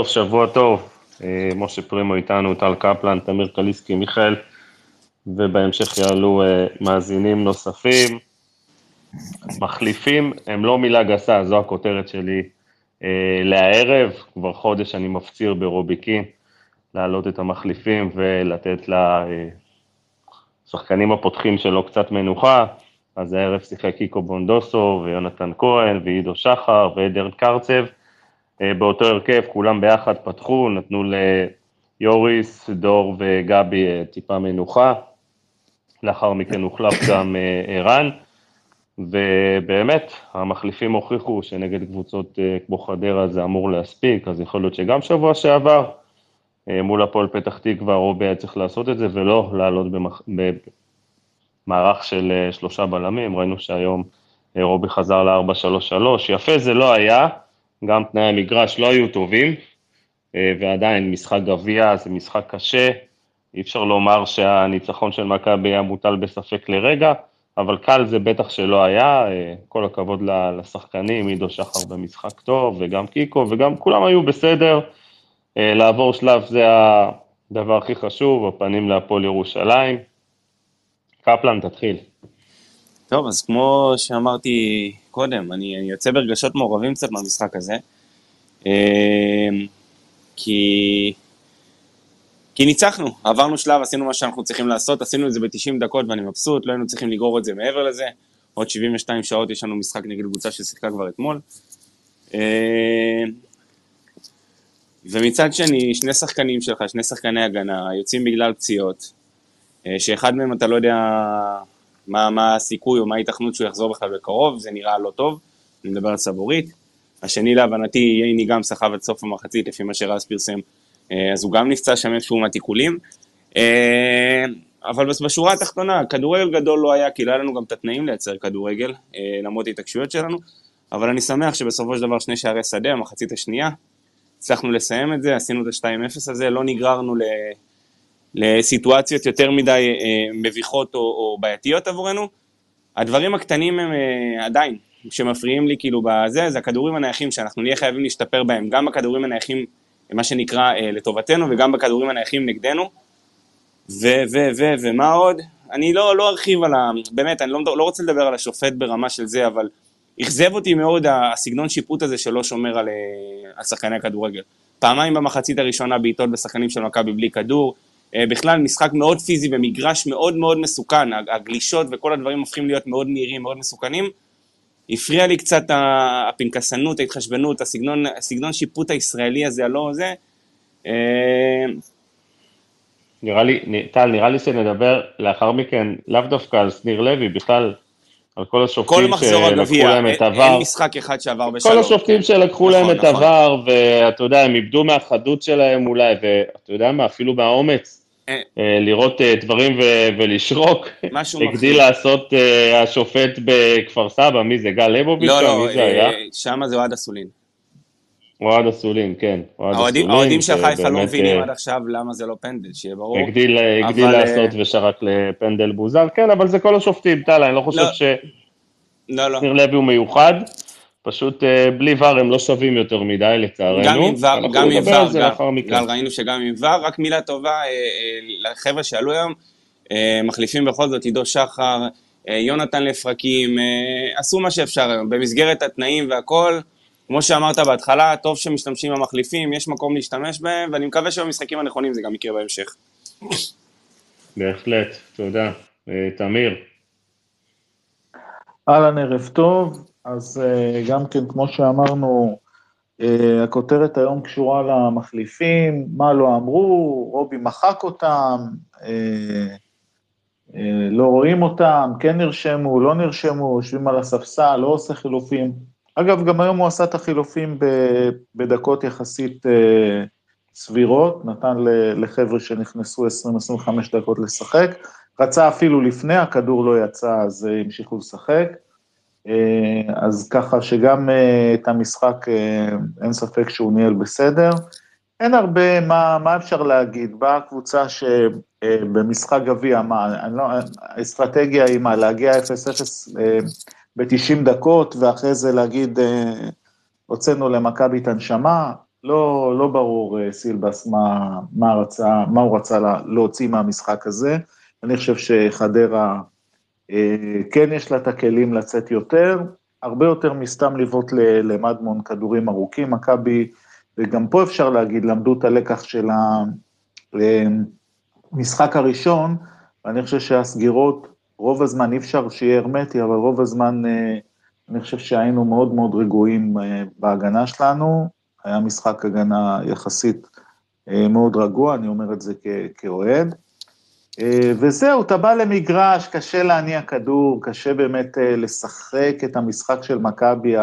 טוב, שבוע טוב. אה, משה פרימו איתנו, טל קפלן, תמיר קליסקי, מיכאל, ובהמשך יעלו אה, מאזינים נוספים. מחליפים הם לא מילה גסה, זו הכותרת שלי אה, לערב. כבר חודש אני מפציר ברוביקין להעלות את המחליפים ולתת לשחקנים הפותחים שלו קצת מנוחה. אז הערב שיחק קיקו בונדוסו ויונתן כהן ועידו שחר ועדן קרצב. אה, באותו הרכב, כולם ביחד פתחו, נתנו ליוריס, דור וגבי אה, טיפה מנוחה, לאחר מכן הוחלף גם אה, ערן, ובאמת, המחליפים הוכיחו שנגד קבוצות כמו חדרה זה אמור להספיק, אז יכול להיות שגם שבוע שעבר, מול הפועל פתח תקווה, רובי היה צריך לעשות את זה, ולא לעלות במח... במערך של שלושה בלמים, ראינו שהיום רובי חזר ל-4-3-3, יפה זה לא היה, גם תנאי המגרש לא היו טובים, אה, ועדיין משחק גביע זה משחק קשה, אי אפשר לומר שהניצחון של מכבי היה מוטל בספק לרגע, אבל קל זה בטח שלא היה, אה, כל הכבוד לשחקנים, עידו שחר במשחק טוב, וגם קיקו, וגם כולם היו בסדר, אה, לעבור שלב זה הדבר הכי חשוב, הפנים להפועל ירושלים. קפלן, תתחיל. טוב, אז כמו שאמרתי קודם, אני, אני יוצא ברגשות מעורבים קצת מהמשחק הזה, אמ, כי, כי ניצחנו, עברנו שלב, עשינו מה שאנחנו צריכים לעשות, עשינו את זה ב-90 דקות ואני מבסוט, לא היינו צריכים לגרור את זה מעבר לזה, עוד 72 שעות יש לנו משחק נגד קבוצה ששיחקה כבר אתמול. אמ, ומצד שני, שני שחקנים שלך, שני שחקני הגנה, יוצאים בגלל פציעות, אה, שאחד מהם אתה לא יודע מה, מה הסיכוי או מה ההיתכנות שהוא יחזור בכלל בקרוב, זה נראה לא טוב, אני מדבר על סבורית. השני להבנתי, ייני גם סחב עד סוף המחצית, לפי מה שרז פרסם, אה, אז הוא גם נפצע שם איפשהו מהתיקולים. אה, אבל בשורה התחתונה, כדורגל גדול לא היה, כי לא היה לנו גם את התנאים לייצר כדורגל, אה, למרות ההתעקשויות שלנו, אבל אני שמח שבסופו של דבר שני שערי שדה, המחצית השנייה, הצלחנו לסיים את זה, עשינו את ה-2-0 הזה, לא נגררנו. לסיטואציות יותר מדי אה, מביכות או, או בעייתיות עבורנו. הדברים הקטנים הם אה, עדיין, שמפריעים לי כאילו בזה, זה הכדורים הנייחים שאנחנו נהיה חייבים להשתפר בהם, גם בכדורים הנייחים, מה שנקרא, אה, לטובתנו, וגם בכדורים הנייחים נגדנו. ו, ו, ו, ומה עוד? אני לא, לא ארחיב על ה... באמת, אני לא, לא רוצה לדבר על השופט ברמה של זה, אבל אכזב אותי מאוד הסגנון שיפוט הזה שלא שומר על, על שחקני הכדורגל. פעמיים במחצית הראשונה בעיטות בשחקנים של מכבי בלי כדור, בכלל משחק מאוד פיזי במגרש מאוד מאוד מסוכן, הגלישות וכל הדברים הופכים להיות מאוד מהירים, מאוד מסוכנים. הפריע לי קצת הפנקסנות, ההתחשבנות, הסגנון, הסגנון שיפוט הישראלי הזה, הלא זה. אה, נראה לי, טל, נראה לי שנדבר לאחר מכן, לאו דווקא על שניר לוי, בכלל על כל השופטים שלקחו להם את עבר. אין משחק אחד שעבר בשלום. כל השופטים כן. שלקחו נכון, להם נכון. את עבר, ואתה יודע, הם איבדו מהחדות שלהם אולי, ואתה יודע מה, אפילו מהאומץ אה. אה, לראות אה, דברים ולשרוק. הגדיל לעשות השופט בכפר סבא, מי זה, גל ליבוביץ'? לא, לא, שם זה אוהד אסולין. אוהד אסולין, כן. האוהדים של חיפה לא מבינים עד עכשיו למה זה לא פנדל, שיהיה ברור. הגדיל לעשות ושרק לפנדל בוזר, כן, אבל זה כל השופטים, טל, אני לא חושב לא. שניר לא, לא. לוי הוא מיוחד. פשוט אה, בלי ור הם לא שווים יותר מדי לצערנו. גם עם ור, גם עם ור, גם ראינו שגם עם ור, רק מילה טובה אה, אה, לחבר'ה שעלו היום, מחליפים בכל זאת עידו שחר, יונתן לפרקים, עשו מה שאפשר היום, במסגרת התנאים והכל, כמו שאמרת בהתחלה, טוב שמשתמשים במחליפים, יש מקום להשתמש בהם, ואני מקווה שבמשחקים הנכונים זה גם יקרה בהמשך. בהחלט, תודה. תמיר. אהלן, ערב טוב. אז אה, גם כן, כמו שאמרנו, אה, הכותרת היום קשורה למחליפים, מה לא אמרו, רובי מחק אותם, אה, לא רואים אותם, כן נרשמו, לא נרשמו, יושבים על הספסל, לא עושה חילופים. אגב, גם היום הוא עשה את החילופים בדקות יחסית סבירות, נתן לחבר'ה שנכנסו 20-25 דקות לשחק, רצה אפילו לפני, הכדור לא יצא, אז המשיכו לשחק. אה, אז ככה שגם אה, את המשחק אה, אין ספק שהוא ניהל בסדר. אין הרבה, מה, מה אפשר להגיד? באה קבוצה שבמשחק גביע, מה, לא, האסטרטגיה היא מה, להגיע 0-0 ב-90 דקות, ואחרי זה להגיד, הוצאנו למכבי את הנשמה, לא, לא ברור סילבס מה, מה, רצה, מה הוא רצה להוציא מהמשחק הזה. אני חושב שחדרה כן יש לה את הכלים לצאת יותר, הרבה יותר מסתם לבעוט למדמון כדורים ארוכים. מכבי, וגם פה אפשר להגיד, למדו את הלקח של המשחק אה, הראשון, ואני חושב שהסגירות, רוב הזמן אי אפשר שיהיה הרמטי, אבל רוב הזמן אני חושב שהיינו מאוד מאוד רגועים בהגנה שלנו. היה משחק הגנה יחסית אה, מאוד רגוע, אני אומר את זה כאוהד. אה, וזהו, אתה בא למגרש, קשה להניע כדור, קשה באמת אה, לשחק את המשחק של מכבי,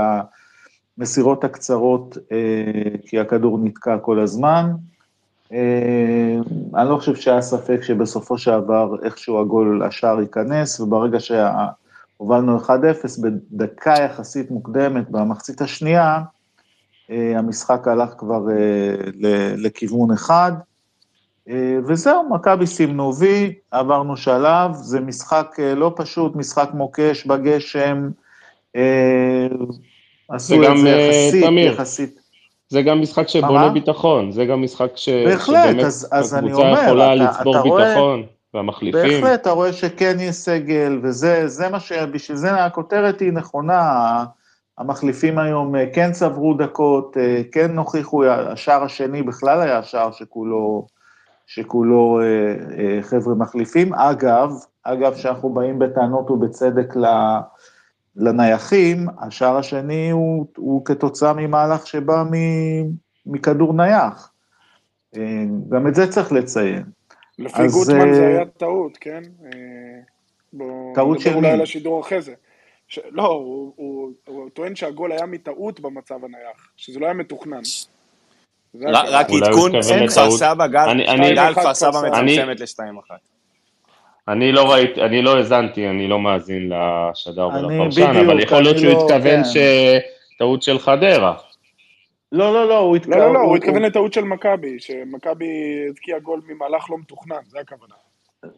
המסירות הקצרות, כי הכדור נתקע כל הזמן. אני לא חושב שהיה ספק שבסופו של דבר איכשהו הגול, השער ייכנס, וברגע שהובלנו 1-0, בדקה יחסית מוקדמת, במחצית השנייה, אה, המשחק הלך כבר אה, לכיוון אחד, אה, וזהו, מכבי סימנו וי, עברנו שלב, זה משחק לא פשוט, משחק מוקש בגשם, עשו את זה יחסית, תמיר. יחסית. זה גם משחק שבונה ביטחון, זה גם משחק ש... בהחלט, שבאמת אז, אז אני אומר, הקבוצה יכולה אתה, לצבור אתה ביטחון, רואה, והמחליפים. בהחלט, אתה רואה שכן יש סגל, וזה מה ש... בשביל זה הכותרת היא נכונה, המחליפים היום אה, כן צברו דקות, אה, כן הוכיחו, השער השני בכלל היה שער שכולו, שכולו אה, חבר'ה מחליפים. אגב, אגב, שאנחנו באים בטענות ובצדק לנייחים, השער השני הוא, הוא כתוצאה ממהלך שבא מכדור נייח. גם את זה צריך לציין. לפי גוטמן זה היה טעות, כן? טעות של מי? אולי על השידור אחרי זה. ש... לא, הוא, הוא, הוא טוען שהגול היה מטעות במצב הנייח, שזה לא היה מתוכנן. רק עדכון, כפר סבא, גל כפר סבא מצמצמת ל-2-1. אני לא ראיתי, אני לא האזנתי, אני לא מאזין לשדר ולפרשן, אבל יכול להיות שהוא לא- התכוון כן. שטעות של חדרה. לא, לא, לא, הוא התכוון... לא, לא, לא, הוא התכוון לטעות של מכבי, שמכבי הבקיע גול ממהלך לא מתוכנן, זה הכוונה.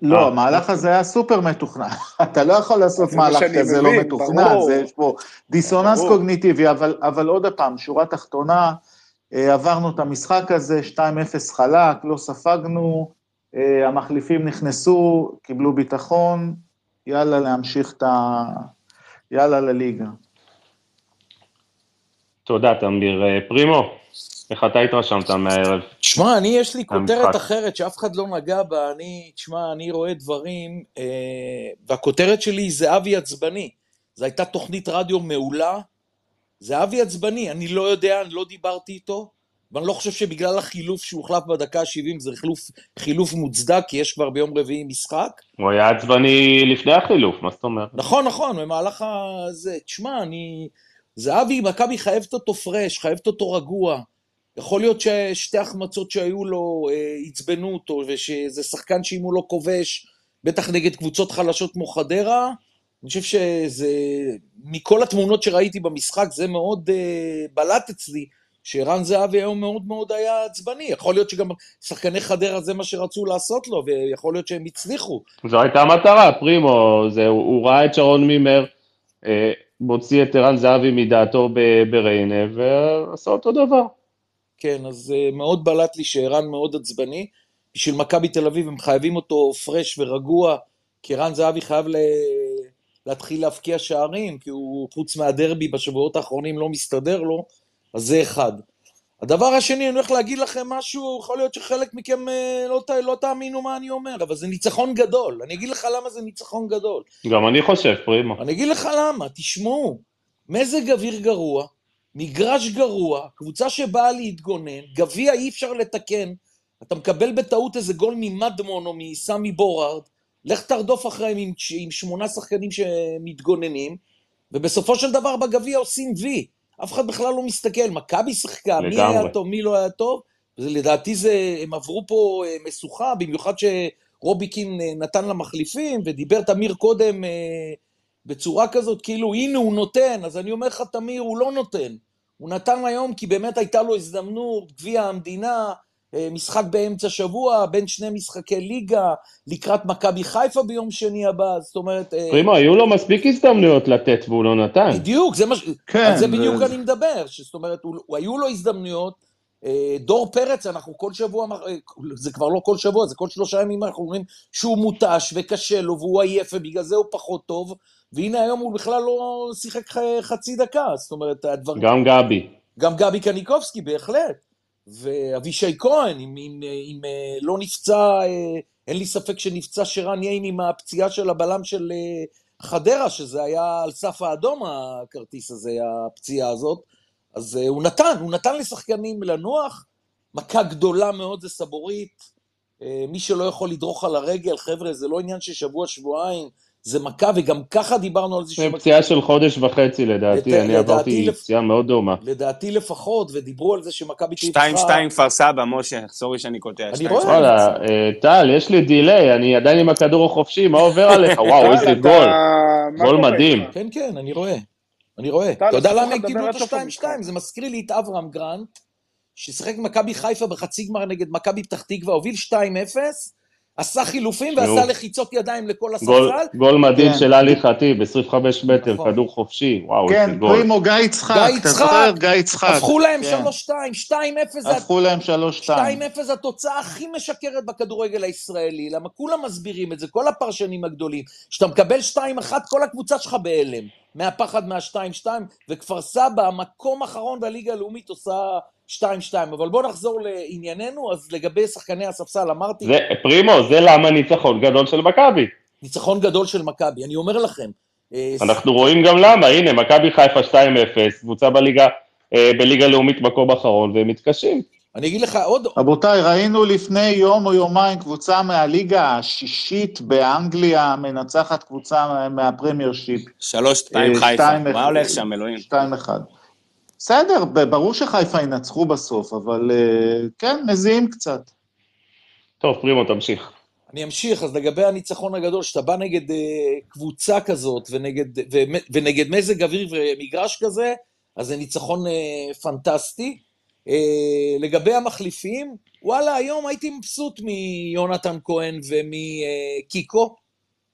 לא, אה. המהלך הזה היה סופר מתוכנן. אתה לא יכול לעשות מהלך כזה לא מתוכנן, יש פה דיסוננס קוגניטיבי, אבל עוד פעם, שורה תחתונה, עברנו את המשחק הזה, 2-0 חלק, לא ספגנו, אה, המחליפים נכנסו, קיבלו ביטחון, יאללה להמשיך את ה... יאללה לליגה. תודה, תמיר. פרימו. איך אתה התרשמת מהערב? תשמע, אני, יש לי כותרת אחרת שאף אחד לא נגע בה. אני, תשמע, אני רואה דברים, אה, והכותרת שלי היא זהבי עצבני. זו הייתה תוכנית רדיו מעולה. זהבי עצבני, אני לא יודע, אני לא דיברתי איתו, ואני לא חושב שבגלל החילוף שהוחלף בדקה ה-70 זה חילוף, חילוף מוצדק, כי יש כבר ביום רביעי משחק. הוא היה עצבני לפני החילוף, מה זאת אומרת? נכון, נכון, במהלך הזה. תשמע, אני... זהבי, מכבי חייבת אותו פרש, חייבת אותו רגוע. יכול להיות ששתי החמצות שהיו לו אה, עצבנו אותו, ושזה שחקן שאם הוא לא כובש, בטח נגד קבוצות חלשות כמו חדרה, אני חושב שזה, מכל התמונות שראיתי במשחק, זה מאוד אה, בלט אצלי, שערן זהבי היום מאוד מאוד היה עצבני. יכול להיות שגם שחקני חדרה זה מה שרצו לעשות לו, ויכול להיות שהם הצליחו. זו הייתה המטרה, פרימו, זה, הוא, הוא ראה את שרון מימר, אה, מוציא את ערן זהבי מדעתו בריינה, ועשה אותו דבר. כן, אז uh, מאוד בלט לי שערן מאוד עצבני. בשביל מכבי תל אביב הם חייבים אותו פרש ורגוע, כי ערן זהבי חייב ל... להתחיל להבקיע שערים, כי הוא חוץ מהדרבי בשבועות האחרונים לא מסתדר לו, אז זה אחד. הדבר השני, אני הולך להגיד לכם משהו, יכול להיות שחלק מכם אה, לא, לא תאמינו מה אני אומר, אבל זה ניצחון גדול. אני אגיד לך למה זה ניצחון גדול. גם אני חושב, פרימו. אני אגיד לך למה, תשמעו, מזג אוויר גרוע, מגרש גרוע, קבוצה שבאה להתגונן, גביע אי אפשר לתקן, אתה מקבל בטעות איזה גול ממדמון או מסמי בורארד, לך תרדוף אחריהם עם, עם שמונה שחקנים שמתגוננים, ובסופו של דבר בגביע עושים וי. אף אחד בכלל לא מסתכל, מכבי שיחקה, מי היה טוב, מי לא היה טוב, ולדעתי זה, הם עברו פה אה, משוכה, במיוחד שרוביקין אה, נתן למחליפים, ודיבר תמיר קודם אה, בצורה כזאת, כאילו, הנה הוא נותן, אז אני אומר לך, תמיר, הוא לא נותן. הוא נתן היום כי באמת הייתה לו הזדמנות, גביע המדינה, משחק באמצע שבוע, בין שני משחקי ליגה, לקראת מכבי חיפה ביום שני הבא, זאת אומרת... אה, פרימו, היו לו מספיק הזדמנויות לתת והוא לא נתן. בדיוק, זה מה ש... כן. על זה בדיוק. אני מדבר, זאת אומרת. היו לו הזדמנויות, אה, דור פרץ, אנחנו כל שבוע, אה, זה כבר לא כל שבוע, זה כל שלושה ימים אנחנו אומרים שהוא מותש וקשה לו והוא עייף ובגלל זה הוא פחות טוב, והנה היום הוא בכלל לא שיחק חצי דקה, זאת אומרת, הדברים... גם גבי. גם גבי קניקובסקי, בהחלט. ואבישי כהן, אם, אם, אם אה, לא נפצע, אין לי ספק שנפצע שרן ייין עם הפציעה של הבלם של חדרה, שזה היה על סף האדום הכרטיס הזה, הפציעה הזאת. אז הוא נתן, הוא נתן לשחקנים לנוח, מכה גדולה מאוד זה סבורית, מי שלא יכול לדרוך על הרגל, חבר'ה, זה לא עניין של שבוע-שבועיים, זה מכה, וגם ככה דיברנו על זה. זה פציעה של חודש וחצי לדעתי, לת... אני עברתי לפ... פציעה מאוד דומה. לדעתי לפחות, ודיברו על זה שמכבי תהיה צריכה... 2-2 כפר סבא, משה, סורי שאני קוטע. אני רואה. וואלה, אה, טל, יש לי דיליי, אני עדיין עם הכדור החופשי, מה עובר עליך? וואו, איזה גול. גול מדהים. כן, כן, אני רואה. אני רואה. אתה יודע למה הם קיבלו את ה-2-2? זה מזכיר לי את אברהם גרנט, ששיחק מכבי חיפה בחצי גמר נגד מכבי פתח תקווה, הוביל 2-0, עשה חילופים ועשה לחיצות ידיים לכל הספסל. גול מדהים כן. של עלי חטיב, 25 מטר, נכון. כדור חופשי, וואו, איזה גול. כן, פרימו גיא יצחק, אתה זוכר? גיא יצחק. הפכו להם 3-2, 2-0. הפכו להם 3-2. 2-0 התוצאה הכי משקרת בכדורגל הישראלי, למה כולם מסבירים את זה, כל הפרשנים הגדולים. כשאתה מקבל 2-1, כל הקבוצה שלך בהלם. מהפחד מה-2-2, וכפר סבא, המקום האחרון בליגה הלאומית עושה 2-2. אבל בואו נחזור לענייננו, אז לגבי שחקני הספסל אמרתי... זה, פרימו, זה למה ניצחון גדול של מכבי. ניצחון גדול של מכבי, אני אומר לכם. אה, אנחנו רואים גם למה, הנה, מכבי חיפה 2-0, קבוצה בליגה, אה, בליגה לאומית מקום אחרון, והם מתקשים. אני אגיד לך עוד... רבותיי, ראינו לפני יום או יומיים קבוצה מהליגה השישית באנגליה, מנצחת קבוצה מהפרמייר שיפ. שלוש, שתיים אה, חיפה, מה הולך שם, אלוהים? שתיים אחד. בסדר, ברור שחיפה ינצחו בסוף, אבל אה, כן, מזיעים קצת. טוב, פרימו, תמשיך. אני אמשיך, אז לגבי הניצחון הגדול, שאתה בא נגד uh, קבוצה כזאת ונגד, ו, ונגד מזג אוויר ומגרש כזה, אז זה ניצחון uh, פנטסטי. אה, לגבי המחליפים, וואלה, היום הייתי מבסוט מיונתן כהן ומקיקו.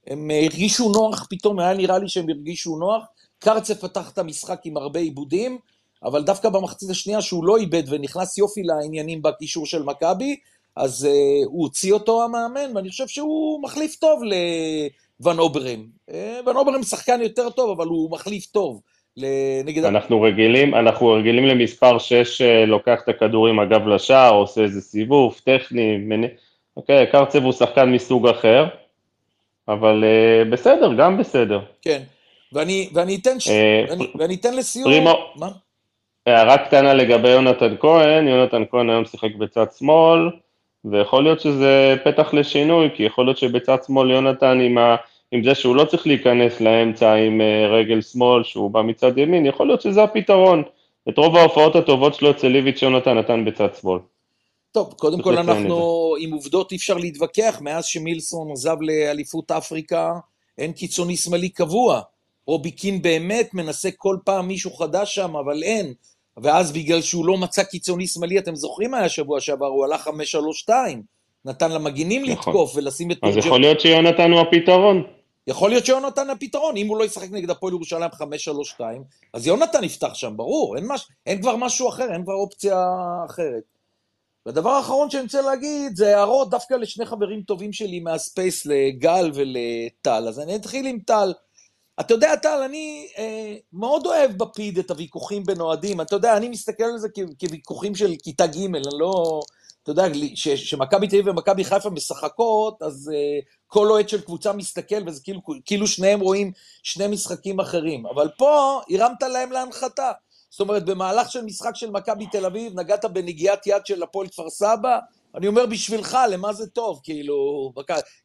הם הרגישו נוח פתאום, היה נראה לי שהם הרגישו נוח. קרצה פתח את המשחק עם הרבה עיבודים, אבל דווקא במחצית השנייה שהוא לא איבד ונכנס יופי לעניינים בקישור של מכבי, אז uh, הוא הוציא אותו המאמן, ואני חושב שהוא מחליף טוב לוון אוברם. Uh, ון אוברם שחקן יותר טוב, אבל הוא מחליף טוב. נגד... אנחנו רגילים, אנחנו רגילים למספר 6 אה, לוקח את הכדור עם הגב לשער, עושה איזה סיבוב טכני, מנ... אוקיי, קרצב הוא שחקן מסוג אחר, אבל uh, בסדר, גם בסדר. כן, ואני, ואני, אתן, ש... uh, ואני, ואני אתן לסיום... פרימו, מה? הערה קטנה לגבי יונתן כהן, יונתן כהן היום שיחק בצד שמאל, ויכול להיות שזה פתח לשינוי, כי יכול להיות שבצד שמאל יונתן עם ה... עם זה שהוא לא צריך להיכנס לאמצע עם אה, רגל שמאל, שהוא בא מצד ימין, יכול להיות שזה הפתרון. את רוב ההופעות הטובות שלו אצל ליביץ' יונתן נתן בצד שמאל. טוב, קודם כל אנחנו, עם עובדות אי אפשר להתווכח, מאז שמילסון עזב לאליפות אפריקה, אין קיצוני שמאלי קבוע. רובי קין באמת מנסה כל פעם מישהו חדש שם, אבל אין. ואז בגלל שהוא לא מצא קיצוני שמאלי, אתם זוכרים מה היה שבוע שעבר, הוא הלך 5-3-2. נתן למגינים נכון. לתקוף ולשים את... אז יכול להיות שיונתן הוא הפתרון. יכול להיות שיונתן הפתרון, אם הוא לא ישחק נגד הפועל ירושלים 5-3-2, אז יונתן יפתח שם, ברור, אין, מש, אין כבר משהו אחר, אין כבר אופציה אחרת. והדבר האחרון שאני רוצה להגיד, זה הערות דווקא לשני חברים טובים שלי מהספייס, לגל ולטל. אז אני אתחיל עם טל. אתה יודע, טל, אני אה, מאוד אוהב בפיד את הוויכוחים בין אוהדים. אתה יודע, אני מסתכל על זה כוויכוחים של כיתה ג', אני לא... אתה יודע, שמכבי תל אביב ומכבי חיפה משחקות, אז uh, כל אוהד של קבוצה מסתכל, וזה כאילו, כאילו שניהם רואים שני משחקים אחרים. אבל פה הרמת להם להנחתה. זאת אומרת, במהלך של משחק של מכבי תל אביב, נגעת בנגיעת יד של הפועל כפר סבא, אני אומר בשבילך, למה זה טוב? כאילו,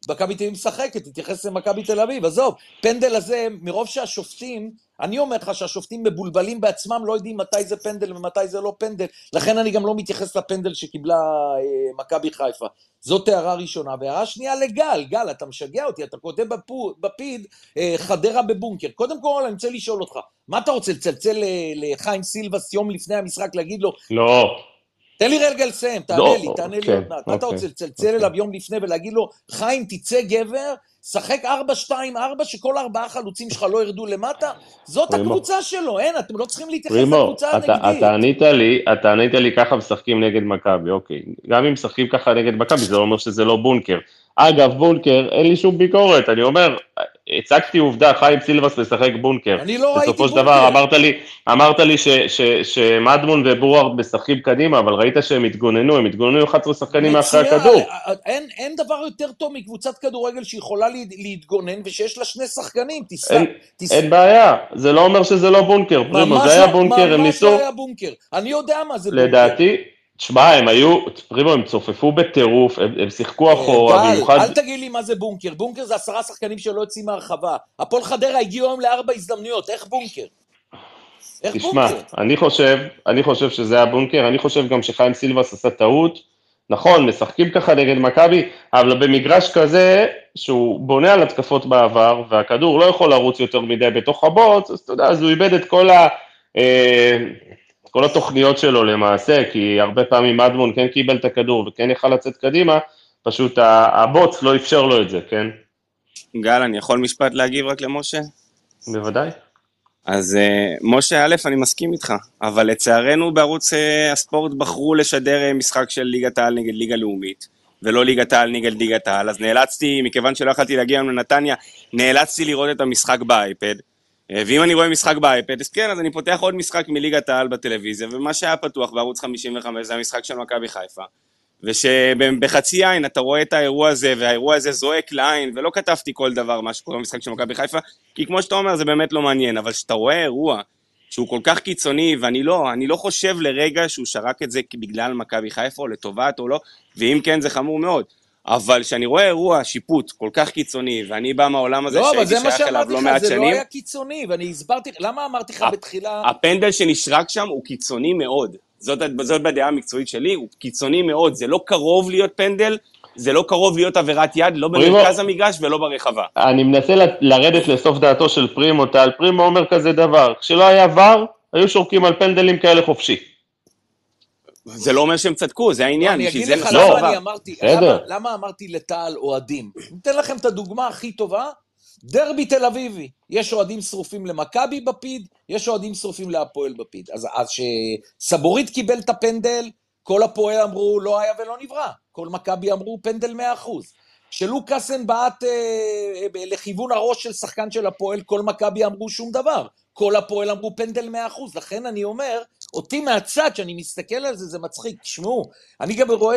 מכבי תל אביב משחקת, תתייחס למכבי תל אביב. עזוב, פנדל הזה, מרוב שהשופטים, אני אומר לך שהשופטים מבולבלים בעצמם, לא יודעים מתי זה פנדל ומתי זה לא פנדל, לכן אני גם לא מתייחס לפנדל שקיבלה אה, מכבי חיפה. זאת הערה ראשונה. והערה שנייה לגל, גל, אתה משגע אותי, אתה כותב בפיד אה, חדרה בבונקר. קודם כל, אני רוצה לשאול אותך, מה אתה רוצה, לצלצל לחיים סילבס יום לפני המשחק, להגיד לו... לא. תן לי רגע לסיים, תענה לא, לי, תענה לי כן, עוד מעט. מה אתה אוקיי, רוצה לצלצל אליו יום לפני ולהגיד לו, חיים, תצא גבר, שחק 4-2-4, שכל ארבעה חלוצים שלך לא ירדו למטה? זאת פרימו. הקבוצה שלו, אין, אתם לא צריכים להתייחס פרימו, לקבוצה אתה, הנגדית. אתה ענית לי, אתה ענית לי ככה משחקים נגד מכבי, אוקיי. גם אם משחקים ככה נגד מכבי, זה לא אומר שזה לא בונקר. אגב, בונקר, אין לי שום ביקורת, אני אומר, הצגתי עובדה, חיים סילבס משחק בונקר. אני לא ראיתי בסופו של בונקר. דבר אמרת לי, אמרת לי ש- ש- שמדמון ובורארד משחקים קדימה, אבל ראית שהם התגוננו, הם התגוננו 11 שחקנים מאחורי הכדור. אין, אין דבר יותר טוב מקבוצת כדורגל שיכולה לה, להתגונן ושיש לה שני שחקנים, תסתכל. אין, אין בעיה, זה לא אומר שזה לא בונקר, פרימו, זה היה בונקר, הם ניסו, ממש לא היה בונקר. אני יודע מה זה בונקר. לדעתי, תשמע, הם היו, פרימו, הם צופפו בטירוף, הם, הם שיחקו אחורה, גל, במיוחד, אל תגיד לי מה זה בונקר. בונקר זה עשרה שחקנים שלא יוצאים מהרחבה. הפועל חדרה הגיעו היום לארבע הזדמנויות, איך בונקר? איך תשמע, בונקר? אני חושב, אני חושב שזה היה בונקר, אני חושב גם שחיים סילבס עשה טעות, נכון, משחקים ככה נגד מכבי, אבל במגרש כזה, שהוא בונה על התקפות בעבר, והכדור לא יכול לרוץ יותר מדי בתוך הבוץ, אז אתה יודע, אז הוא איבד את כל ה... אה, כל התוכניות שלו למעשה, כי הרבה פעמים מדמון כן קיבל את הכדור וכן יכל לצאת קדימה, פשוט הבוץ לא אפשר לו את זה, כן? גל, אני יכול משפט להגיב רק למשה? בוודאי. אז אה, משה, א', אני מסכים איתך, אבל לצערנו בערוץ אה, הספורט בחרו לשדר אה, משחק של ליגת העל נגד ליגה לאומית, ולא ליגת העל נגד ליגת העל, אז נאלצתי, מכיוון שלא יכלתי להגיע היום לנתניה, נאלצתי לראות את המשחק באייפד. אה, ואם אני רואה משחק באייפד, אז כן, אז אני פותח עוד משחק מליגת העל בטלוויזיה, ומה שהיה פתוח בערוץ 55 זה המשחק של מכבי חיפה. ושבחצי עין אתה רואה את האירוע הזה, והאירוע הזה זועק לעין, ולא כתבתי כל דבר מה שקורה במשחק של מכבי חיפה, כי כמו שאתה אומר, זה באמת לא מעניין, אבל כשאתה רואה אירוע שהוא כל כך קיצוני, ואני לא, אני לא חושב לרגע שהוא שרק את זה בגלל מכבי חיפה, או לטובת או לא, ואם כן זה חמור מאוד. אבל כשאני רואה אירוע שיפוט כל כך קיצוני, ואני בא מהעולם הזה לא, אבל שהייתי זה מה שייך אליו שאמרתי לא לך, מעט זה לא שנים, היה קיצוני, ואני הסברתי, למה אמרתי לך הפ- בתחילה... הפנדל שנשרק שם הוא קיצוני מאוד. זאת, זאת בדעה המקצועית שלי, הוא קיצוני מאוד. זה לא קרוב להיות פנדל, זה לא קרוב להיות עבירת יד, לא פרימו- במרכז המגרש ולא ברחבה. אני מנסה ל- לרדת לסוף דעתו של פרימו, טל פרימו אומר כזה דבר, כשלא היה ור, היו שורקים על פנדלים כאלה חופשי. זה לא אומר שהם צדקו, זה לא, העניין, אני אגיד לך למה דבר. אני אמרתי. למה- אמרתי לטל אוהדים. ניתן לכם את הדוגמה הכי טובה, דרבי תל אביבי. יש אוהדים שרופים למכבי בפיד, יש אוהדים שרופים להפועל בפיד. אז אז שסבורית קיבל את הפנדל, כל הפועל אמרו לא היה ולא נברא. כל מכבי אמרו פנדל 100%. כשלוקאסן בעט אה, ב- לכיוון הראש של שחקן של הפועל, כל מכבי אמרו שום דבר. כל הפועל אמרו פנדל 100%. לכן אני אומר, אותי מהצד, כשאני מסתכל על זה, זה מצחיק. תשמעו, אני גם רואה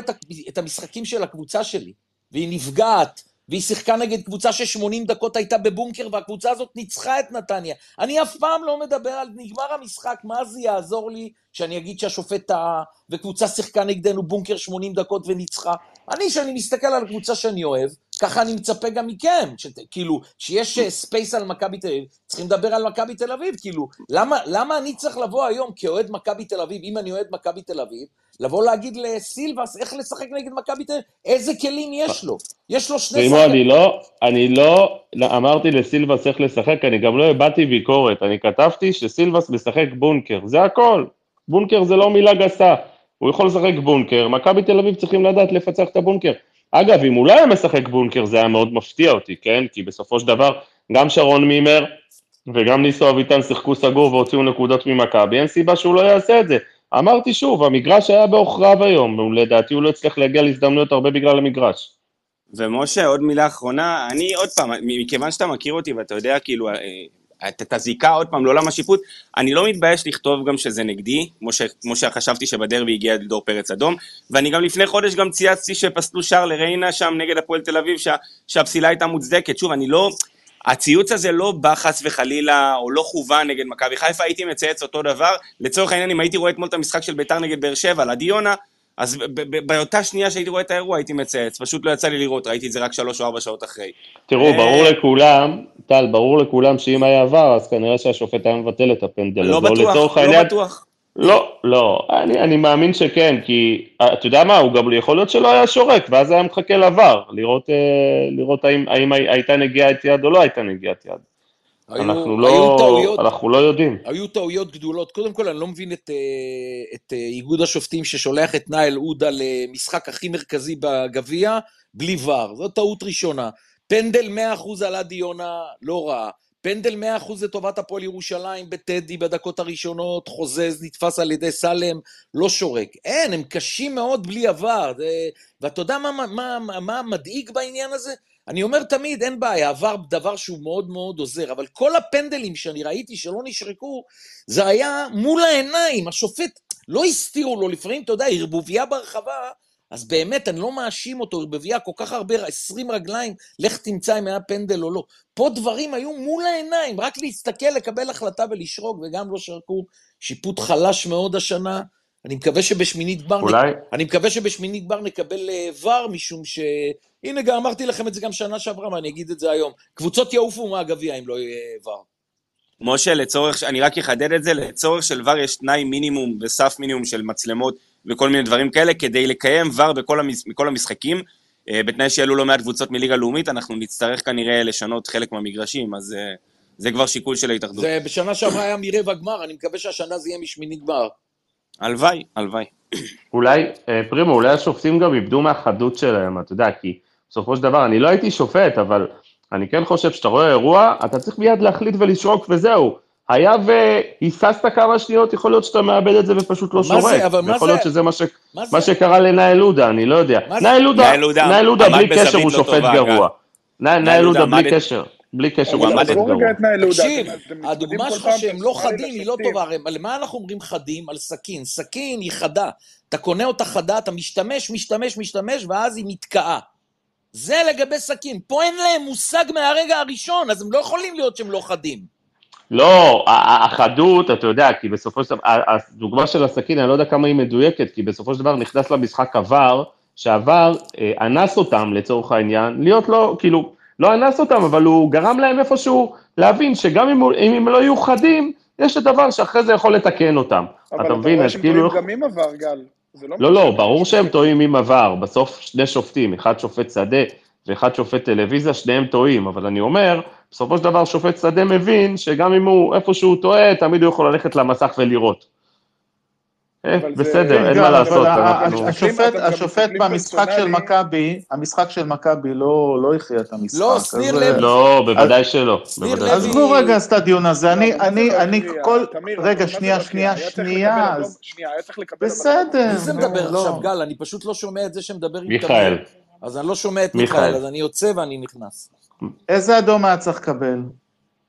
את, המשחקים של הקבוצה שלי, והיא נפגעת, והיא שיחקה נגד קבוצה ש-80 דקות הייתה בבונקר, והקבוצה הזאת ניצחה את נתניה. אני אף פעם לא מדבר על נגמר המשחק, מה זה יעזור לי שאני אגיד שהשופט טעה, וקבוצה שיחקה נגדנו בונקר 80 דקות וניצחה. אני, כשאני מסתכל על הקבוצה שאני אוהב, ככה אני מצפה גם מכם, שת, כאילו, שיש אה, space על מכבי תל אביב, צריכים לדבר על מכבי תל אביב, כאילו, למה, למה אני צריך לבוא היום כאוהד מכבי תל אביב, אם אני אוהד מכבי תל אביב, לבוא להגיד לסילבס איך לשחק נגד מכבי תל אביב, איזה כלים יש לו? יש לו שני פרימו, אני לא, אני לא לא אמרתי לסילבס איך לשחק, אני גם לא הבעתי ביקורת, אני כתבתי שסילבס משחק בונקר, זה הכל. בונקר זה לא מילה גסה, הוא יכול לשחק בונקר, מכבי תל אביב צריכים לדעת לפצח את הבונקר. אגב, אם הוא לא היה משחק בונקר זה היה מאוד מפתיע אותי, כן? כי בסופו של דבר, גם שרון מימר וגם ניסו אביטן שיחקו סגור והוציאו נקודות ממכבי, אין סיבה שהוא לא יעשה את זה. אמרתי שוב, המגרש היה בעוכריו היום, ולדעתי הוא לא הצליח להגיע להזדמנויות הרבה בגלל המגרש. ומשה, עוד מילה אחרונה, אני עוד פעם, מכיוון שאתה מכיר אותי ואתה יודע כאילו אה, את, את הזיקה עוד פעם לעולם השיפוט, אני לא מתבייש לכתוב גם שזה נגדי, כמו, ש, כמו שחשבתי שבדרבי הגיע דור פרץ אדום, ואני גם לפני חודש גם צייצתי שפסלו שער לריינה שם נגד הפועל תל אביב, שה, שהפסילה הייתה מוצדקת. שוב, אני לא... הציוץ הזה לא בא חס וחלילה, או לא כוון נגד מכבי חיפה, הייתי מצייץ אותו דבר. לצורך העניין, אם הייתי רואה אתמול את המשחק של ביתר נגד באר שבע, לדיונה, אז באותה שנייה שהייתי רואה את האירוע הייתי מצייץ, פשוט לא יצא לי לראות, ראיתי את זה רק שלוש או ארבע שעות אחרי. תראו, אה, ברור לכולם, טל, ברור לכולם שאם היה עבר, אז כנראה שהשופט היה מבטל את הפנדל לא בטוח, לא בטוח. לא, לא, אני, אני מאמין שכן, כי אה, אתה יודע מה, הוא גם יכול להיות שלא היה שורק, ואז היה מחכה לעבר, לראות, אה, לראות האם, האם הי- הייתה נגיעת יד או לא הייתה נגיעת יד. היו- אנחנו היו לא, טעויות. אנחנו לא יודעים. היו טעויות גדולות. קודם כל, אני לא מבין את, אה, את אה, איגוד השופטים ששולח את נאיל עודה למשחק הכי מרכזי בגביע, בלי ור. זו טעות ראשונה. פנדל 100% על עדי יונה, לא רע. פנדל 100% לטובת הפועל ירושלים בטדי בדקות הראשונות, חוזז, נתפס על ידי סלם, לא שורק. אין, הם קשים מאוד בלי עבר. זה... ואתה יודע מה, מה, מה, מה מדאיג בעניין הזה? אני אומר תמיד, אין בעיה, עבר דבר שהוא מאוד מאוד עוזר, אבל כל הפנדלים שאני ראיתי שלא נשרקו, זה היה מול העיניים, השופט, לא הסתירו לו, לפעמים, אתה יודע, ערבוביה ברחבה, אז באמת, אני לא מאשים אותו, ערבוביה כל כך הרבה, 20 רגליים, לך תמצא אם היה פנדל או לא. פה דברים היו מול העיניים, רק להסתכל, לקבל החלטה ולשרוק, וגם לא שרקו. שיפוט חלש מאוד השנה. אני מקווה שבשמינית גמר... אולי, אני מקווה שבשמינית גמר נקבל אה, ור, משום ש... הנה, גם אמרתי לכם את זה גם שנה שעברה, ואני אגיד את זה היום. קבוצות יעופו מהגביע אם לא יהיה ור. משה, לצורך, אני רק אחדד את זה, לצורך של ור יש תנאי מינימום וסף מינימום של מצלמות וכל מיני דברים כאלה, כדי לקיים ור בכל בכל המשחקים, אה, בתנאי שיעלו לא מעט קבוצות מליגה לאומית, אנחנו נצטרך כנראה לשנות חלק מהמגרשים, אז אה, זה כבר שיקול של ההתאחדות. זה בשנה שעברה היה מרבע גמר, אני מקווה שהשנה זה יהיה משמינית גמר. הלוואי, הלוואי. אולי, אה, פרימו, אולי השופטים גם איבדו מהחדות שלהם, אתה יודע, כי בסופו של דבר, אני לא הייתי שופט, אבל אני כן חושב שאתה רואה אירוע, אתה צריך מיד להחליט ולשרוק וזהו. היה והיססת כמה שניות, יכול להיות שאתה מאבד את זה ופשוט לא מה שורק. זה? אבל מה יכול להיות שזה מה, ש... מה זה? מה שקרה לנאי לודה, אני לא יודע. נאי לודה, בלי קשר הוא לא שופט גרוע. נאי לודה בלי קשר, בלי קשר הוא עמד- שופט עזבו רגע גרוע. את נאי לודה. תקשיב, הדוגמה שלך שהם לא חדים היא לא. טובה, הרי על מה אנחנו אומרים חדים? על סכין. סכין היא חדה. אתה קונה אותה חדה, אתה משתמש, משתמש, משתמש, ואז היא נתקעה. זה לגבי סכין. פה אין להם מושג מהרגע הראשון, אז הם לא יכולים להיות שהם לא חדים. לא, החדות, אתה יודע, כי בסופו של דבר, הדוגמה של הסכין, אני לא יודע כמה היא מדויקת, כי בסופו של דבר נכנס למשחק עבר, שעבר אה, אנס אותם לצורך העניין, להיות לא, כאילו, לא אנס אותם, אבל הוא גרם להם איפשהו להבין שגם אם, אם הם לא יהיו חדים, יש את הדבר שאחרי זה יכול לתקן אותם. אבל אתה מבין, רואה אז שהם כאילו... טועים גם עם עבר, גל. לא, משנה. לא, ברור שהם טועים עם עבר, בסוף שני שופטים, אחד שופט שדה ואחד שופט טלוויזיה, שניהם טועים, אבל אני אומר, בסופו של דבר שופט שדה מבין שגם אם הוא איפשהו טועה, תמיד הוא יכול ללכת למסך ולראות. אה, בסדר, אין כן, מה אבל לעשות, השופט, במשחק של. מכבי, המשחק של מכבי לא לא הכריע את המשחק. לא, שניר אה, לוי. לא, בוודאי שלא. עזבו רגע את הדיון הזה, אני, לא, אני, מה אני לא? כל, רגע, מה שנייה, שנייה, שנייה. בסדר. מי זה מדבר לא. עכשיו, גל? אני פשוט לא שומע את זה שמדבר עם מיכאל. אז אני לא שומע את מיכאל. אז אני יוצא ואני נכנס. איזה אדום היה צריך לקבל?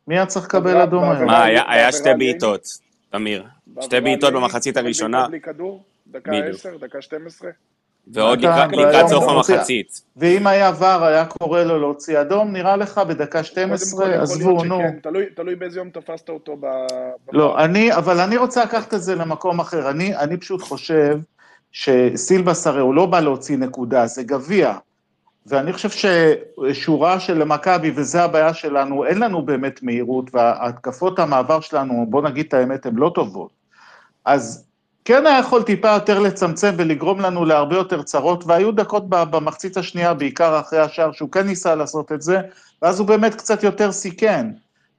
מי היה צריך לקבל אדום היום? מה, היה- שתי בעיטות, תמיר. שתי בעיטות במחצית הראשונה, בלי כדור, דקה. 10, דקה 12. ועוד לקראת- סוף מוציא- המחצית. ואם היה ור, היה קורא לו להוציא אדום, נראה לך בדקה קודם כל, 12? יכול עזבו, נו. תלוי- באיזה יום תפסת אותו ב... לא, אני, אבל אני רוצה לקחת את זה למקום אחר. אני פשוט חושב שסילבס הרי הוא לא בא להוציא נקודה, זה גביע. ואני חושב ששורה של מכבי, וזו הבעיה שלנו, אין לנו באמת מהירות, וההתקפות המעבר שלנו, בוא נגיד את האמת, הן לא טובות. אז כן היה יכול טיפה יותר לצמצם ולגרום לנו להרבה יותר צרות, והיו דקות במחצית השנייה, בעיקר אחרי השער, שהוא כן ניסה לעשות את זה, ואז הוא באמת קצת יותר סיכן.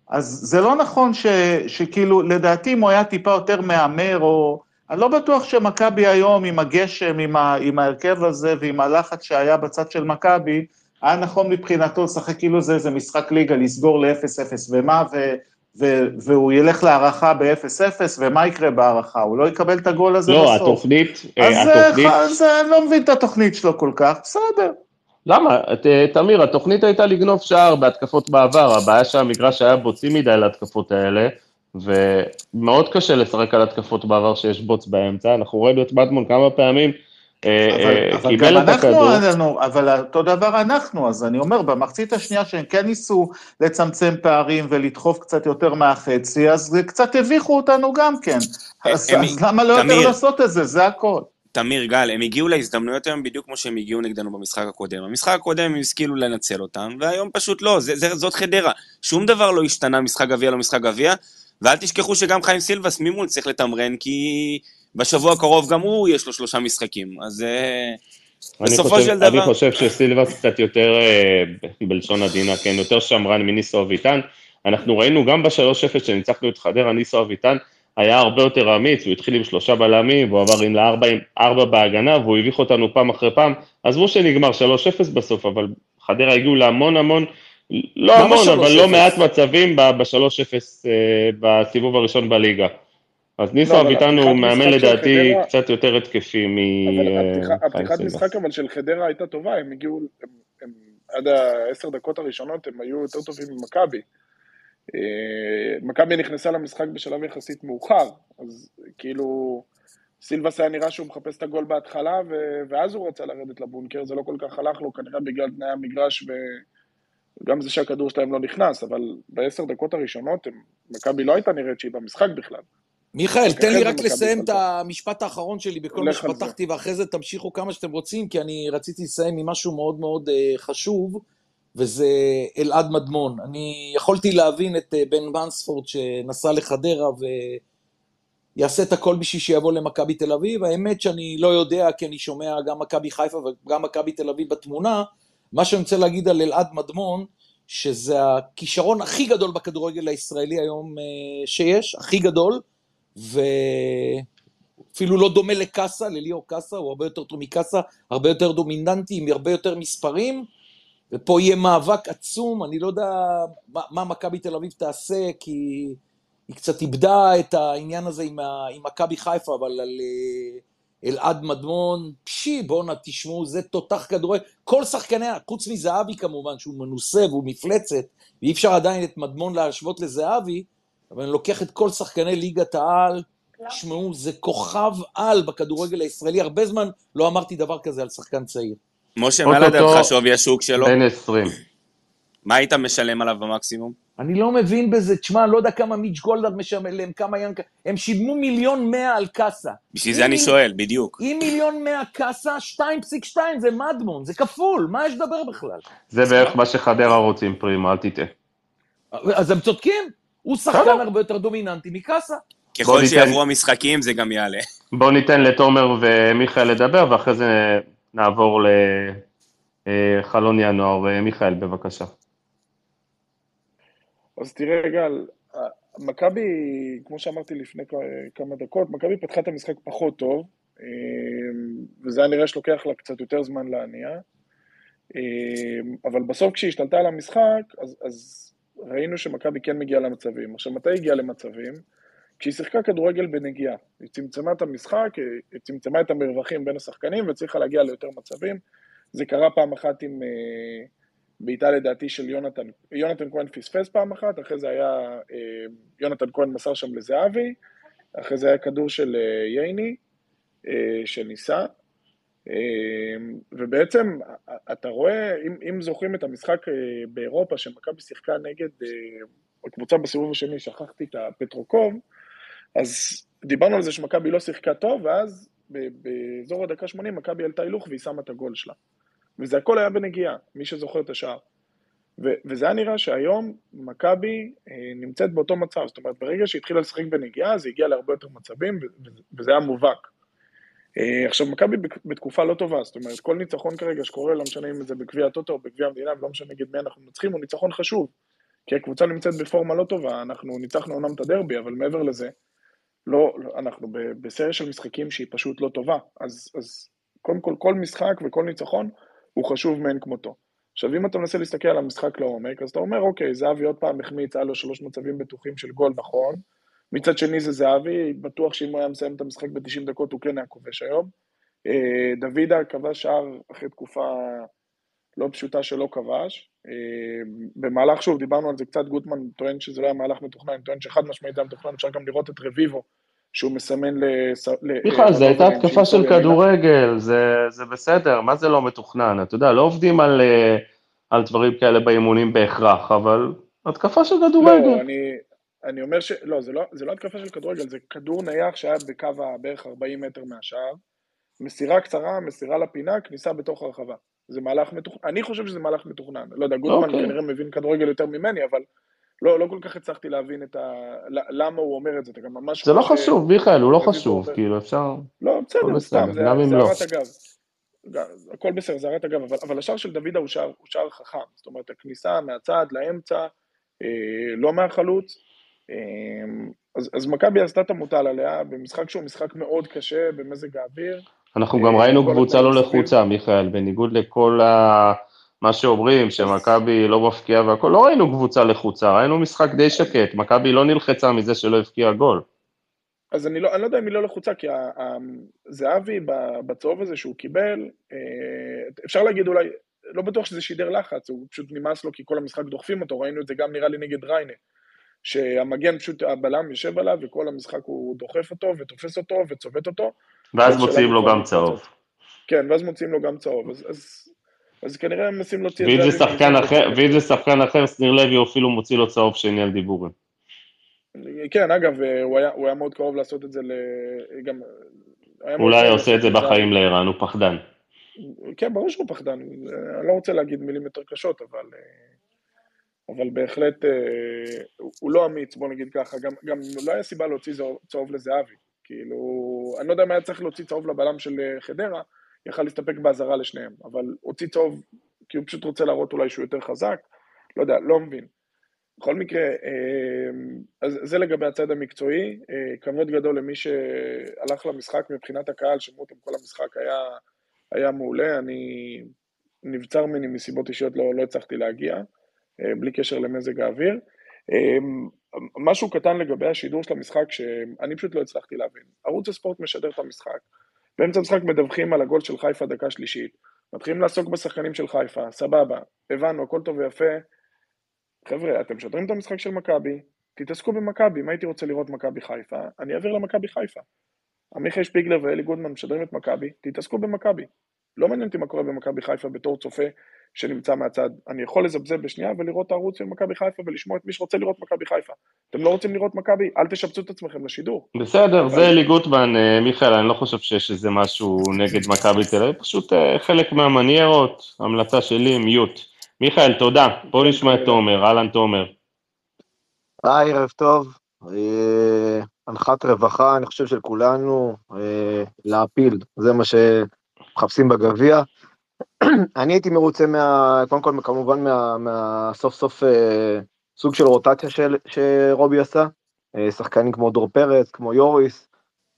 אז זה לא נכון ש, שכאילו, לדעתי אם הוא היה טיפה יותר מהמר, או... אני לא בטוח שמכבי היום עם הגשם, עם, ה, עם ההרכב הזה ועם הלחץ שהיה בצד של מכבי, היה נכון מבחינתו לשחק כאילו זה איזה משחק ליגה, לסגור ל-0-0, ומה, ו, ו, והוא ילך להערכה ב-0-0, ומה יקרה בהערכה? הוא לא יקבל את הגול הזה לא, בסוף. התוכנית, אה, אז התוכנית, אז אני לא מבין את התוכנית שלו כל כך, בסדר. למה? את, אה, תמיר, התוכנית הייתה לגנוב שער בהתקפות בעבר, הבעיה שהמגרש היה בוצי מדי להתקפות האלה, ומאוד קשה לשחק על התקפות בעבר שיש בוץ באמצע, אנחנו ראינו את מדמון כמה פעמים, אה, אבל, אה, קיבל את הכדור, אבל אותו דבר אנחנו, אז אני אומר, במחצית השנייה שהם כן ניסו לצמצם פערים ולדחוף קצת יותר מהחצי, אז קצת הביכו אותנו גם כן. אז, הם- אז למה לא יותר. לעשות את זה, זה הכל. תמיר, גל, הם הגיעו להזדמנויות היום בדיוק כמו שהם הגיעו נגדנו במשחק הקודם. במשחק הקודם הם השכילו לנצל אותם, והיום פשוט לא, זה, זה, זאת חדרה. שום דבר לא השתנה, משחק גביע לא משחק גביע, ואל תשכחו שגם חיים סילבס ממול צריך לתמרן, כי בשבוע הקרוב גם הוא יש לו שלושה משחקים, אז אה, אני בסופו חושב, של אני דבר... חושב שסילבס קצת יותר, אה, בלשון עדינה, כן, יותר שמרן מניסו אביטן. אנחנו ראינו גם ב-3-0 שניצחנו את חדרה, ניסו אביטן היה הרבה יותר אמיץ, הוא התחיל עם שלושה בלמים, והוא עבר עם לארבע עם ארבע בהגנה, והוא הביך אותנו פעם אחרי פעם. עזבו שנגמר 3-0 בסוף, אבל חדרה הגיעו להמון המון, לא למה המון, אבל 3-0? לא מעט מצבים ב-3-0 בסיבוב הראשון בליגה. אז ניסו לא, אביטן הוא מאמן לדעתי קצת יותר התקפי הפתיחה- מחיים הפתיחת. משחק אבל של חדרה הייתה טובה, הם הגיעו, עד העשר דקות הראשונות הם היו יותר טובים ממכבי. אה, מכבי נכנסה למשחק בשלב יחסית מאוחר, אז כאילו סילבס היה נראה שהוא מחפש את הגול בהתחלה, ואז הוא רצה לרדת לבונקר, זה לא כל כך הלך לו, כנראה בגלל תנאי המגרש ו... גם זה שהכדור שלהם לא נכנס, אבל בעשר דקות הראשונות מכבי לא הייתה נראית שהיא במשחק בכלל. מיכאל, תן לי זה רק לסיים את. המשפט האחרון שלי בכל מה. שפתחתי, ואחרי זה תמשיכו כמה שאתם רוצים, כי אני רציתי לסיים עם משהו מאוד מאוד אה, חשוב, וזה אלעד מדמון. אני יכולתי להבין את אה, בן מנספורד שנסע לחדרה ויעשה את הכל בשביל שיבוא למכבי תל אביב. האמת שאני לא יודע, כי אני שומע גם מכבי חיפה וגם מכבי תל אביב בתמונה. מה שאני רוצה להגיד על אלעד מדמון, שזה הכישרון הכי גדול בכדורגל הישראלי היום אה, שיש, הכי גדול, ואפילו לא דומה לקאסה, לליאור קאסה, הוא הרבה יותר טוב מקאסה, הרבה יותר דומיננטי, עם הרבה יותר מספרים, ופה יהיה מאבק עצום, אני לא יודע מה, מה מכבי תל אביב תעשה, כי היא קצת איבדה את העניין הזה עם, עם מכבי חיפה, אבל על אה, אלעד מדמון, פשי, בואנה, תשמעו, זה תותח כדורגל. כל שחקני, חוץ מזהבי כמובן, שהוא מנוסה והוא מפלצת, ואי אפשר עדיין את מדמון להשוות לזהבי, אבל אני לוקח את כל שחקני ליגת העל, תשמעו, זה כוכב על בכדורגל הישראלי, הרבה זמן לא אמרתי דבר כזה על שחקן צעיר. משה, מה אוטוטו- לדעתך שווי השוק שלו? בן 20. מה היית משלם עליו במקסימום? אני לא מבין בזה, תשמע, לא יודע כמה מיץ' גולדהר משלם, כמה ינקה, הם שילמו מיליון מאה על קאסה. בשביל זה אני שואל, בדיוק. אם מיליון מאה קאסה, 2.2 זה מדמון, זה כפול, מה יש לדבר בכלל? זה בערך מה שחדרה רוצים פרימה, אל תטעה. אז הם צודקים, הוא שחקן. הרבה יותר דומיננטי מקאסה. ככל שיעברו המשחקים זה גם יעלה. בואו ניתן לתומר ומיכאל לדבר, ואחרי זה נעבור לחלון ינואר. אה, מיכאל, בבקשה. אז תראה, גל, מכבי, כמו שאמרתי לפני כמה דקות, מכבי פתחה את המשחק פחות טוב, אה, וזה היה נראה שלוקח לה קצת יותר זמן להניע, אה, אבל בסוף כשהיא השתלטה על המשחק, אז, אז ראינו שמכבי כן מגיעה למצבים. עכשיו, מתי היא הגיעה למצבים? כשהיא שיחקה כדורגל בנגיעה. היא צמצמה את המשחק, היא צמצמה את המרווחים בין השחקנים והצליחה להגיע ליותר מצבים. זה קרה פעם אחת עם אה, בעיטה לדעתי של יונתן, יונתן כהן פספס פעם אחת, אחרי זה היה, אה, יונתן כהן מסר שם לזהבי, אחרי זה היה כדור של אה, ייני, אה, שניסה, ובעצם אתה רואה, אם, אם זוכרים את המשחק באירופה, שמכבי שיחקה נגד הקבוצה בסיבוב השני, שכחתי את הפטרוקוב, אז דיברנו על זה שמכבי לא שיחקה טוב, ואז באזור הדקה 80 מכבי עלתה הילוך והיא שמה את הגול שלה. וזה הכל היה בנגיעה, מי שזוכר את השער. ו- וזה היה נראה שהיום מכבי אה, נמצאת באותו מצב, זאת אומרת, ברגע שהתחילה לשחק בנגיעה, זה הגיע להרבה יותר מצבים, ו- וזה היה מובהק. אה, עכשיו, מכבי בת- בתקופה לא טובה, זאת אומרת, כל ניצחון כרגע שקורה, לא משנה אם זה בגביע הטוטו או בגביע המדינה, ולא משנה נגד מי אנחנו מנצחים, הוא ניצחון חשוב. כי הקבוצה נמצאת בפורמה לא טובה, אנחנו ניצחנו אומנם את הדרבי, אבל מעבר לזה, לא, לא אנחנו בסריה של משחקים שהיא פשוט לא טובה. אז, אז קודם כל, כל משחק וכל ניצחון הוא חשוב מאין כמותו. עכשיו, אם אתה מנסה להסתכל על המשחק לעומק, אז אתה אומר, אוקיי, זהבי עוד פעם החמיץ, היה לו שלוש מצבים בטוחים של גול, נכון. מצד שני זה זהבי, בטוח שאם הוא היה מסיים את המשחק ב-90 דקות, הוא כן היה כובש היום. אה, דוידה כבש שער אחרי תקופה לא פשוטה שלא כבש. אה, במהלך, שוב, דיברנו על זה קצת, גוטמן טוען שזה לא היה מהלך מתוכנן, טוען שחד משמעית זה היה מתוכנן, אפשר גם לראות את רביבו, שהוא מסמן לס... מיכאל, זו הייתה התקפה של. כדורגל, זה, זה בסדר, מה זה לא מתוכנן? אתה יודע, לא עובדים על, אה, על דברים כאלה באימונים בהכרח, אבל התקפה של לא, כדורגל. אני, אני אומר ש... לא, זה לא, זה לא התקפה של כדורגל, זה כדור נייח שהיה בקו בערך 40 מטר מהשער, מסירה קצרה, מסירה לפינה, כניסה בתוך הרחבה. זה מהלך מתוכנן, אני חושב שזה מהלך מתוכנן. לא יודע, גוטמן אוקיי. כנראה מבין כדורגל יותר ממני, אבל לא, לא כל כך הצלחתי להבין את ה... למה הוא אומר את זה, אתה גם ממש... זה לא חשוב, מיכאל, הוא לא חשוב. כאילו אפשר... לא, בסדר, סתם, זה גם לא. הערת אגב. הכל בסדר, זה הערת אגב, אבל, אבל השער של דוידה הוא שער, הוא שער חכם. זאת אומרת, הכניסה מהצד לאמצע, אה, לא מהחלוץ. אה, אז, אז מכבי עשתה את המוטל עליה במשחק שהוא משחק מאוד קשה, במזג האוויר. אנחנו גם אה, ראינו כל קבוצה לא. לחוצה, מיכאל, בניגוד לכל ה... מה שאומרים, שמכבי לא מפקיעה והכל, לא ראינו קבוצה לחוצה, ראינו משחק די שקט, מכבי לא נלחצה מזה שלא הבקיעה גול. אז אני לא, אני לא יודע אם היא לא לחוצה, כי זהבי בצהוב הזה שהוא קיבל, אה, אפשר להגיד אולי, לא בטוח שזה שידר לחץ, הוא פשוט נמאס לו כי כל המשחק דוחפים אותו, ראינו את זה גם נראה לי נגד ריינה, שהמגן פשוט, הבלם יושב עליו וכל המשחק הוא דוחף אותו ותופס אותו וצובט אותו. ואז מוציאים לו גם צהוב. כן, ואז מוציאים לו גם צהוב, אז, אז, אז כנראה הם מנסים להוציא את זה ואם זה שחקן אחר, שניר לוי אפילו מוציא לו צהוב שני על דיבורים. כן, אגב, אה, הוא היה, הוא היה מאוד קרוב לעשות את זה ל... גם... אולי עושה את זה בחיים לערן, הוא פחדן. כן, ברור שהוא פחדן, זה- אני לא רוצה להגיד מילים יותר קשות, אבל, אה, אבל בהחלט אה, הוא- לא אמיץ, בוא נגיד ככה, גם, גם לא היה סיבה להוציא צהוב לזהבי, כאילו, אני לא יודע מה היה צריך להוציא צהוב לבלם של אה, חדרה, יכל להסתפק באזהרה לשניהם, אבל הוציא צהוב כי הוא פשוט רוצה להראות אולי שהוא יותר חזק, לא יודע, לא מבין. בכל מקרה, אה, אז זה לגבי הצד המקצועי, אה, כבוד גדול למי שהלך למשחק מבחינת הקהל, שמעו אותם כל המשחק, היה, היה מעולה, אני נבצר ממני מסיבות אישיות, לא, לא הצלחתי להגיע, אה, בלי קשר למזג האוויר. אה, משהו קטן לגבי השידור של המשחק, שאני פשוט לא הצלחתי להבין. ערוץ הספורט משדר את המשחק, באמצע המשחק מדווחים על הגול של חיפה דקה שלישית, מתחילים לעסוק בשחקנים של חיפה, סבבה, הבנו, הכל טוב ויפה. חבר'ה, אתם משדרים את המשחק של מכבי, תתעסקו במכבי, אם הייתי רוצה לראות מכבי חיפה, אני אעביר למכבי חיפה. עמיחי שפיגלר ואלי גודמן משדרים את מכבי, תתעסקו במכבי. לא מעניין אותי מה קורה במכבי חיפה בתור צופה שנמצא מהצד. אני יכול לזבזב בשנייה ולראות את הערוץ של מכבי חיפה ולשמוע את מי שרוצה לראות מכבי חיפה. אתם לא רוצים לראות מכבי? אל תשפצו את עצמכם לשידור. בסדר, זה אלי גוטמן, אה, מיכאל, אני לא חושב שיש איזה משהו נגד מכבי תל אביב, פשוט אה, חלק מהמניירות, המלצה שלי, מיוט. מיכאל, תודה. בוא נשמע את תומר, אהלן תומר. היי, ערב טוב. אה, הנחת רווחה, אני חושב של כולנו, אה, להפיל, זה מה שמחפשים בגביע. אני הייתי מרוצה מה... קודם כל, כמובן, מה, מה סוף סוף אה, סוג של רוטציה של, שרובי עשה. אה, שחקנים כמו דור פרץ, כמו יוריס,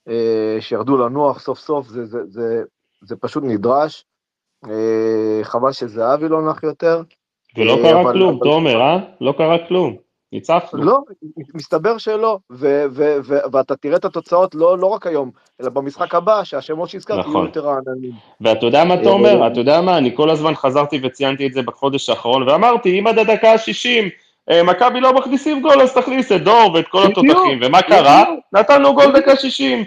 אה, שירדו לנוח סוף סוף, זה, זה, זה, זה פשוט נדרש. אה, חבל שזהבי לא נח יותר. ולא אה, קרה אבל- כלום, תומר, אה? לא קרה כלום. ניצחנו. לא, מסתבר שלא, ו- ו- ו- ואתה תראה את התוצאות לא, לא רק היום, אלא במשחק הבא, שהשמות שהזכרתי יהיו נכון. יותר רעננים. ואתה יודע מה, אה, תומר? אתה יודע מה? אני כל הזמן חזרתי וציינתי את זה בחודש האחרון, ואמרתי, אם עד הדקה ה-60 מכבי לא מכניסים גול, אז תכניס את דור ואת כל התותחים. ומה קרה? נתנו גול דקה 60,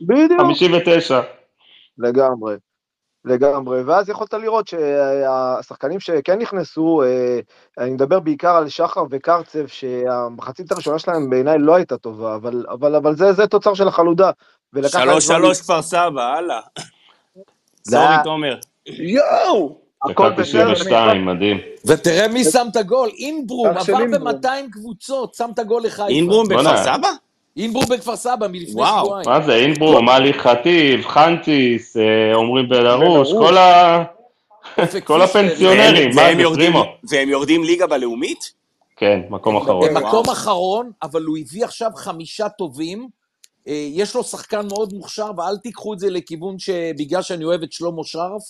בדיוק. 59. לגמרי, לגמרי, ואז יכולת לראות שהשחקנים שכן נכנסו, אה, אני מדבר בעיקר על שחר וקרצב, שהמחצית הראשונה שלהם בעיניי לא הייתה טובה, אבל, אבל, אבל זה, זה תוצר של החלודה. שלוש שלוש כפר סבא, הלאה. סורי, תומר. יואו! הכל בסדר, 92, מדהים. ותראה מי שם את הגול, אינברום, עבר אינברום. ב-200 קבוצות, שם את הגול לחיפה. אינברום בכפר. סבא? אינברום בכפר סבא מלפני וואו. שבועיים. מה זה, אינברום, מלי חטיב, חנטיס, אה, עומרי בלרוש. כל ה... כל. הפנסיונרים. מה זה, יורדים- פרימו? והם יורדים ליגה בלאומית? כן, מקום אחרון. במקום וואו. אחרון, אבל הוא הביא עכשיו חמישה טובים. אה, יש לו שחקן מאוד מוכשר, ואל תיקחו את זה לכיוון שבגלל שאני אוהב את שלמה שרף,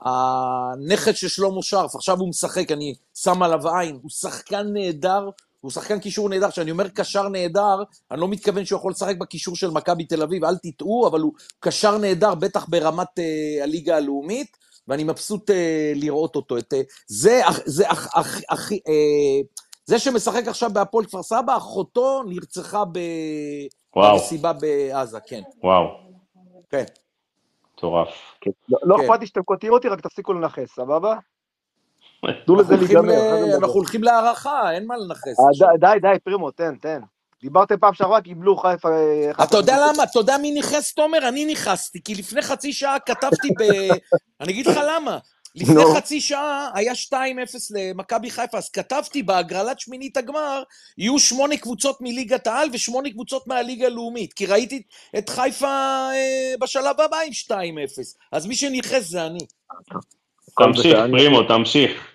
הנכד של שלמה שרף, עכשיו הוא משחק, אני שם עליו עין, הוא שחקן נהדר, הוא שחקן קישור נהדר. כשאני אומר קשר נהדר, אני לא מתכוון שהוא יכול לשחק בקישור של מכבי תל אביב, אל תטעו, אבל הוא קשר נהדר, בטח ברמת אה, הליגה הלאומית, ואני מבסוט אה, לראות אותו. את, אה, זה, אח- זה, אח, אח, אח, אה, זה שמשחק עכשיו בהפועל כפר סבא, אחותו נרצחה ב... וואו, במסיבה בעזה, כן. וואו, כן. מטורף. כן. לא, לא כן. אכפת לי שאתם קוטעים אותי, רק תפסיקו לנכס, סבבה? תנו לזה להיגמר. נדבר. אנחנו הולכים להערכה, אין מה לנכס. אה. די, די, פרימו, תן, תן. דיברתם פעם שעברה, קיבלו חיפה... אה, אתה יודע למה? אתה יודע מי נכנס, תומר? אני נכנסתי, כי לפני חצי שעה כתבתי ב... אני אגיד לך למה. לפני. חצי שעה היה 2-0 למכבי חיפה, אז כתבתי בהגרלת שמינית הגמר, יהיו שמונה קבוצות מליגת העל ושמונה קבוצות מהליגה הלאומית, כי ראיתי את חיפה אה, בשלב הבא עם 2-0, אז מי שנכנס זה אני. תמשיך, פרימו, תמשיך.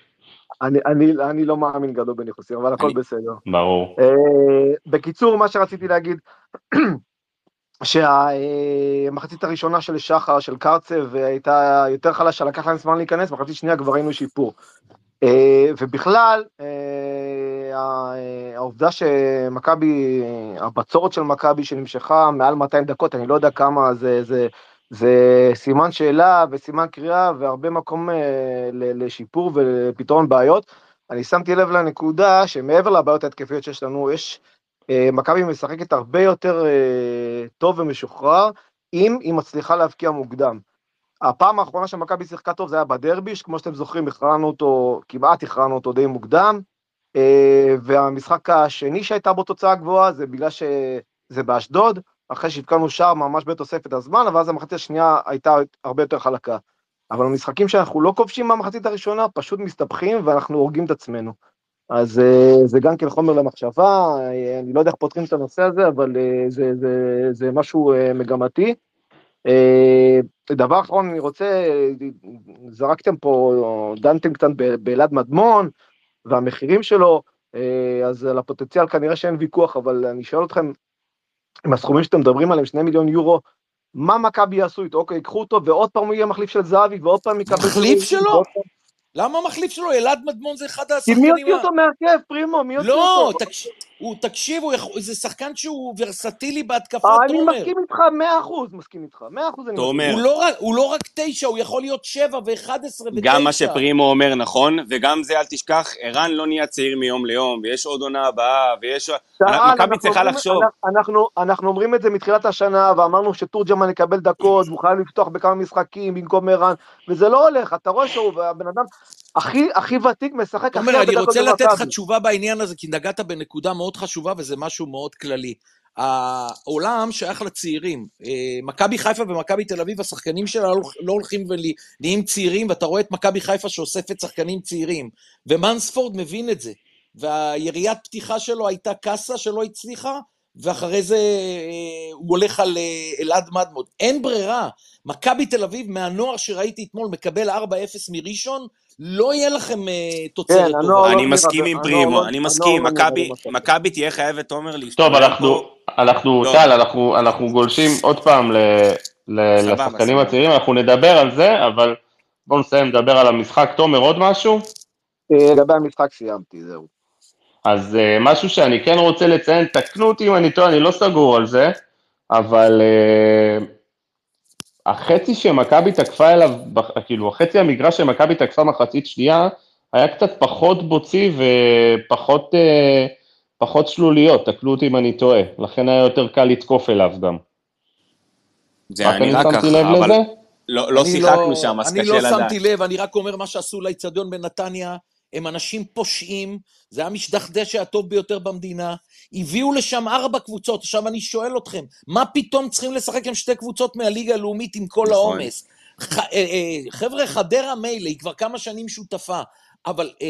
אני, אני, אני לא מאמין גדול בניחוסים, אבל הכל אני- בסדר. ברור. אה, בקיצור, מה שרציתי להגיד, שהמחצית הראשונה של שחר, של קרצב, הייתה יותר חלשה, לקח להם זמן להיכנס, מחצית שנייה כבר ראינו שיפור. אה, ובכלל, ה- העובדה שמכבי, הבצורת של מכבי שנמשכה מעל 200 דקות, אני לא יודע כמה, זה, זה, זה סימן שאלה וסימן קריאה והרבה מקום אה, לשיפור ולפתרון בעיות. אני שמתי לב לנקודה שמעבר לבעיות ההתקפיות שיש לנו, יש, אה, מכבי משחקת הרבה יותר אה, טוב ומשוחרר, אם היא מצליחה להבקיע מוקדם. הפעם האחרונה שמכבי שיחקה טוב זה היה בדרבי, שכמו שאתם זוכרים, הכרענו אותו, כמעט הכרענו אותו די מוקדם, והמשחק השני שהייתה בו תוצאה גבוהה זה בגלל שזה באשדוד, אחרי שהבקענו שער ממש בתוספת הזמן, אבל אז המחצית השנייה הייתה הרבה יותר חלקה. אבל המשחקים שאנחנו לא כובשים במחצית הראשונה, פשוט מסתבכים ואנחנו הורגים את עצמנו. אז אה, זה גם כן חומר למחשבה, אה, אני לא יודע איך פותרים את הנושא הזה, אבל אה, זה, זה, זה משהו מגמתי. דבר אחרון, אני רוצה, זרקתם פה, דנתם קצת באלעד מדמון והמחירים שלו, אז על הפוטנציאל כנראה שאין ויכוח, אבל אני שואל אתכם, עם הסכומים שאתם מדברים עליהם, שני מיליון יורו, מה מכבי יעשו איתו? אוקיי, ייקחו אותו ועוד פעם הוא יהיה מחליף של זהבי ועוד פעם יקבל... מחליף שלו? למה המחליף שלו? אלעד מדמון זה אחד כי השחקנים... מי יוציא ה- אותו מהרכב, פרימו? מי יוציא לא, אותו? הוא- תקשיב, הוא יכול- זה שחקן שהוא ורסטילי בהתקפה, אני תומר. מסכים איתך, מאה אחוז מסכים איתך, מאה אחוז אני מסכים. תומר, הוא לא רק- הוא לא רק תשע, הוא יכול להיות שבע ואחד עשרה ותשע. גם מה שפרימו אומר נכון, וגם זה, אל תשכח, ערן לא נהיה צעיר מיום ליום, ויש עוד עונה הבאה, ויש... מכבי צריכה לחשוב. אנחנו, אנחנו אומרים את זה מתחילת השנה, ואמרנו שתורג'מן יקבל דקות, והוא חייב לפתוח בכמה משחקים במקום ערן, וזה לא הולך, אתה רואה שהוא הבן אדם הכי, הכי ותיק, משחק הכי הרבה אני דקות רוצה לתת לך. תשובה בעניין הזה, כי נגעת בנקודה מאוד חשובה וזה משהו מאוד כללי. העולם שייך לצעירים. אה, מכבי חיפה ומכבי תל אביב, השחקנים שלה לא- לא הולכים ונהיים צעירים, ואתה רואה את מכבי חיפה שאוספת שחקנים צעירים. ומנספורד מבין את זה. והיריית פתיחה שלו הייתה קאסה שלא הצליחה, ואחרי זה אה, הוא הולך על אה, אלעד מדמוד. אין ברירה. מכבי תל אביב, מהנוער שראיתי אתמול, מקבל 4-0 מראשון, לא יהיה לכם אה, תוצרת כן, טובה. לא אני מסכים עם פרימו, לא- אני מסכים, לא מכבי- תהיה חייבת, תומר, להשתולל טוב, אנחנו. טל, אנחנו, גולשים עוד פעם ל, ל, סבבה, לשחקנים. הצעירים, אנחנו נדבר על זה, אבל בואו נסיים לדבר על המשחק. תומר, עוד משהו? אה, לגבי המשחק סיימתי, זהו. אז uh, משהו שאני כן רוצה לציין, תקנו אותי אם אני טועה, אני לא סגור על זה, אבל uh, החצי שמכבי תקפה אליו, כאילו החצי המגרש שמכבי תקפה מחצית שנייה, היה קצת פחות בוצי ופחות uh, פחות שלוליות, תקנו אותי אם אני טועה, לכן היה יותר קל לתקוף אליו גם. זה היה אני נראה ככה, אבל לזה? לא לא אני שיחקנו שם, אז אני קשה לא לדעת. שמתי לב, אני רק אומר מה שעשו לאיצטדיון בנתניה, הם אנשים פושעים, זה היה משדכדש הטוב ביותר במדינה, הביאו לשם ארבע קבוצות, עכשיו אני שואל אתכם, מה פתאום צריכים לשחק עם שתי קבוצות מהליגה הלאומית עם כל נכון. העומס? אה, אה, חבר'ה, חדרה מילא, היא כבר כמה שנים שותפה, אבל אה,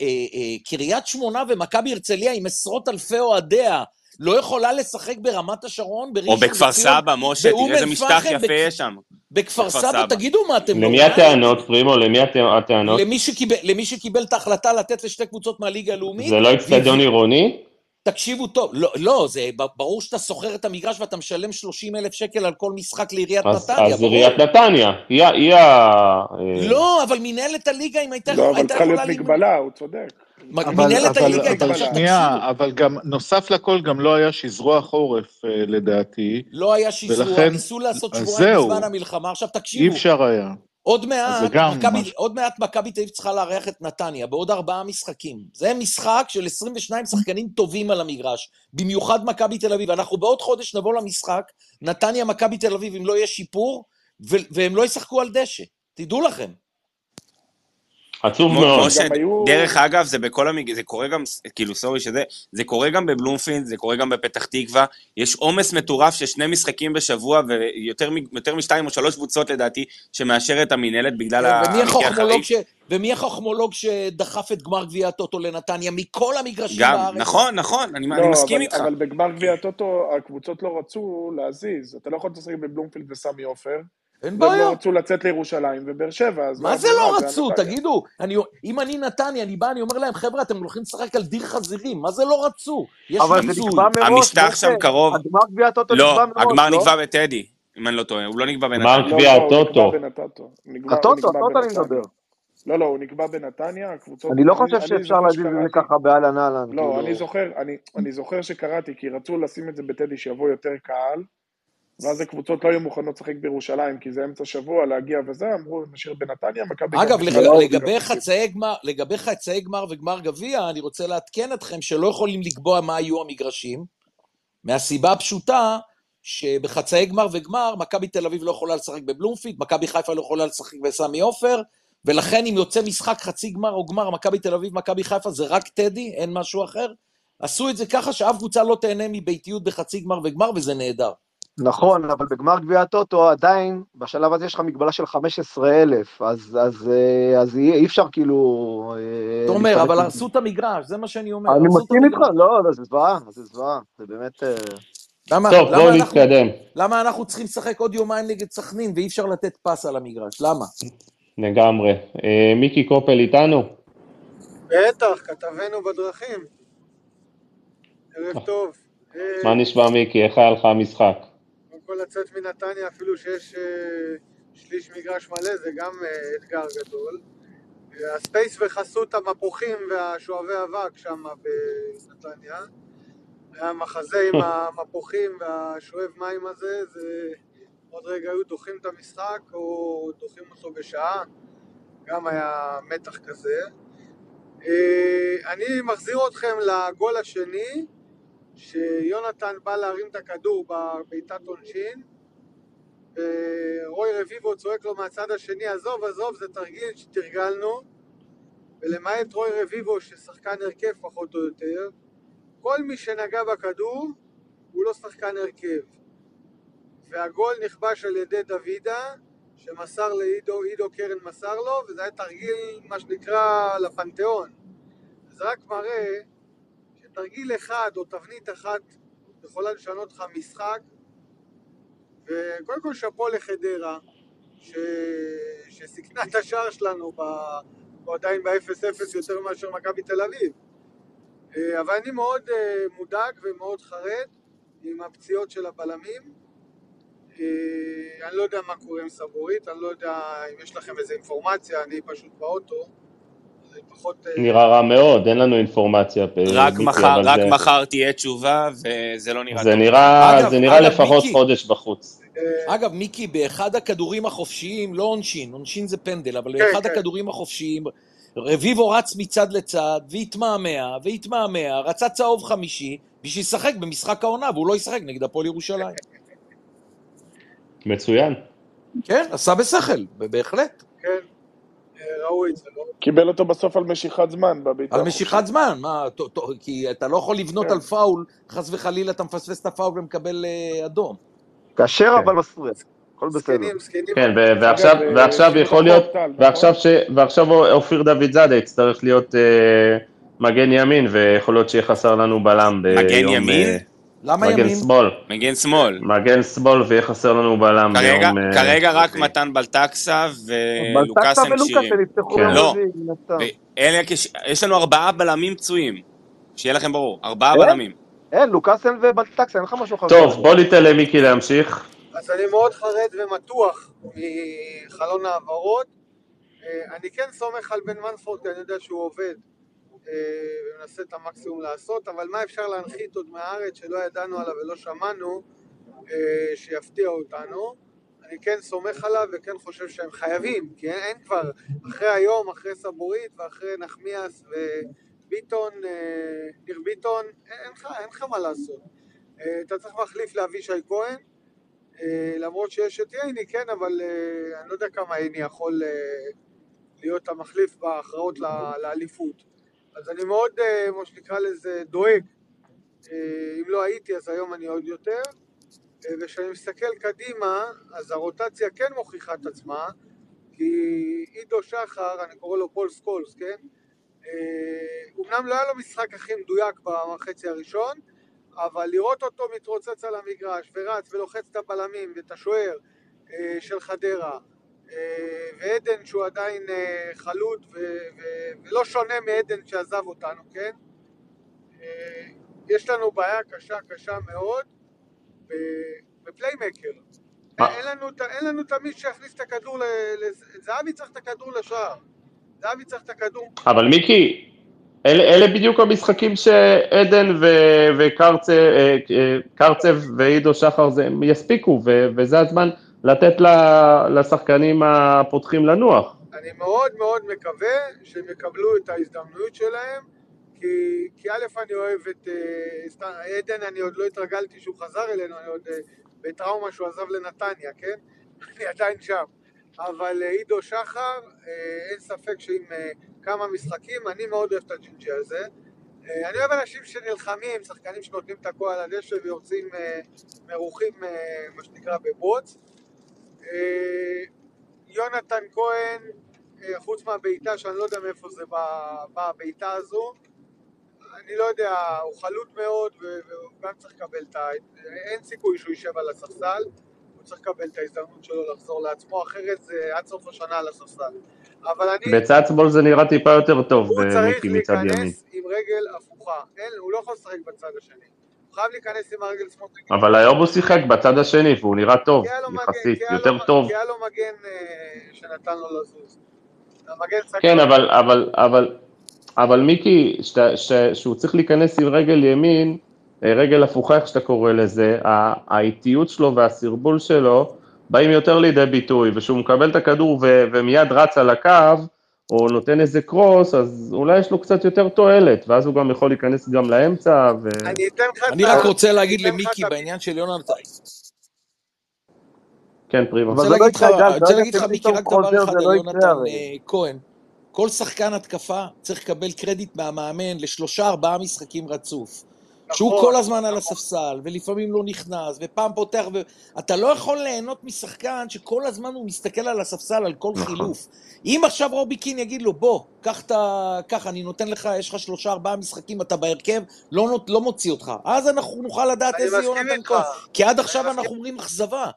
אה, אה, קריית שמונה ומכבי הרצליה עם עשרות אלפי אוהדיה, לא יכולה לשחק ברמת השרון, או בראשון בכפר לציון, סבא, משה, תראה איזה משטח יפה בכ- יש שם. בכפר בכפר סבא, סבא. תגידו מה אתם למי די. הטענות, פרימו? למי הט- הטענות? למי שקיבל, למי שקיבל את ההחלטה לתת לשתי קבוצות מהליגה הלאומית, זה לא אצטדיון עירוני? תקשיבו טוב, לא, לא, זה ברור שאתה שוכר את המגרש ואתה משלם 30 אלף שקל על כל משחק לעיריית אז נתניה, אז ברור. עיריית נתניה, היא ה... לא, אבל מנהלת הליגה, אם הייתה לא, אבל צריכה להיות מגבלה, הוא צודק. מנהלת אבל, הליגה הייתה... אבל עכשיו, שנייה, תקשיבו, אבל גם, נוסף לכל, גם לא היה שזרוע חורף, אה, לדעתי. לא היה שזרוע, ולכן- ניסו לעשות שבועיים זהו. בזמן המלחמה, עכשיו אי תקשיבו, אפשר היה. עוד מעט, מכבי. עוד מעט מכבי תל אביב צריכה לארח את נתניה, בעוד ארבעה משחקים. זה משחק של 22 שחקנים טובים על המגרש, במיוחד מכבי תל אביב. אנחנו בעוד חודש נבוא למשחק, נתניה, מכבי תל אביב, אם לא יהיה שיפור, והם לא ישחקו על דשא. תדעו לכם. עצוב מאוד. גם היו- דרך אגב, זה בכל המג... זה קורה גם, כאילו, סורי שזה, זה קורה גם בבלומפילד, זה קורה גם בפתח תקווה, יש עומס מטורף של שני משחקים בשבוע, ויותר מ- יותר משתיים או שלוש קבוצות לדעתי, שמאשרת המינהלת בגלל ומי המקרה החוכמולוג, החריג. ש... ומי החוכמולוג שדחף את גמר גביע הטוטו לנתניה מכל המגרשים גם, בארץ? נכון, נכון, אני, אני לא, מסכים אבל, איתך. אבל בגמר גביע הטוטו הקבוצות לא רצו להזיז. אתה לא יכול לשחק בבלומפילד וסמי עופר, אין בעיה. לא רצו לצאת לירושלים ובאר שבע, אז מה זה לא רצו? תגידו, אני, אם אני נתניה, אני בא, אני אומר להם, חבר'ה, אתם הולכים לשחק על דיר חזירים, מה זה לא רצו? יש אבל זה פיצוי. נקבע מראש, המשטח. שם קרוב. הגמר גביע הטוטו לא, נקבע מראש, הגמר לא? נקבע בטדי, אם אני לא טועה, הוא לא נקבע גמר בנתניה. לא, גביע לא, הוא הטוטו. הטוטו, הטוטו אני. מדבר. לא, לא, הוא נקבע בנתניה, הקבוצות... אני לא חושב שאפשר להזיז את זה ככה באהלן אהלן. לא, כאילו. אני זוכר, אני, אני זוכר שקראתי, כי רצו לשים את זה בטדי שיבוא יותר קהל, ואז הקבוצות לא היו מוכנות לשחק בירושלים, כי זה אמצע שבוע, להגיע וזה, אמרו, נשאיר בנתניה, מכבי... אגב, לג- לא לגבי חצאי גמר, לגבי חצאי גמר וגמר גביע, אני רוצה לעדכן אתכם שלא יכולים לקבוע מה יהיו המגרשים, מהסיבה הפשוטה שבחצאי גמר וגמר, מכבי תל אביב לא יכולה לשחק בבלומפיד, מכבי חיפה לא יכולה לשחק בסמי עופר, ולכן אם יוצא משחק חצי גמר או גמר, מכבי תל אביב, מכבי חיפה, זה רק טדי, אין משהו אחר. עשו את זה ככה שאף קבוצה לא תהנה מביתיות בחצי גמר וגמר, וזה נהדר. נכון, אבל בגמר גביע הטוטו עדיין, בשלב הזה יש לך מגבלה של 15,000, אז, אז, אה, אז אי אי אפשר כאילו... אה, אתה אומר, להשתמש אבל. הרסו את המגרש, זה מה שאני אומר. אני מסכים איתך. לא, לא, זה זוועה, זה זוועה, זה באמת... אה, למה, טוב, למה בואו אנחנו- נתקדם. למה אנחנו צריכים לשחק עוד יומיים נגד סכנין ואי אפשר לתת פס על המגרש? למה? לגמרי. אה, מיקי קופל איתנו? בטח, כתבנו בדרכים. ערב טוב. אה, מה נשמע מיקי? איך היה לך המשחק? כל לצאת מנתניה, אפילו שיש אה, שליש מגרש מלא, זה גם אה, אתגר גדול. הספייס בחסות המפוחים והשואבי אבק שם בנתניה. היה מחזה עם המפוחים והשואב מים הזה, זה עוד רגע היו דוחים את המשחק או דוחים אותו בשעה, גם היה מתח כזה. אה, אני מחזיר אתכם לגול השני, שיונתן בא להרים את הכדור בבעיטת עונשין, ורוי רביבו צועק לו מהצד השני, עזוב, עזוב, זה תרגיל שתרגלנו, ולמעט רוי רביבו ששחקן הרכב פחות או יותר, כל מי שנגע בכדור הוא לא שחקן הרכב. והגול נכבש על ידי דוידה, שמסר לעידו, עידו קרן מסר לו, וזה היה תרגיל, מה שנקרא, לפנתיאון. זה רק מראה שתרגיל אחד או תבנית אחת יכולה לשנות לך משחק, וקודם כל שאפו לחדרה, ש... שסיכנה את השער שלנו, ב... הוא עדיין ב-0-0 יותר מאשר מכבי תל אביב. אה, אבל אני מאוד אה, מודאג ומאוד חרד עם הפציעות של הבלמים. אה, אני לא יודע מה קורה עם סבורית, אני לא יודע אם יש לכם איזה אינפורמציה, אני פשוט באוטו. פחות... אה, נראה רע מאוד, אין לנו אינפורמציה. רק מחר, רק זה- מחר תהיה תשובה, וזה לא נראה זה טוב. נראה, אגב, זה נראה אגב, לפחות מיקי. חודש בחוץ. אה, אגב, מיקי, באחד הכדורים החופשיים, לא עונשין, עונשין זה פנדל, אבל כן, באחד כן. הכדורים החופשיים, רביבו רץ מצד לצד, והתמהמה, והתמהמה, רצה צהוב חמישי, בשביל לשחק במשחק העונה, והוא לא ישחק נגד הפועל ירושלים. מצוין. כן, עשה בשכל, בהחלט. כן, ראו את זה, לא? קיבל אותו בסוף על משיכת זמן בביתה. על משיכת זמן, מה, ת- ת- כי אתה לא יכול לבנות כן. על פאול, חס וחלילה אתה מפספס את הפאול ומקבל אה, אדום. כשר כן. אבל מסריח, הכל בסדר. כן, ועכשיו, אה, יכול להיות, נכון? ועכשיו ש- ועכשיו אופיר דוד זאדה יצטרך להיות אה, מגן ימין, ויכול להיות שיהיה חסר לנו בלם ביום... מגן ימין? אה, למה מגן ימין? שמאל. מגן שמאל. מגן שמאל ויהיה חסר לנו בלם כרגע, ביום... אה, כרגע רק רביעי. מתן בלטקסה ולוקאסם בלטקסה ולוקאסם כן. לא. אלה, יש לנו ארבעה בלמים פצועים. שיהיה לכם ברור, ארבעה אין? בלמים. אין, לוקאסן ובלטקסה, אין לך משהו אחר. טוב, בוא ניתן למיקי להמשיך. אז אני מאוד חרד ומתוח מחלון העברות. אה, אני כן סומך על בן מנפורד, כי אני יודע שהוא עובד אה, ומנסה את המקסימום לעשות, אבל מה אפשר להנחית עוד מהארץ שלא ידענו עליו ולא שמענו, אה, שיפתיע אותנו. אני כן סומך עליו וכן חושב שהם חייבים, כי אין, אין כבר, אחרי היום, אחרי סבורית ואחרי נחמיאס וביטון, אה, ניר ביטון, אין לך מה לעשות. אה, אתה צריך מחליף לאבישי כהן, אה, למרות שיש את ייני, כן, אבל אה, אני לא יודע כמה ייני יכול אה, להיות המחליף בהכרעות לאליפות. אז אני מאוד, אה, מה שנקרא לזה, דואג. אה, אם לא הייתי, אז היום אני עוד יותר. אה, וכשאני מסתכל קדימה, אז הרוטציה כן מוכיחה את עצמה, כי עידו שחר, אני קורא לו פול סקולס, כן? אומנם לא היה לו משחק הכי מדויק בחצי הראשון, אבל לראות אותו מתרוצץ על המגרש ורץ ולוחץ את הבלמים ואת השוער של חדרה, ועדן שהוא עדיין אה, ו- ולא שונה מעדן שעזב אותנו, כן? אה, יש לנו בעיה קשה קשה מאוד בפליימקר. אין לנו, אין לנו תמיד שיכניס את הכדור, זהבי צריך את הכדור לשער. זהבי צריך את הכדור. אבל מיקי, אלה, אלה בדיוק המשחקים שעדן ו- וקרצב אה, אה, קרצב ועידו שחר זה, יספיקו, ו- וזה הזמן לתת לשחקנים הפותחים לנוח. אני מאוד מאוד מקווה שהם יקבלו את ההזדמנות שלהם, כי, כי א', אני אוהב את אה, עדן, אני עוד לא התרגלתי שהוא חזר אלינו, אני עוד אה, בטראומה שהוא עזב לנתניה, כן? אני עדיין שם. אבל אה, עידו שחר, אה, אין ספק שעם אה, כמה משחקים, אני מאוד אוהב את הג'ינג'י הזה. אה, אני אוהב אנשים שנלחמים, שחקנים שנותנים את הכל על הדשא ויוצאים אה, מרוחים, אה, מה שנקרא, בבוץ. אה, יונתן כהן, אה, חוץ מהבעיטה, שאני לא יודע מאיפה זה בא, בא הבעיטה הזו, אני לא יודע, הוא חלוט מאוד והוא גם צריך לקבל את ה... אין סיכוי שהוא יישב על הספסל, הוא צריך לקבל את ההזדמנות שלו לחזור לעצמו, אחרת זה עד סוף השנה על הספסל. אבל אני... בצד שמאל זה נראה טיפה יותר טוב, הוא אה, צריך מיקי מצד ימין. להיכנס עם רגל הפוכה. אין, הוא לא יכול לשחק בצד השני. חייב להיכנס עם הרגל שמאל. אבל היום הוא שיחק בצד השני והוא נראה טוב, יחסית, יותר טוב. כי היה לו מגן אה, שנתן לו לזוז. כן, אבל, אבל, אבל, אבל מיקי, שהוא צריך להיכנס עם רגל ימין, אה, רגל הפוכה, איך שאתה קורא לזה, האיטיות שלו והסרבול שלו באים יותר לידי ביטוי, וכשהוא מקבל את הכדור ומיד רץ על הקו, או נותן איזה קרוס, אז אולי יש לו קצת יותר תועלת, ואז הוא גם יכול להיכנס גם לאמצע, ו... אני אתן לך אני רק רוצה להגיד למיקי בעניין של יונתן, כן, פרימו. אבל זה לא יקרה, גל, אני רוצה ברגע להגיד לך, מיקי, רק דבר אחד זה על לא יונתן. אה, כהן. כל שחקן התקפה צריך לקבל קרדיט מהמאמן לשלושה ארבעה משחקים רצוף. שהוא נכון, כל הזמן על נכון. הספסל, ולפעמים לא נכנס, ופעם פותח, ו... אתה לא יכול ליהנות משחקן שכל הזמן הוא מסתכל על הספסל, על כל נכון. חילוף. אם עכשיו רובי קין יגיד לו, בוא, קח את ה... קח, אני נותן לך, יש לך שלושה ארבעה משחקים, אתה בהרכב, לא, נות- לא מוציא אותך. אז אנחנו נוכל לדעת איזה יונתן. כהן. כי עד עכשיו מסכים. אנחנו אומרים אכזבה.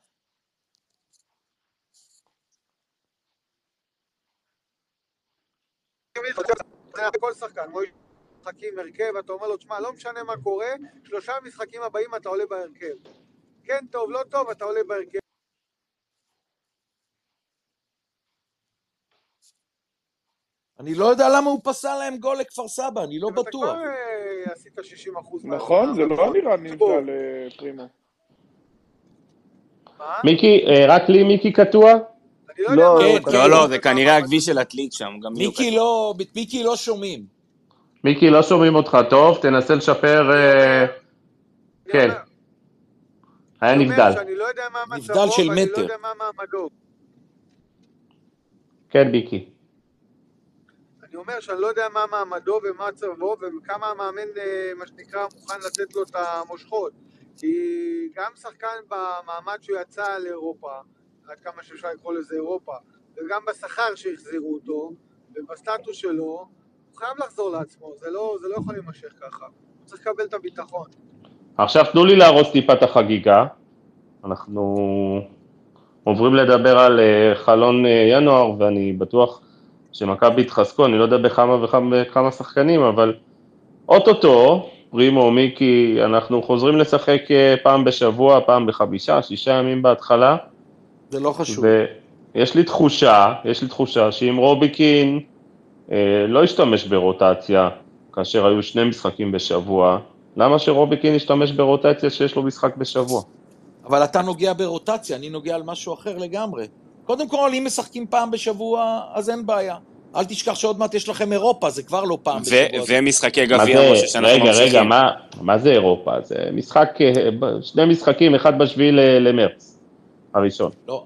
כל שחקן, כמו משחקים הרכב, אתה אומר לו, תשמע, לא משנה מה קורה, שלושה משחקים הבאים אתה עולה בהרכב. כן טוב, לא טוב, אתה עולה בהרכב. אני לא יודע למה הוא פסל להם גול לכפר סבא, אני לא בטוח. כבר אה, עשית 60 אחוז. נכון, זה לא נראה נבדל, אה, פרימו. מה? מיקי, אה, רק לי מיקי קטוע? אני לא לא, כן, כן. לא. לא, זה כנראה הכביש של עתלית שם. לא, מיקי לא שומעים. מיקי, לא שומעים אותך טוב, תנסה לשפר... אה, כן, היה נבדל. לא יודע מה נבדל של לא מטר. יודע מה מעמדו. כן, מיקי. אני אומר שאני לא יודע מה מעמדו ומה מצבו וכמה המאמן, אה, מה שנקרא, מוכן לתת לו את המושכות. כי גם שחקן במעמד שהוא יצא לאירופה, עד כמה שאפשר לקרוא לזה אירופה, וגם בשכר שהחזירו אותו, ובסטטוס שלו, הוא חייב לחזור לעצמו, זה לא, זה לא יכול להימשך ככה. הוא צריך לקבל את הביטחון. עכשיו תנו לי להרוס טיפה את החגיגה. אנחנו עוברים לדבר על אה, חלון אה, ינואר, ואני בטוח שמכבי יתחזקו, אני לא יודע בכמה וכמה שחקנים, אבל אוטוטו, פרימו, מיקי, אנחנו חוזרים לשחק אה, פעם בשבוע, פעם בחמישה, שישה ימים בהתחלה, זה לא חשוב. ויש לי תחושה, יש לי תחושה שאם רוביקין לא ישתמש ברוטציה, כאשר היו שני משחקים בשבוע, למה שרוביקין ישתמש ברוטציה שיש לו משחק בשבוע? אבל אתה נוגע ברוטציה, אני נוגע על משהו אחר לגמרי. קודם כל, אם משחקים פעם בשבוע, אז אין בעיה. אל תשכח שעוד מעט יש לכם אירופה, זה כבר לא פעם בשבוע. ומשחקי מה גביע, זה, משה, שאנחנו רגע, ממשיכים. רגע, מה, מה זה אירופה? זה משחק, אה, שני משחקים, אחד בשביעי למרץ, הראשון. לא.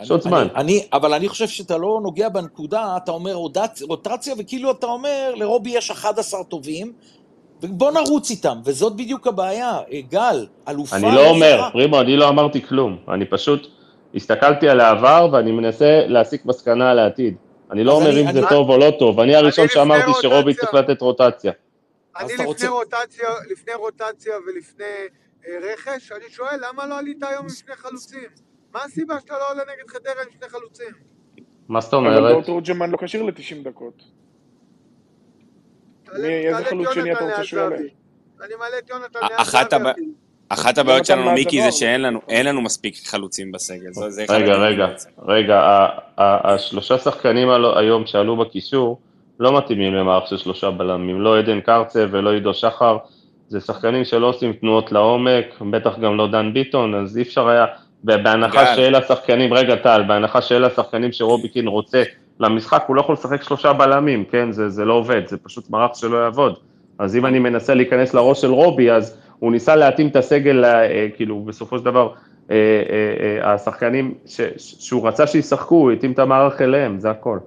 יש עוד אני- זמן. אני, אני, אבל אני חושב שאתה לא נוגע בנקודה, אתה אומר רוטצ- רוטציה, וכאילו אתה אומר, לרובי יש 11 טובים, ובוא נרוץ איתם, וזאת בדיוק הבעיה. גל, אלופה... אני לא אומר. פרימו, אני לא אמרתי כלום, אני פשוט הסתכלתי על העבר ואני מנסה להסיק מסקנה על העתיד. אני לא אומר אני- אם זה אני- טוב או לא טוב, אני הראשון שאמרתי שרובי. צריך לתת רוטציה. אני לפני רוצה- רוטציה, לפני רוטציה ולפני אה, רכש, אני שואל, למה לא עלית היום עם שני חלוצים? מה הסיבה שאתה לא עולה נגד חדרה עם שני חלוצים? מה זאת אבל דור אומרת? תורג'מן לא כשיר ל-90 דקות. איזה חלוץ שני אתה רוצה שהוא יעלה? אני מעלה את יונתן הבע- אפילו. אחת הבעיות שלנו, מיקי, זה. שאין לנו, אין לנו מספיק חלוצים בסגל. רגע, רגע. רגע, השלושה שחקנים היום שעלו בקישור לא מתאימים למערך של שלושה בלמים, לא עדן קרצב ולא עידו שחר, זה שחקנים שלא עושים תנועות לעומק, בטח גם לא דן ביטון, אז אי אפשר היה, בהנחה גל. שאלה השחקנים, רגע טל, בהנחה שאלה השחקנים שרובי קין רוצה למשחק, הוא לא יכול לשחק שלושה בלמים, כן, זה, זה לא עובד, זה פשוט מערך שלא יעבוד. אז אם אני מנסה להיכנס לראש של רובי, אז הוא ניסה להתאים את הסגל, אה, כאילו, בסופו של דבר, אה, אה, אה, השחקנים ש, ש- שהוא רצה שישחקו, הוא התאים את המערך אליהם, זה הכל.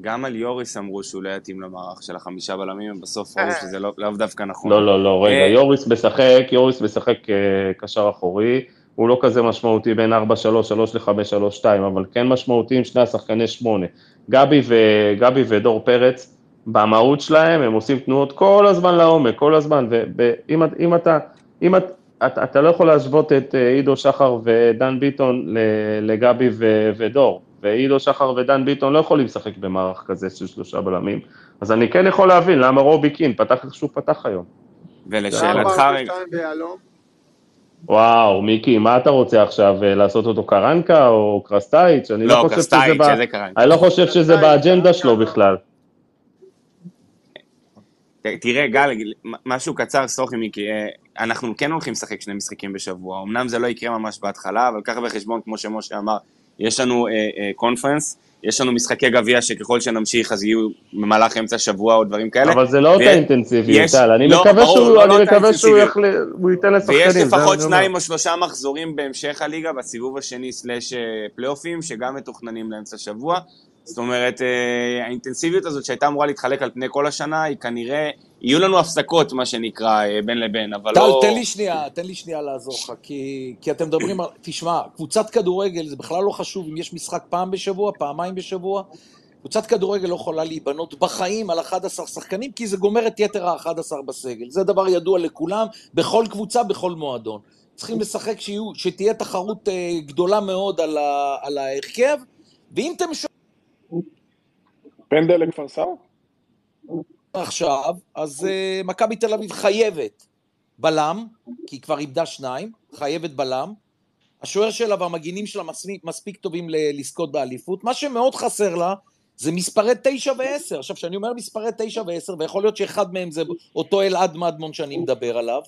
גם על יוריס אמרו שהוא לא יתאים למערך של החמישה בלמים, ובסוף ראו שזה לא לאו דווקא נכון. לא, לא, לא, רגע, אה. יוריס משחק, יוריס משחק אה, קשר אחורי, הוא לא כזה משמעותי בין 4-3-3 ל-5-3-2, אבל כן משמעותי עם שני השחקני שמונה. גבי, ו, גבי ודור פרץ, במהות שלהם, הם עושים תנועות כל הזמן לעומק, כל הזמן, ואם אם אתה, אם את, אתה, אתה לא יכול להשוות את אה, עידו שחר ודן ביטון לגבי ו, ודור, ועידו שחר ודן ביטון לא יכולים לשחק במערך כזה של שלושה בלמים, אז אני כן יכול להבין למה רובי קין פתח איך שהוא פתח היום. ולשאלתך רגע. וואו, מיקי, מה אתה רוצה עכשיו, אה, לעשות אותו קרנקה או קרסטייץ'? אני לא לא, חושב שזה ב- קרנקה. אני לא חושב שזה באג'נדה שלו קרנקה. בכלל. ת- תראה, גל, משהו קצר, סורי מיקי, אה, אנחנו כן הולכים לשחק שני משחקים בשבוע, אמנם זה לא יקרה ממש בהתחלה, אבל ככה בחשבון, כמו שמשה אמר, יש לנו קונפרנס, יש לנו משחקי גביע שככל שנמשיך אז יהיו במהלך אמצע השבוע או דברים כאלה, אבל זה לא אותה אינטנסיביות, טל. אני לא, מקווה ברור, שהוא לא, אני לא אותה מקווה שהוא אינטנסיביות. יחל- הוא ייתן לשחקנים. ויש לפחות. שניים או שלושה מחזורים בהמשך הליגה, בסיבוב השני סלאש אה, פלייאופים, שגם מתוכננים לאמצע שבוע. זאת אומרת, אה, האינטנסיביות הזאת שהייתה אמורה להתחלק על פני כל השנה, היא כנראה, יהיו לנו הפסקות, מה שנקרא, אה, בין לבין, אבל טל, לא... תן לי שנייה, תן לי שנייה לעזור לך, כי, כי אתם מדברים על... תשמע, קבוצת כדורגל, זה בכלל לא חשוב אם יש משחק פעם בשבוע, פעמיים בשבוע. קבוצת כדורגל לא יכולה להיבנות בחיים על 11 שחקנים, כי זה גומר את יתר ה-11 בסגל. זה דבר ידוע לכולם, בכל קבוצה, בכל מועדון. צריכים לשחק שיהיו, שתהיה תחרות אה, גדולה מאוד על, ה, על ההרכב, ואם אתם שואלים פנדל לכפר סבא? עכשיו, אז אה, מכבי תל אביב חייבת בלם, כי היא כבר איבדה שניים, חייבת בלם. השוער שלה והמגינים שלה מספיק, מספיק טובים ל- לזכות באליפות. מה שמאוד חסר לה זה מספרי תשע ועשר. עכשיו, כשאני אומר מספרי תשע ועשר, ויכול להיות שאחד מהם זה אותו אלעד מדמון שאני מדבר עליו,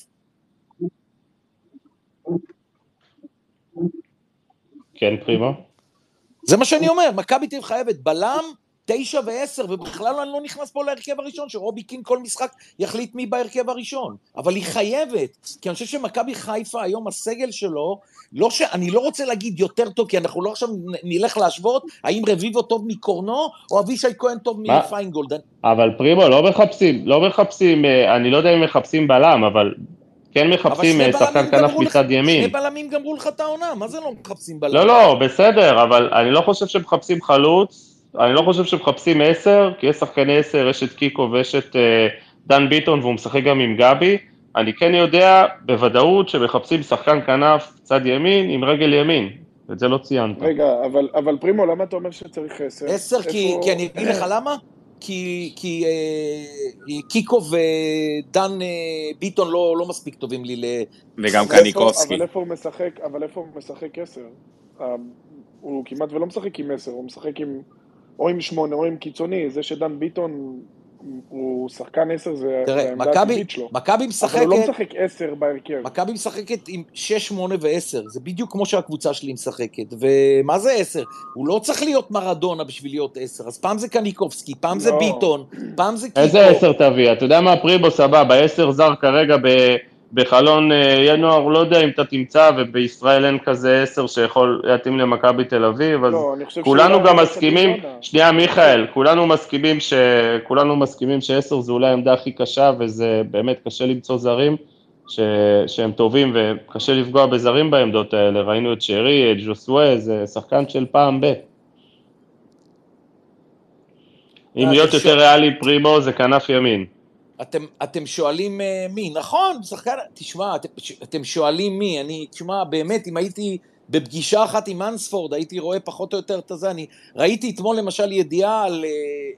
כן, פרימו? זה מה שאני אומר, מכבי תל אביב חייבת בלם, תשע ועשר, ובכלל אני לא נכנס פה להרכב הראשון, שרובי קין כל משחק יחליט מי בהרכב הראשון. אבל היא חייבת, כי אני חושב שמכבי חיפה היום, הסגל שלו, לא ש... אני לא רוצה להגיד יותר טוב, כי אנחנו לא עכשיו נלך להשוות, האם רביבו טוב מקורנו, או אבישי כהן טוב? מפיינגולד. אבל פרימו, לא מחפשים, לא מחפשים, אה, אני לא יודע אם מחפשים בלם, אבל כן מחפשים אה, שחקן בלמים כנף גמרו לך- מצד שני ימין. בלמים גמרו לך את העונה, מה זה לא מחפשים בלם? לא, לא, בסדר, אבל אני לא חושב שמחפשים חלוץ, אני לא חושב שמחפשים עשר, כי יש שחקני עשר, יש את קיקו ויש את אה, דן ביטון, והוא משחק גם עם גבי. אני כן יודע בוודאות שמחפשים שחקן כנף צד ימין עם רגל ימין, את זה לא ציינת. רגע, אבל, אבל פרימו, למה אתה אומר שצריך עשר? עשר, כי, איפה- כי אני אגיד לך למה? כי, כי אה, קיקו ודן אה, ביטון לא, לא מספיק טובים לי ל... וגם קניקובסקי. אבל איפה הוא משחק, אבל איפה הוא משחק עשר? אה, הוא כמעט ולא משחק עם עשר, הוא משחק עם... או עם שמונה או עם קיצוני, זה שדן ביטון הוא שחקן עשר זה זה תראה, העמדה מכבי, הטבעית שלו. מכבי אבל משחקת, הוא לא משחק עשר בהרכב. מכבי משחקת עם 6, 8 ו-10, זה בדיוק כמו שהקבוצה שלי משחקת. ומה זה 10? הוא לא צריך להיות מרדונה בשביל להיות 10. אז פעם זה קניקובסקי, פעם זה לא. ביטון, פעם זה קיקו. איזה עשר תביא? אתה יודע מה, פריבו, סבבה, עשר זר כרגע ב- בחלון אה, ינואר, לא יודע אם אתה תמצא, ובישראל אין כזה עשר שיכול להתאים למכבי תל אביב, אז לא, כולנו גם מסכימים. שנייה מיכאל, כולנו מסכימים ש... כולנו מסכימים שעשר זה אולי העמדה הכי קשה, וזה באמת קשה למצוא זרים ש... שהם טובים, וקשה לפגוע בזרים בעמדות האלה, ראינו את שרי, את ג'וסווה, זה שחקן של פעם ב... אם אה, להיות יותר. ריאלי פרימו זה כנף ימין. אתם, אתם שואלים אה, מי, נכון, שחקן, תשמע, אתם, אתם שואלים מי, אני, תשמע, באמת, אם הייתי בפגישה אחת עם אנספורד, הייתי רואה פחות או יותר את הזה, אני ראיתי אתמול למשל ידיעה על, אה,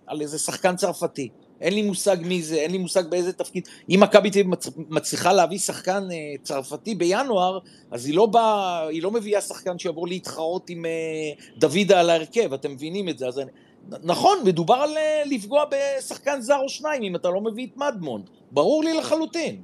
על איזה שחקן צרפתי, אין לי מושג מי זה, אין לי מושג באיזה תפקיד, אם מכבי תל אביב מצ- מצליחה להביא שחקן אה, צרפתי בינואר, אז היא לא באה, היא לא מביאה שחקן שיבוא להתחרות עם אה, דוידה על ההרכב, אתם מבינים את זה, אז אני... נכון, מדובר על אה, לפגוע בשחקן זר או שניים, אם אתה לא מביא את מדמון. ברור לי לחלוטין.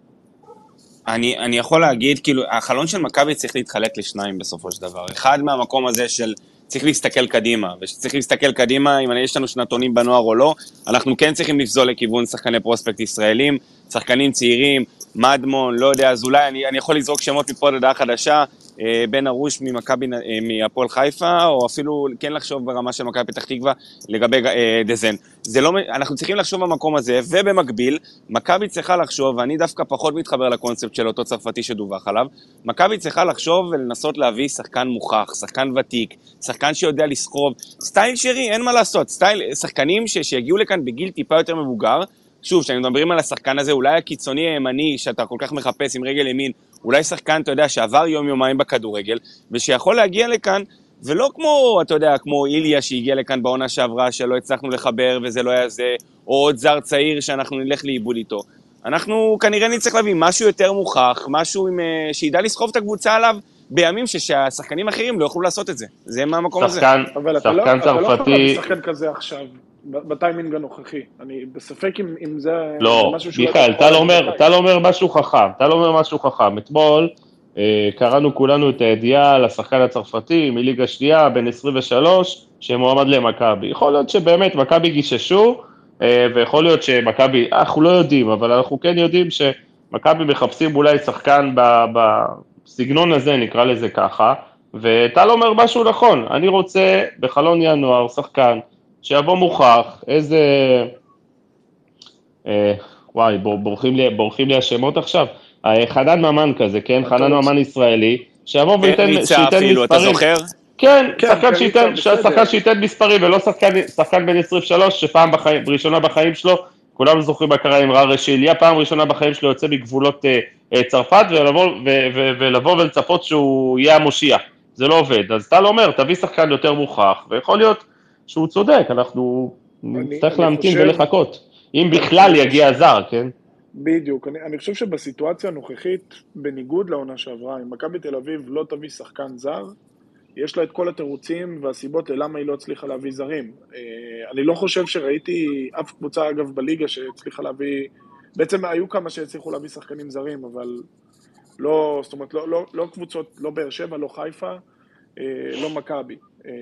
אני, אני יכול להגיד, כאילו, החלון של מכבי צריך להתחלק לשניים בסופו של דבר. אחד מהמקום הזה של צריך להסתכל קדימה, ושצריך להסתכל קדימה אם יש לנו שנתונים בנוער או לא, אנחנו כן צריכים לפזול לכיוון שחקני פרוספקט ישראלים, שחקנים צעירים, מדמון, לא יודע, אזולאי, אני, אני יכול לזרוק שמות מפה הודעה חדשה, בן ארוש ממכבי, אה, מהפועל חיפה, או אפילו כן לחשוב ברמה של מכבי פתח תקווה לגבי אה, דזן. זה לא, אנחנו צריכים לחשוב במקום הזה, ובמקביל, מכבי צריכה לחשוב, ואני דווקא פחות מתחבר לקונספט של אותו צרפתי שדווח עליו, מכבי צריכה לחשוב ולנסות להביא שחקן מוכח, שחקן ותיק, שחקן שיודע לסחוב, סטייל שרי, אין מה לעשות, סטייל, שחקנים ש, שיגיעו לכאן בגיל טיפה יותר מבוגר, שוב, כשאנחנו מדברים על השחקן הזה, אולי הקיצוני הימני שאתה כל כך מחפש עם רגל ימין, אולי שחקן, אתה יודע, שעבר יום-יומיים בכדורגל, ושיכול להגיע לכאן, ולא כמו, אתה יודע, כמו איליה שהגיע לכאן בעונה שעברה, שלא הצלחנו לחבר וזה לא היה זה, או עוד זר צעיר שאנחנו נלך לאיבוד איתו. אנחנו כנראה נצטרך להביא משהו יותר מוכח, משהו עם, אה, שידע לסחוב את הקבוצה עליו בימים שהשחקנים האחרים לא יוכלו לעשות את זה. זה מהמקום הזה. שחקן, אבל אתה לא, אתה לא יכול צרפתי, להביא שחקן כזה עכשיו, בטיימינג הנוכחי. אני בספק אם, אם זה, לא, משהו שהוא... מיכאל, טל לעשות אומר, בקיץ. טל אומר משהו חכם, טל אומר משהו חכם. אתמול אה, קראנו כולנו את הידיעה על השחקן הצרפתי מליגה שנייה, בן 23, שמועמד למכבי. יכול להיות שבאמת מכבי גיששו, אה, ויכול להיות שמכבי, אנחנו לא יודעים, אבל אנחנו כן יודעים שמכבי מחפשים אולי שחקן ב- בסגנון הזה, נקרא לזה ככה, וטל אומר משהו נכון, אני רוצה בחלון ינואר שחקן שיבוא מוכח, איזה... אה, וואי, בור- בורחים לי, בורחים לי השמות עכשיו. אה, חנן ממן כזה, כן? חנן ממן ישראלי, שיבוא וייתן ריצה שייתן אפילו, אתה מספרים. זוכר? כן, כן, שחקן שייתן. שחקן שייתן מספרים, ולא שחקן, שחקן בן 23, שפעם בחיים, ראשונה בחיים שלו, כולנו זוכרים מה קרה עם ררה שיליה, פעם ראשונה בחיים שלו יוצא מגבולות אה, אה, צרפת, ולבוא, ו, ו, ולבוא ולצפות שהוא יהיה המושיע. זה לא עובד. אז טל אומר, תביא שחקן יותר מוכח, ויכול להיות שהוא צודק, אנחנו נצטרך להמתין חושב- ולחכות. אם בכלל יגיע זר, כן? בדיוק, אני, אני חושב שבסיטואציה הנוכחית, בניגוד לעונה שעברה, אם מכבי תל אביב לא תביא שחקן זר, יש לה את כל התירוצים והסיבות ללמה היא לא הצליחה להביא זרים. אה, אני לא חושב שראיתי אף קבוצה, אגב, בליגה שהצליחה להביא, בעצם היו כמה שהצליחו להביא שחקנים זרים, אבל לא, זאת אומרת, לא, לא, לא קבוצות, לא באר שבע, לא חיפה, אה, לא מכבי. אה,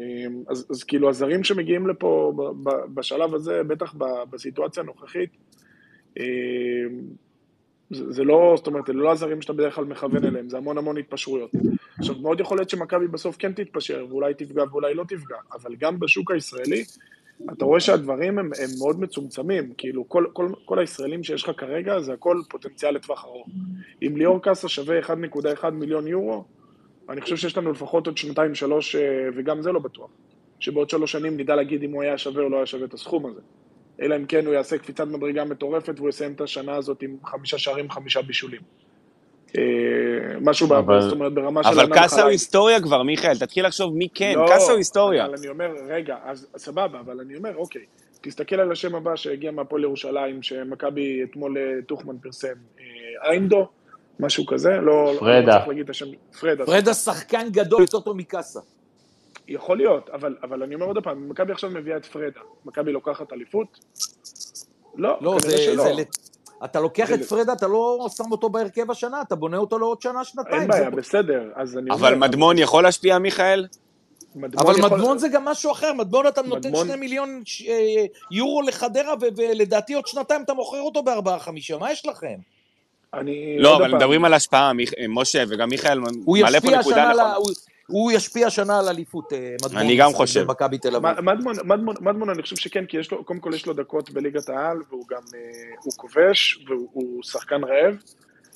אז, אז כאילו הזרים שמגיעים לפה בשלב הזה, בטח בסיטואציה הנוכחית, אה, זה, זה לא, זאת אומרת, אלה לא הזרים שאתה בדרך כלל מכוון אליהם, זה המון המון התפשרויות. עכשיו, מאוד יכול להיות שמכבי בסוף כן תתפשר, ואולי תפגע ואולי לא תפגע, אבל גם בשוק הישראלי, אתה רואה שהדברים הם, הם מאוד מצומצמים, כאילו, כל, כל, כל הישראלים שיש לך כרגע, זה הכל פוטנציאל לטווח ארוך. אם ליאור קאסה שווה 1.1 מיליון יורו, אני חושב שיש לנו לפחות עוד שנתיים, שלוש, אה, וגם זה לא בטוח, שבעוד שלוש שנים נדע להגיד אם הוא היה שווה או לא היה שווה את הסכום הזה. אלא אם כן הוא יעשה קפיצת מדרגה מטורפת והוא יסיים את השנה הזאת עם חמישה שערים, חמישה בישולים. אה, משהו, אבל... זאת אומרת, ברמה של... אבל קאסה הוא. היסטוריה כבר, מיכאל, תתחיל לחשוב מי כן, לא, קאסה הוא היסטוריה. אבל אני אומר, רגע, אז סבבה, אבל אני אומר, אוקיי, תסתכל על השם הבא שהגיע מהפועל ירושלים, שמכבי אתמול אה, טוחמן פרסם, איינדו, משהו כזה, לא, פרדה. לא צריך להגיד את השם, פרדה. פרדה שחקן גדול יותר טוב מקאסה. יכול להיות, אבל, אבל אני אומר עוד פעם, מכבי עכשיו מביאה את פרדה, מכבי לוקחת אליפות? לא, לא, זה... כנראה שלא. זה לת- אתה לוקח זה את פרדה, אתה לא שם אותו בהרכב השנה, אתה בונה אותו לעוד שנה, שנתיים. אין בעיה, זה- בסדר, אז אני אומר... אבל מדמון יכול להשפיע, מיכאל? מדמון אבל יכול- מדמון זה גם משהו אחר, מדמון אתה נותן מדמון- שני מיליון ש- אה, יורו לחדרה, ו- ולדעתי עוד שנתיים אתה מוכר אותו בארבעה חמישה, מה יש לכם? אני... לא, אבל פעם, מדברים על השפעה, מיכ- משה וגם מיכאל מעלה פה נקודה נכונה. הוא- הוא ישפיע השנה על אליפות, אה, מדמון. אני גם חושב. במכבי תל אביב. מדמון, מדמון, מדמון, אני חושב שכן, כי יש לו, קודם כל יש לו דקות בליגת העל, והוא גם, אה, הוא כובש, והוא הוא שחקן רעב.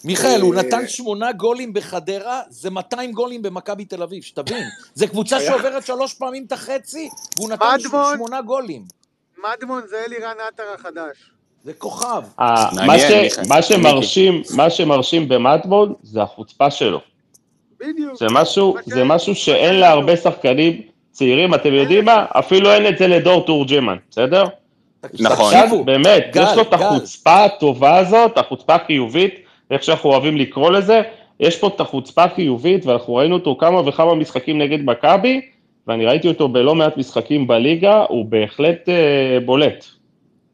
מיכאל, הוא אה, נתן שמונה גולים בחדרה, זה 200 גולים במכבי תל אביב, שתבין. זה קבוצה שעוברת שלוש פעמים את החצי, והוא נתן. שמונה גולים. מדמון זה אלירן עטר החדש. זה כוכב. ה- מעניין, מה ש- מיכאל. מה שמרשים, מה שמרשים במטבול זה החוצפה שלו. בדיוק. זה משהו, זה ש- משהו שאין להרבה לו. שחקנים צעירים, אתם יודעים מה? אפילו אין את זה לדור תורג'מן, בסדר? נכון. באמת, גל, יש לו את. החוצפה הטובה הזאת, החוצפה החיובית, איך שאנחנו אוהבים לקרוא לזה, יש פה את החוצפה החיובית, ואנחנו ראינו אותו כמה וכמה משחקים נגד מכבי, ואני ראיתי אותו בלא מעט משחקים בליגה, הוא בהחלט אה, בולט.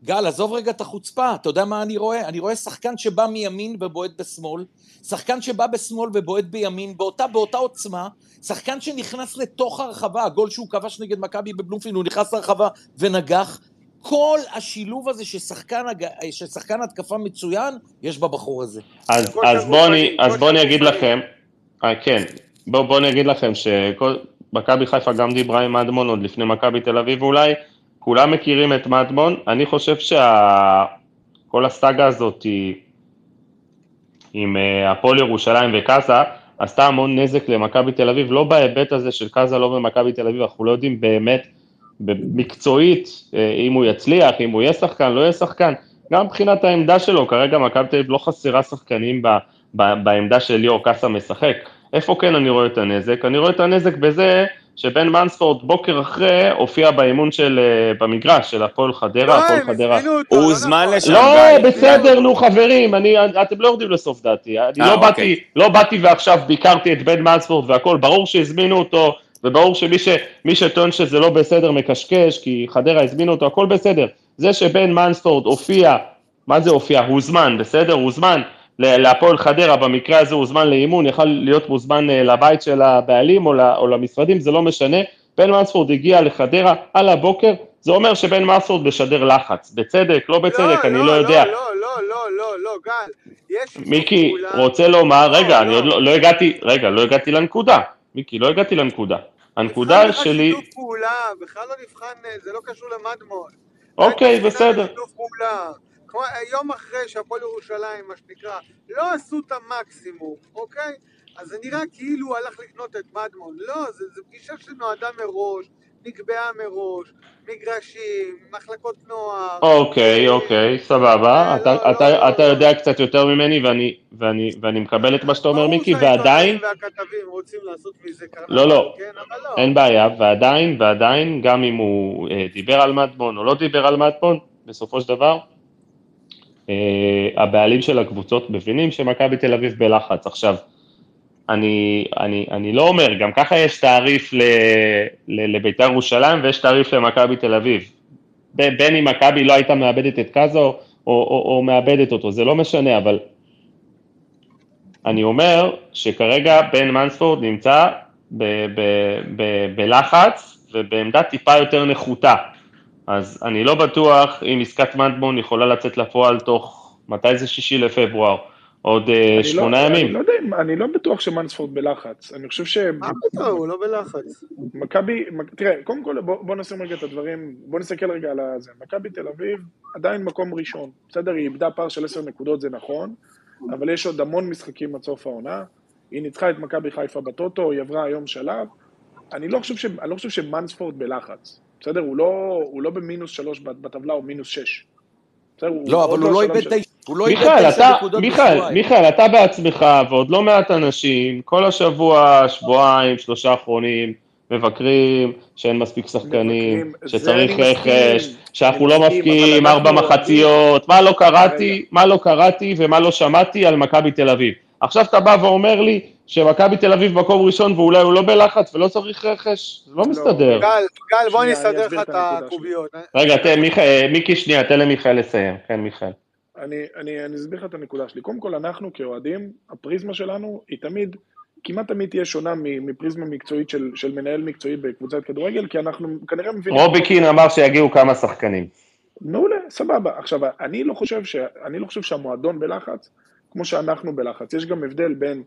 גל, עזוב רגע את החוצפה, אתה יודע מה אני רואה? אני רואה שחקן שבא מימין ובועט בשמאל, שחקן שבא בשמאל ובועט בימין, באותה, באותה עוצמה, שחקן שנכנס לתוך הרחבה, הגול שהוא כבש נגד מכבי בבלומפילד, הוא נכנס לרחבה ונגח. כל השילוב הזה ששחקן. ששחקן התקפה מצוין, יש בבחור הזה. אז, אז בואו אני, אז בוא אני אגיד. לכם, אה, כן, בואו בוא אני אגיד לכם שמכבי חיפה גם דיברה עם מדמון עוד לפני מכבי תל אביב אולי, כולם מכירים את מדמון, אני חושב שכל הסאגה הזאת היא עם אה, הפועל ירושלים וקאזה, עשתה המון נזק למכבי תל אביב, לא בהיבט הזה של קאזה לא במכבי תל אביב, אנחנו לא יודעים באמת מקצועית אה, אם הוא יצליח, אם הוא יהיה שחקן, לא יהיה שחקן, גם מבחינת העמדה שלו, כרגע מכבי תל אביב לא חסרה שחקנים ב, ב, בעמדה של ליאור קאסה משחק. איפה כן אני רואה את הנזק? אני רואה את הנזק בזה שבן מנספורד בוקר אחרי הופיע באימון של, אה, במגרש של הפועל חדרה, לא, הפועל חדרה. הוא לא הוזמן נכון. לשם. לא. בסדר, נו חברים, אני, אתם לא יורדים לסוף דעתי. אני אה, לא אוקיי. באתי, לא באתי ועכשיו ביקרתי את בן מנספורד והכל, ברור שהזמינו אותו, וברור שמי ש, מי שטוען שזה לא בסדר מקשקש, כי חדרה הזמינו אותו, הכל בסדר. זה שבן מנספורד הופיע, מה זה הופיע? הוזמן, בסדר? הוזמן להפועל חדרה, במקרה הזה הוזמן לאימון, יכל להיות מוזמן אה, לבית של הבעלים או, למשרדים, זה לא משנה. בן מנספורד הגיע לחדרה על הבוקר, זה אומר שבן מנספורד משדר לחץ. בצדק, לא בצדק, אני לא יודע. לא, לא, לא, לא, לא, גל. יש מיקי, פעולה. רוצה לומר, לא, רגע, אני לא. עוד לא, לא הגעתי, רגע, לא הגעתי לנקודה. מיקי, לא הגעתי לנקודה. הנקודה לך שלי, שיתוף פעולה, בכלל לא נבחן, אה, זה לא קשור למדמון. אוקיי, בסדר. שיתוף פעולה. יום אחרי שהפועל ירושלים, מה שנקרא, לא עשו את המקסימום, אוקיי? אז זה נראה כאילו הוא הלך לקנות את מדמון. לא, זה פגישה שנועדה מראש, נקבעה מראש, מגרשים, מחלקות נוער. אוקיי, אוקיי, סבבה. אה, אתה- לא, אתה- לא, אתה לא. יודע קצת יותר ממני ואני- ואני ואני מקבל את מה שאתה אומר, מיקי, ברור ועדיין, והכתבים רוצים לעשות מזה קרנבל, לא, לא. כן, אבל לא. אין בעיה, ועדיין, ועדיין, גם אם הוא אה, דיבר על מדמון או לא דיבר על מדמון, בסופו של דבר, הבעלים של הקבוצות מבינים שמכבי תל אביב בלחץ. עכשיו, אני, אני, אני לא אומר, גם ככה יש תעריף ל, ל, לביתר ירושלים ויש תעריף למכבי תל אביב. ב- בין אם מכבי לא הייתה מאבדת את קאזו או, או, או מאבדת אותו, זה לא משנה, אבל אני אומר שכרגע בן מנספורד נמצא ב, ב, ב, בלחץ ובעמדה טיפה יותר נחותה. אז אני לא בטוח אם עסקת מדמון יכולה לצאת לפועל תוך, מתי זה שישי לפברואר? עוד אה, אני לא- שמונה אני ימים. לא יודע, אני לא בטוח שמנספורד בלחץ. אני חושב מה פתאום, הוא לא בלחץ. שמכבי, תראה, קודם כל בוא, בוא נשים רגע את הדברים, בוא נסתכל רגע על זה. מכבי תל אביב עדיין מקום ראשון. בסדר, היא איבדה פער של עשר נקודות, זה נכון, אבל יש עוד המון משחקים עד סוף העונה. היא ניצחה את מכבי חיפה בטוטו, היא עברה היום שלב. אני לא חושב, ש, אני לא חושב שמנספורד בלחץ. בסדר, הוא לא, הוא לא במינוס שלוש בטבלה, הוא מינוס שש. בסדר, הוא לא, אבל הוא לא איבד תשע- הוא לא איבד מיכאל, תשע אתה, נקודות מיכאל. מיכאל, אתה בעצמך ועוד לא מעט אנשים, כל השבוע, שבועיים, שלושה האחרונים, מבקרים שאין מספיק שחקנים, שצריך רכש, שאנחנו לא מפקיעים ארבע אנחנו מחציות, מה לא קראתי, מה לא קראתי ומה לא שמעתי על מכבי תל אביב. עכשיו אתה בא ואומר לי שמכבי תל אביב מקום ראשון ואולי הוא לא בלחץ ולא צריך רכש, זה לא מסתדר. גל, גל, בוא אני אסדר לך את. הקוביות. רגע, תן, מיכאל, מיקי שנייה, תן למיכאל לסיים. כן, מיכאל. אני, אני, אני אסביר לך את הנקודה שלי. קודם כל, אנחנו כאוהדים, הפריזמה שלנו היא תמיד, כמעט תמיד תהיה שונה מ- מפריזמה מקצועית של, של מנהל מקצועי בקבוצת כדורגל, כי אנחנו כנראה מבינים... רובי קין אמר שיגיעו כמה שחקנים. מעולה, סבבה. עכשיו, אני לא חושב, ש... אני לא חושב שהמועדון בלחץ, כמו שאנחנו בלחץ. יש גם הבדל בין אה,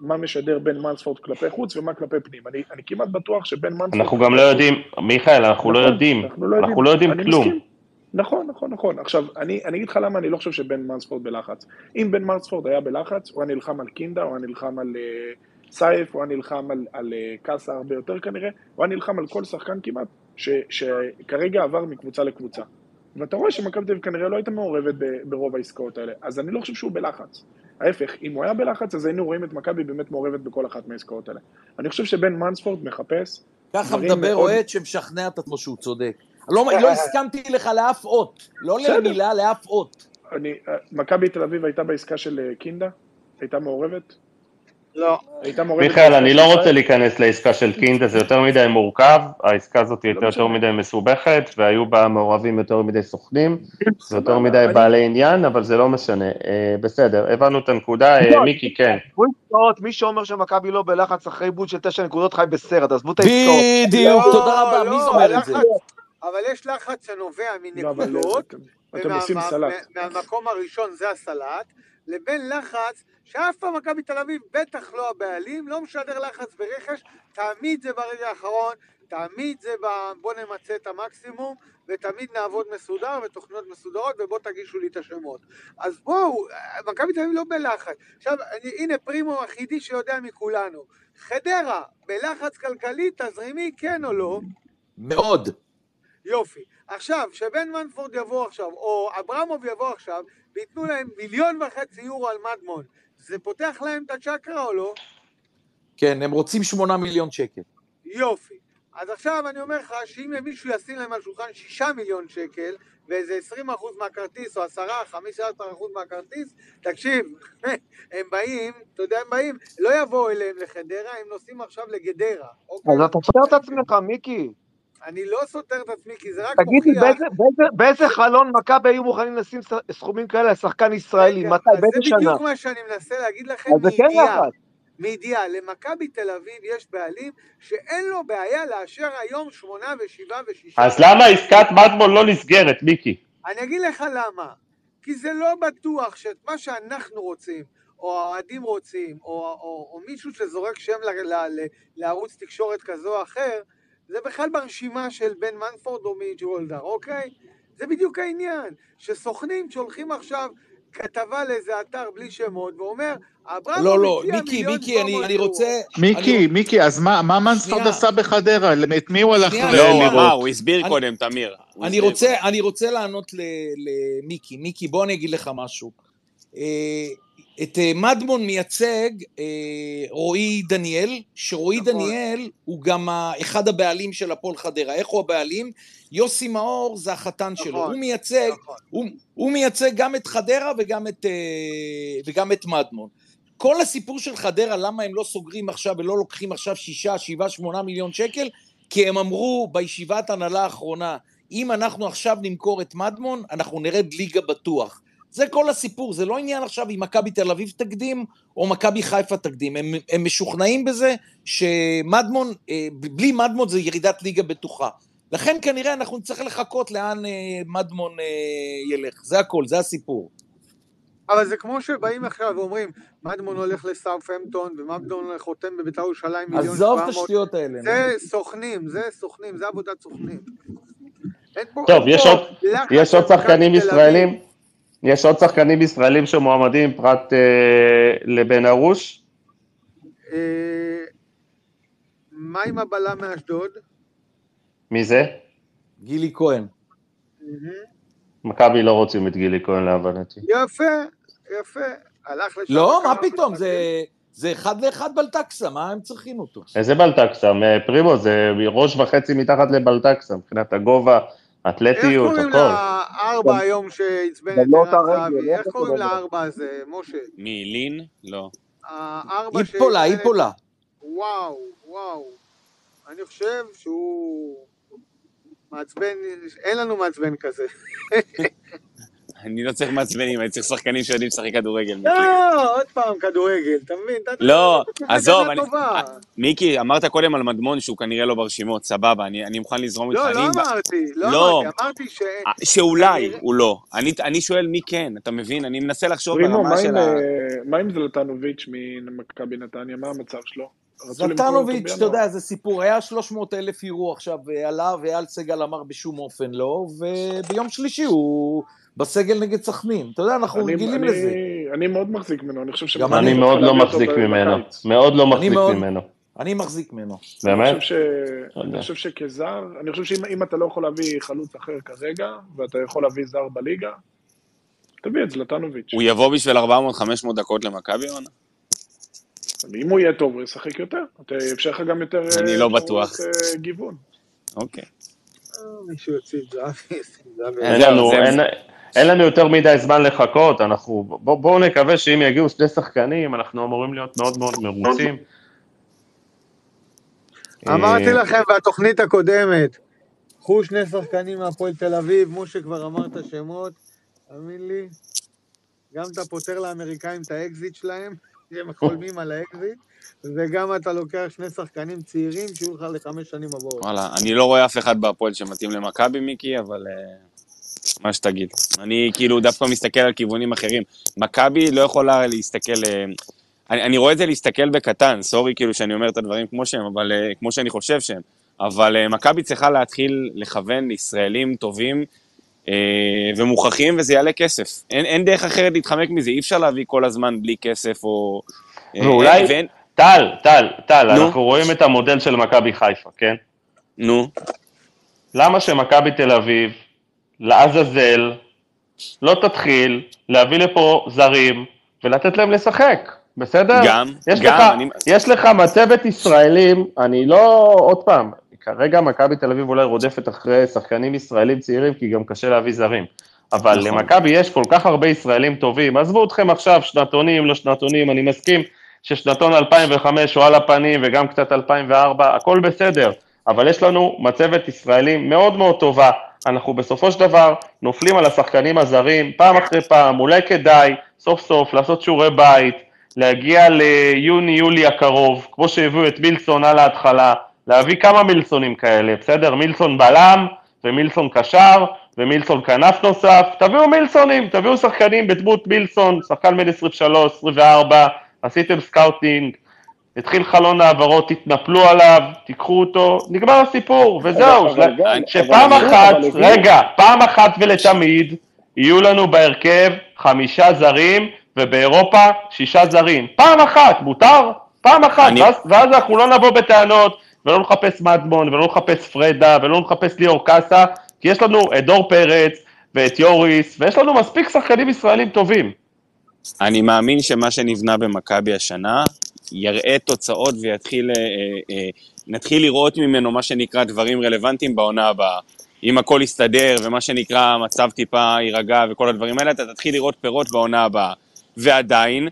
מה משדר בין מנספורד כלפי חוץ ומה כלפי פנים. אני, אני כמעט בטוח שבין מנספורד... אנחנו גם לא יודעים, מיכאל, אנחנו לא נכון, יודעים, אנחנו לא לא יודעים אני כלום. נכון, נכון, נכון. עכשיו, אני, אני אגיד לך למה אני לא חושב שבן מנספורד בלחץ. אם בן מנספורד היה בלחץ, הוא היה נלחם על קינדה, הוא היה נלחם על uh, סייף, הוא היה נלחם על, על uh, קאסה הרבה יותר כנראה, הוא היה נלחם על כל שחקן כמעט, ש, שכרגע עבר מקבוצה לקבוצה. ואתה רואה שמכבי תל אביב כנראה לא הייתה מעורבת ברוב העסקאות האלה, אז אני לא חושב שהוא בלחץ. ההפך, אם הוא היה בלחץ, אז היינו רואים את מכבי באמת מעורבת בכל אחת מהעסקאות האלה. אני חושב שבן מנספורד מחפש, ככה מדבר מאוד- אוהד שמשכנע את עצמו שהוא צודק. לא לא הסכמתי לך לאף אות. לא. למילה, לאף אות. מכבי תל אביב הייתה בעסקה של אה, קינדה? הייתה מעורבת? לא. מיכאל, אני לא? רוצה להיכנס לעסקה של קינדה, זה יותר מדי מורכב, העסקה הזאת הייתה יותר משנה. מדי מסובכת, והיו בה מעורבים יותר מדי סוכנים, זה יותר מדי בעלי עניין, אבל זה לא משנה. אה, בסדר, הבנו את הנקודה, אה, לא, מיקי, כן. מי שאומר שמכבי לא בלחץ אחרי עיבוד של תשע נקודות חי בסרט, עזבו את העסקאות. בדיוק, לא, תודה רבה, מי לא, אומר את זה? אבל יש לחץ שנובע לא, מנקודות, מהמקום הראשון זה הסלט, לבין לחץ שאף פעם מכבי תל אביב, בטח לא הבעלים, לא משדר לחץ ברכש, תמיד זה ברגע האחרון, תמיד זה ב... בוא נמצה את המקסימום, ותמיד נעבוד מסודר ותוכניות מסודרות, ובוא תגישו לי את השמות. אז בואו, מכבי תל אביב לא בלחץ. עכשיו, אני, הנה פרימו היחידי שיודע מכולנו. חדרה, בלחץ כלכלי, תזרימי, כן או לא? מאוד. יופי. עכשיו, שבן מנפורד יבוא עכשיו, או אברמוב יבוא עכשיו, וייתנו להם מיליון וחצי יורו על מדמון, זה פותח להם את הצ'קרה או לא? כן, הם רוצים שמונה מיליון שקל. יופי. אז עכשיו אני אומר לך שאם מישהו ישים להם על שולחן שישה מיליון שקל, ואיזה עשרים אחוז מהכרטיס, או עשרה, חמישה עשר אחוז מהכרטיס, תקשיב, הם באים, אתה יודע, הם באים, לא יבואו אליהם לחדרה, הם נוסעים עכשיו לגדרה, אוקיי? אז אתה סותר את עצמך, מיקי. אני לא סותר את עצמי, כי זה רק תגיד לי, מוכיח... באיזה- באיזה- באיזה חלון מכבי היו מוכנים לשים סכומים כאלה לשחקן ישראלי? מתי? באיזה זה שנה? בדיוק מה שאני מנסה להגיד לכם אז זה כן מידיעה. לחץ. מידיעה. למכבי תל אביב יש בעלים שאין לו בעיה לאשר היום שמונה ושבעה ושישה. אז למה עסקת מדמון לא נסגרת, מיקי? אני אגיד לך למה. כי זה לא בטוח שאת מה שאנחנו רוצים, או האוהדים רוצים, או, או, או מישהו שזורק שם ל, ל, ל, לערוץ תקשורת כזו או אחר, זה בכלל ברשימה של בן מנפורד או מג'וולדר, אוקיי? זה בדיוק העניין. שסוכנים שהולכים עכשיו כתבה לאיזה אתר בלי שמות, ואומר, אברהם לא, לא, מיקי, מיליון מיקי, אני, 700 אני יורו." רוצה... מיקי, מיקי, אז מה מה מנספורד שנייה. עשה בחדרה? את מי הוא הלך לא, הוא שנייה. אמר, הוא הסביר אני- קודם, תמיר. אני רוצה, אני רוצה לענות ל- למיקי. מיקי, בוא אני אגיד לך משהו. את אה, מדמון מייצג אה, רועי דניאל, שרועי נכון. דניאל הוא גם אחד הבעלים של הפועל חדרה. איך הוא הבעלים? יוסי מאור זה החתן שלו. נכון, הוא מייצג, נכון. הוא, הוא מייצג גם את חדרה וגם את, אה, וגם את מדמון. כל הסיפור של חדרה, למה הם לא סוגרים עכשיו ולא לוקחים עכשיו שישה, שבעה, שמונה מיליון שקל? כי הם אמרו בישיבת הנהלה האחרונה, אם אנחנו עכשיו נמכור את מדמון, אנחנו נרד ליגה בטוח. זה כל הסיפור, זה לא עניין עכשיו אם מכבי תל אביב תקדים או מכבי חיפה תקדים. הם, הם משוכנעים בזה שמדמון, אה, בלי מדמון זה ירידת ליגה בטוחה. לכן כנראה אנחנו נצטרך לחכות לאן אה, מדמון אה, ילך. זה הכל, זה הסיפור. אבל זה כמו שבאים עכשיו ואומרים, מדמון הולך לסארפהמפטון, ומדמון חותם בבית"ר ירושלים מיליון עזוב את 700. השטויות האלה. זה סוכנים, זה סוכנים, זה עבודת סוכנים. טוב, יש עוד- שחקנים. ישראלים? יש עוד שחקנים ישראלים שמועמדים פרט אה, לבן ארוש? אה, מה עם הבלם מאשדוד? מי זה? גילי כהן. מכבי לא רוצים את גילי כהן להבנתי. יפה, יפה. הלך לשם. לא, מה פתאום. זה, זה אחד לאחד בלטקסה, מה הם צריכים אותו? איזה בלטקסה? פרימו, זה ראש וחצי מתחת לבלטקסה, מבחינת הגובה, איך אתלטיות, קוראים הכל. לארבע היום שעצבן את לא ערן זהבי? איך איך קוראים קוראים? לארבע הזה, משה? מי, לין? לא. הארבע איפולה, שעצבן את- איפולה. וואו, וואו. אני חושב שהוא מעצבן, אין לנו מעצבן כזה. אני לא צריך מעצבנים, אני צריך שחקנים שיודעים לשחק כדורגל. לא, עוד פעם כדורגל, אתה מבין? לא, עזוב. מיקי, אמרת קודם על מדמון שהוא כנראה לא ברשימות, סבבה, אני אני מוכן לזרום איתך. לא, לא אמרתי, לא לא. אמרתי, אמרתי ש... אה, שאולי הוא לא. אני, אני שואל מי כן, אתה מבין? אני מנסה לחשוב פרימו, ברמה מה של ה... אה, מה עם זלטנוביץ' ממכבי נתניה? מה המצב שלו? זלטנוביץ', אתה. יודע, זה סיפור, היה 300 אלף יורו עכשיו אה, עלה, ואייל סגל אמר בשום אופן לא, וביום שלישי הוא בסגל נגד סכנין. אתה יודע, אנחנו אני- רגילים אני- לזה. אני מאוד מחזיק ממנו, אני חושב גם שמכבי אני אני- מאוד לא מחזיק ממנו. בקיץ. מאוד לא מחזיק מאוד- ממנו. אני מחזיק ממנו. באמת? אני חושב, ש... לא. אני חושב שכזר, אני חושב שאם אם אתה לא יכול להביא חלוץ אחר כרגע, ואתה יכול להביא זר בליגה, תביא את זלטנוביץ'. הוא יבוא בשביל 400-500 דקות למכבי, יונה? אם הוא יהיה טוב, הוא ישחק יותר. אתה- אפשר לך גם יותר... אני אה, לא אפשרויות, בטוח. אה, גיוון. אוקיי. אה, מישהו יוציא את זהבי, אין לנו, אין, לנו יותר מדי זמן לחכות, אנחנו, בוא, בואו נקווה שאם יגיעו שני שחקנים, אנחנו אמורים להיות מאוד מאוד מרוצים. אמרתי אה, לכם בתוכנית הקודמת, קחו שני שחקנים מהפועל תל אביב, משה כבר אמר את השמות, תאמין לי, גם אתה פותר לאמריקאים את האקזיט שלהם, שהם חולמים על האקזיט, וגם אתה לוקח שני שחקנים צעירים שיהיו לך לחמש שנים הבאות. וואלה, אני לא רואה אף אחד בהפועל שמתאים למכבי, מיקי, אבל אה, מה שתגיד. אני כאילו דווקא מסתכל על כיוונים אחרים. מכבי לא יכולה להסתכל... אה, אני, אני רואה את זה להסתכל בקטן, סורי כאילו שאני אומר את הדברים כמו שהם, אבל אה, כמו שאני חושב שהם. אבל אה, מכבי צריכה להתחיל לכוון לישראלים טובים אה, ומוכחים, וזה יעלה כסף. אין, אין דרך אחרת להתחמק מזה, אי אפשר להביא כל הזמן בלי כסף או... ואולי- אין- ואין- טל, טל, טל, נו. אנחנו רואים את המודל של מכבי חיפה, כן? נו, למה שמכבי תל אביב, לעזאזל, לא תתחיל להביא לפה זרים ולתת להם לשחק, בסדר? גם, יש גם, לך, אני- יש לך מצבת ישראלים, אני לא, עוד פעם, כרגע מכבי תל אביב אולי רודפת אחרי שחקנים ישראלים צעירים, כי גם קשה להביא זרים. אבל נכון. למכבי יש כל כך הרבה ישראלים טובים, עזבו אתכם עכשיו, שנתונים, לא שנתונים, אני מסכים ששנתון 2005 הוא על הפנים וגם קצת 2004, הכל בסדר, אבל יש לנו מצבת ישראלים מאוד מאוד טובה, אנחנו בסופו של דבר נופלים על השחקנים הזרים פעם אחרי פעם, אולי כדאי סוף סוף לעשות שיעורי בית, להגיע ליוני-יולי הקרוב, כמו שהביאו את מילסון על ההתחלה, להביא כמה מילסונים כאלה, בסדר? מילסון בלם ומילסון קשר ומילסון כנף נוסף, תביאו מילסונים, תביאו שחקנים בדמות מילסון, שחקן בן 23, 24, עשיתם scouting, התחיל חלון העברות, תתנפלו עליו, תיקחו אותו, נגמר הסיפור, וזהו. אבל- אבל גם- שפעם אבל- אחת, אבל רגע, פעם אחת ולתמיד, יהיו לנו בהרכב חמישה זרים, ובאירופה שישה זרים. פעם אחת, מותר? פעם אחת, אני- ואז, ואז אנחנו לא נבוא בטענות, ולא נחפש מדמון, ולא נחפש פרדה, ולא נחפש ליאור קאסה, כי יש לנו את דור פרץ, ואת יוריס, ויש לנו מספיק שחקנים ישראלים טובים. אני מאמין שמה שנבנה במכבי השנה יראה תוצאות ויתחיל, אה, אה, אה, נתחיל לראות ממנו מה שנקרא דברים רלוונטיים בעונה הבאה. אם הכל יסתדר ומה שנקרא המצב טיפה יירגע וכל הדברים האלה, אתה תתחיל לראות פירות בעונה הבאה. ועדיין,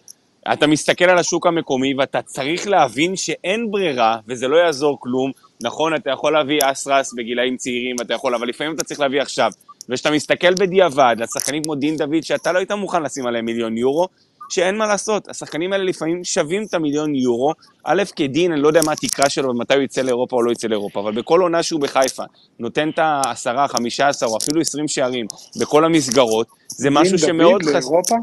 אתה מסתכל על השוק המקומי ואתה צריך להבין שאין ברירה וזה לא יעזור כלום. נכון, אתה יכול להביא אסרס בגילאים צעירים, אתה יכול, אבל לפעמים אתה צריך להביא עכשיו. וכשאתה מסתכל בדיעבד על שחקנים כמו דין דוד, שאתה לא היית מוכן לשים עליהם מיליון יורו, שאין מה לעשות, השחקנים האלה לפעמים שווים את המיליון יורו. א', כדין, אני לא יודע מה התקרה שלו ומתי הוא יצא לאירופה או לא יצא לאירופה, אבל בכל עונה שהוא בחיפה, נותן את העשרה, חמישה עשר או אפילו עשרים שערים בכל המסגרות, זה משהו שמאוד. לאירופה?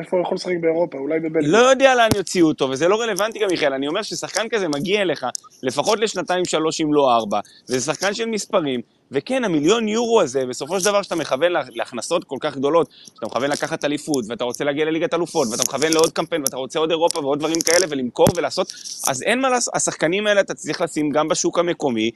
איפה הוא יכול לשחק באירופה? אולי בבלגיה. לא יודע לאן יוציאו אותו, וזה לא רלוונטי גם, מיכאל. אני אומר ששחקן כזה מגיע אליך לפחות לשנתיים, שלוש, אם לא ארבע, וזה שחקן של מספרים, וכן, המיליון יורו הזה, בסופו של דבר, שאתה מכוון לה- להכנסות כל כך גדולות, שאתה מכוון לקחת אליפות, ואתה רוצה להגיע לליגת אלופות, ואתה מכוון לעוד קמפיין, ואתה רוצה עוד אירופה ועוד דברים כאלה, ולמכור ולעשות, אז אין מה לעשות, השחקנים האלה אתה צריך לשים גם בשוק המקומי,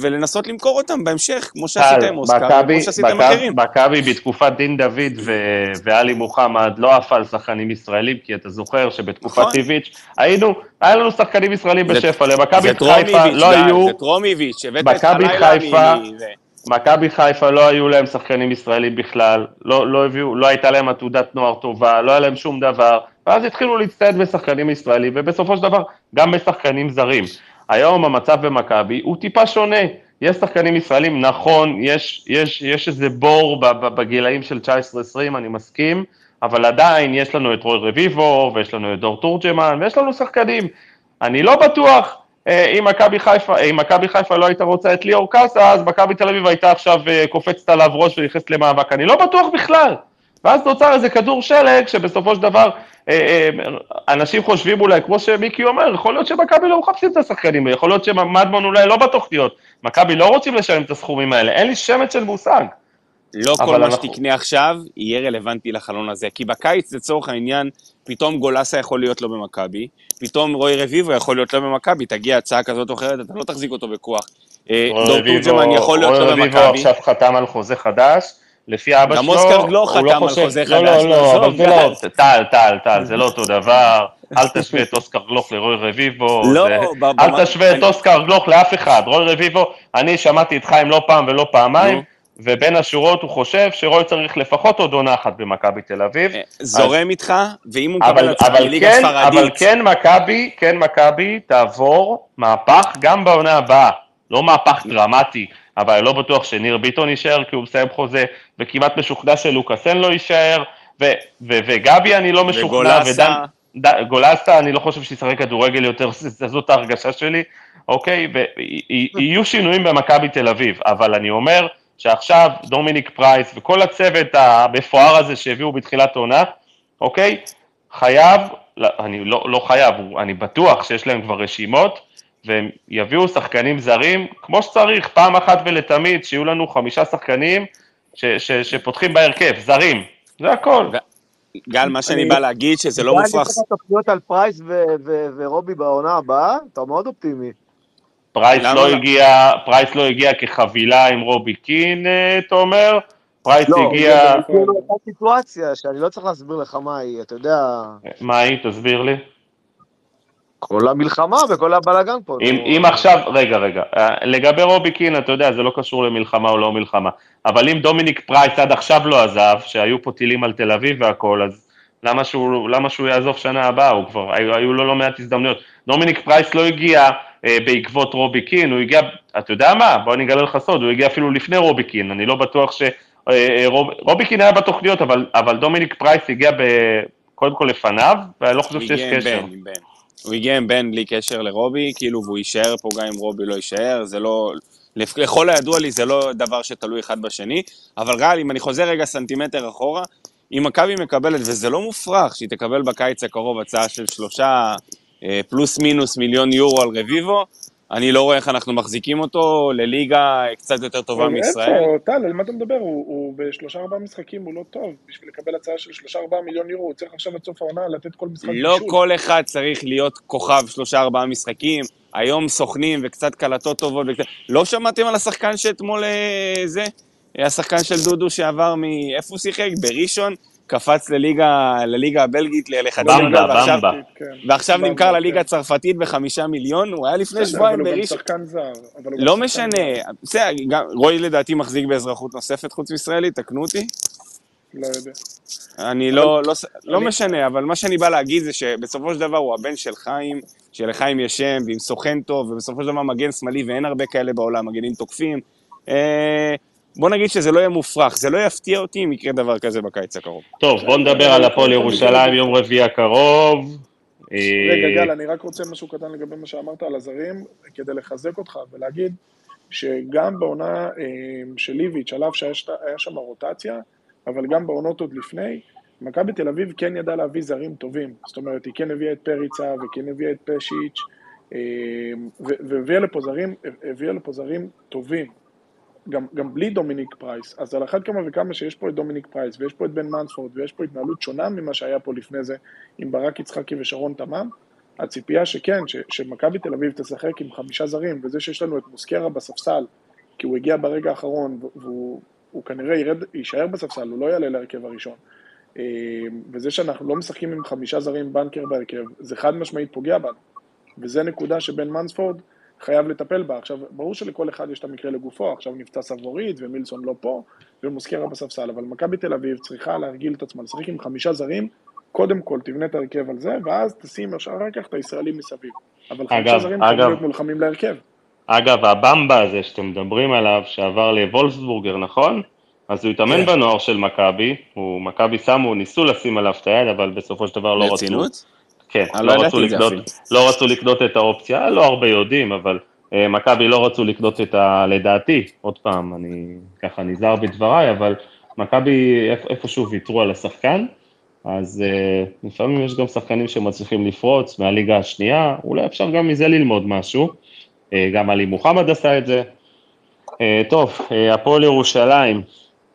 ולנסות למכור אותם בהמשך, כמו שעשית עם אוסקר, מכבי- וכמו שעשית עם מכבי- אחרים. מכבי בתקופת דין דוד ו- ואלי מוחמד לא עפה על שחקנים ישראלים, כי אתה זוכר שבתקופת נכון. איביץ' היינו, היה לנו שחקנים ישראלים בשפע, למכבי חיפה לא היו, זה טרומיביץ', הבאת את הלילה מ... מכבי חיפה לא היו להם שחקנים ישראלים בכלל, לא, לא הביאו, לא הייתה להם עתודת נוער טובה, לא היה להם שום דבר, ואז התחילו להצטייד בשחקנים ישראלים, ובסופו של דבר גם בשחקנים זרים. היום המצב במכבי הוא טיפה שונה. יש שחקנים ישראלים, נכון, יש, יש, יש איזה בור בגילאים של 19-20, אני מסכים, אבל עדיין יש לנו את רוי רביבו, ויש לנו את דור תורג'מן, ויש לנו שחקנים. אני לא בטוח אה, אם מכבי חיפה, אם מכבי חיפה לא הייתה רוצה את ליאור קאסה, אז מכבי תל אביב הייתה עכשיו אה, קופצת עליו ראש ונכנסת למאבק. אני לא בטוח בכלל. ואז נוצר איזה כדור שלג, שבסופו של דבר אנשים חושבים אולי, כמו שמיקי אומר, יכול להיות שמכבי לא מחפשים את השחקנים, יכול להיות שמדמון אולי לא בתוכניות. מכבי לא רוצים לשלם את הסכומים האלה, אין לי שמץ של מושג. לא כל מה אנחנו- שתקנה עכשיו יהיה רלוונטי לחלון הזה, כי בקיץ לצורך העניין, פתאום גולסה יכול להיות לא במכבי, פתאום רוי רביבו יכול להיות לא במכבי, תגיע הצעה כזאת או אחרת, אתה לא תחזיק אותו בכוח. אה, רוי דור רביבו- תורג'מן יכול להיות רוי לא רביבו במכבי. עכשיו חתם על חוזה חדש, לפי אבא גם שלו, אוסקר גלוך הוא לא חתם על חושב- חוזה לא, חדש, לא, לא, אבל לא, גל. טל, טל, טל, זה לא אותו דבר, אל תשווה את אוסקר גלוך לרוי רביבו, לא, אל תשווה את אוסקר גלוך לאף אחד, רוי רביבו, אני שמעתי את חיים לא פעם ולא פעמיים. ובין השורות הוא חושב שרוי צריך לפחות עוד עונה אחת במכבי תל אביב, אה, זורם איתך, ואם הוא מקבל אבל, הצעה אבל, מליגה כן, אבל ספרדית, כן מכבי, כן מכבי תעבור מהפך גם בעונה הבאה, לא מהפך דרמטי, אבל אני לא בטוח שניר ביטון יישאר כי הוא מסיים חוזה, וכמעט משוכנע שלוקאסן לא יישאר, ו, ו, וגבי אני לא משוכנע, וגולסה. ודן, ד, גולסה אני לא חושב שישחק כדורגל יותר, זאת ההרגשה שלי, אוקיי, ויהיו שינויים במכבי תל אביב, אבל אני אומר שעכשיו דומיניק פרייס וכל הצוות המפואר הזה שהביאו בתחילת העונה, אוקיי? חייב, אני לא, לא חייב, אני בטוח שיש להם כבר רשימות, והם יביאו שחקנים זרים כמו שצריך, פעם אחת ולתמיד, שיהיו לנו חמישה שחקנים ש, ש, שפותחים בהרכב, זרים, זה הכל. גל, מה שאני אני- בא להגיד שזה לא גל, מופרך. יש לך תוכניות על פרייס ורובי בעונה הבאה? אתה מאוד אופטימי. פרייס לא לא? הגיע, פרייס לא הגיע כחבילה עם רובי קין, אה, אתה אומר? פרייס לא, הגיע, זה כאילו אותה סיטואציה שאני לא צריך להסביר לך מה היא, אתה יודע, מה היא? תסביר לי. כל המלחמה וכל הבלאגן פה. אם, נו. אם עכשיו, רגע, רגע, אה, לגבי רובי קין, אתה יודע, זה לא קשור למלחמה או לא מלחמה, אבל אם דומיניק פרייס עד עכשיו לא עזב, שהיו פה טילים על תל אביב והכל, אז למה שהוא, למה שהוא יעזוב שנה הבאה? הוא כבר, היו, היו לו לא מעט הזדמנויות. דומיניק פרייס לא הגיע אה, בעקבות רובי קין, הוא הגיע, אתה יודע מה, בוא אני אגלה לך סוד, הוא הגיע אפילו לפני רובי קין, אני לא בטוח ש... אה, אה, רוב, רובי קין היה בתוכניות, אבל, אבל דומיניק פרייס הגיע ב, קודם כל לפניו, ואני לא חושב הוא שיש עם קשר. בן, עם בן. הוא הגיע עם בן בלי קשר לרובי, כאילו, והוא יישאר פה גם אם רובי לא יישאר, זה לא... לכל הידוע לי זה לא דבר שתלוי אחד בשני, אבל גל, אם אני חוזר רגע סנטימטר אחורה, אם מכבי מקבלת, וזה לא מופרך שהיא תקבל בקיץ הקרוב הצעה של שלושה אה, פלוס מינוס מיליון יורו על רביבו, אני לא רואה איך אנחנו מחזיקים אותו לליגה קצת יותר טובה אבל מישראל. איפה, טל, על מה אתה מדבר? הוא, הוא בשלושה ארבעה משחקים, הוא לא טוב. בשביל לקבל הצעה של שלושה ארבעה מיליון יורו, הוא צריך עכשיו עד סוף העונה לתת כל משחק לא בישול. כל אחד צריך להיות כוכב שלושה ארבעה משחקים, היום סוכנים וקצת קלטות טובות. וקצת... לא שמעתם על השחקן שאתמול אה, זה? השחקן של דודו שעבר מ... איפה הוא שיחק? בראשון? קפץ לליגה, לליגה הבלגית ל- לחצי במבה, עונה, ועכשיו, במבה. ועכשיו במבה, נמכר כן. לליגה הצרפתית בחמישה מיליון, הוא היה לפני שבועיים אבל הוא גם בראשון. לא משנה. בסדר, גם- רועי לדעתי מחזיק באזרחות נוספת חוץ מישראלית, תקנו אותי. לא יודע. אני לא, לא, לא אני- משנה, אבל מה שאני בא להגיד זה שבסופו של דבר הוא הבן של חיים, שלחיים יש שם, ועם סוכן טוב, ובסופו של דבר מגן שמאלי, ואין הרבה כאלה בעולם, מגנים תוקפים. אה, בוא נגיד שזה לא יהיה מופרך, זה לא יפתיע אותי אם יקרה דבר כזה בקיץ הקרוב. טוב, בוא נדבר על הפועל ירושלים יום רביעי הקרוב. אה, רגע, גל, אני רק רוצה משהו קטן לגבי מה שאמרת על הזרים, כדי לחזק אותך ולהגיד שגם בעונה אה, של ליביץ', על אף שהיה שם רוטציה, אבל גם בעונות עוד לפני, מכבי תל אביב כן ידעה להביא זרים טובים. זאת אומרת, היא כן הביאה את פריצה וכן הביאה את פשיץ', אה, והביאה לפה זרים, הביאה לפה זרים טובים. גם, גם בלי דומיניק פרייס, אז על אחת כמה וכמה שיש פה את דומיניק פרייס ויש פה את בן מנספורד ויש פה התנהלות שונה ממה שהיה פה לפני זה עם ברק יצחקי ושרון תמם, הציפייה שכן, שמכבי תל אביב תשחק עם חמישה זרים, וזה שיש לנו את מוסקרה בספסל, כי הוא הגיע ברגע האחרון, והוא הוא כנראה ירד, יישאר בספסל, הוא לא יעלה להרכב הראשון. אה, וזה שאנחנו לא משחקים עם חמישה זרים בנקר בהרכב, זה חד משמעית פוגע בנו. וזה נקודה שבן מנספורד חייב לטפל בה. עכשיו, ברור שלכל אחד יש את המקרה לגופו, עכשיו נפצע סבורית ומילסון לא פה, ומוסקרה בספסל, אבל מכבי תל אביב צריכה להרגיל את עצמה, לשחק עם חמישה זרים, קודם כל תבנה את ההרכב על זה, ואז תשים אחר כך את הישראלים מסביב. אבל חמישה אגב, זרים אגב. צריכים להיות מולחמים להרכב. אגב, הבמבה הזה שאתם מדברים עליו, שעבר לוולפסבורגר, נכון? אז הוא התאמן כן. בנוער של מכבי, הוא- מכבי שמו, ניסו לשים עליו את היד, אבל בסופו של דבר לא רצו. ברצינות? כן, אני לא לא רצו לקנות. לא רצו לקנות את האופציה, לא הרבה יודעים, אבל אה, מכבי לא רצו לקנות את ה... לדעתי, עוד פעם, אני ככה נזהר בדבריי, אבל מכבי איפ- איפשהו ויתרו על השחקן, אז אה, לפעמים יש גם שחקנים שמצליחים לפרוץ מהליגה השנייה, אולי אפשר גם מזה ללמוד משהו, אה, גם עלי מוחמד עשה את זה. אה, טוב, אה, הפועל ירושלים,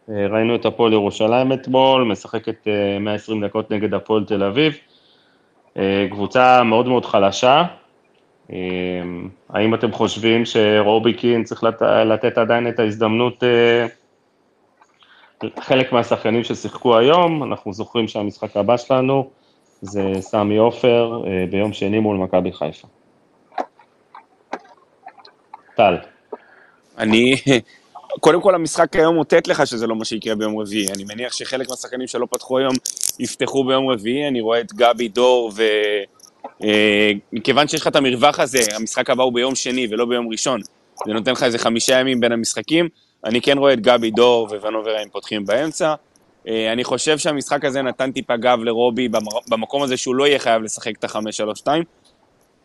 אה, ראינו את הפועל ירושלים אתמול, משחקת אה, 120 דקות נגד הפועל תל אביב. אה, קבוצה מאוד מאוד חלשה. אה, האם אתם חושבים שרובי קין צריך לת- לתת עדיין את ההזדמנות, אה, חלק מהשחקנים ששיחקו היום, אנחנו זוכרים שהמשחק הבא שלנו זה סמי עופר ביום שני מול מכבי חיפה. טל. אני, קודם כל המשחק היום מוטט לך שזה לא מה שיקרה ביום רביעי. אני מניח שחלק מהשחקנים שלא פתחו היום יפתחו ביום רביעי, אני רואה את גבי דור ו... אה, שיש לך את המרווח הזה, המשחק הבא הוא ביום שני ולא ביום ראשון, זה נותן לך איזה חמישה ימים בין המשחקים, אני כן רואה את גבי דור וונוברהיים פותחים באמצע. אה, אני חושב שהמשחק הזה נתן טיפה גב לרובי במקום הזה שהוא לא יהיה חייב לשחק את ה-5-3-2,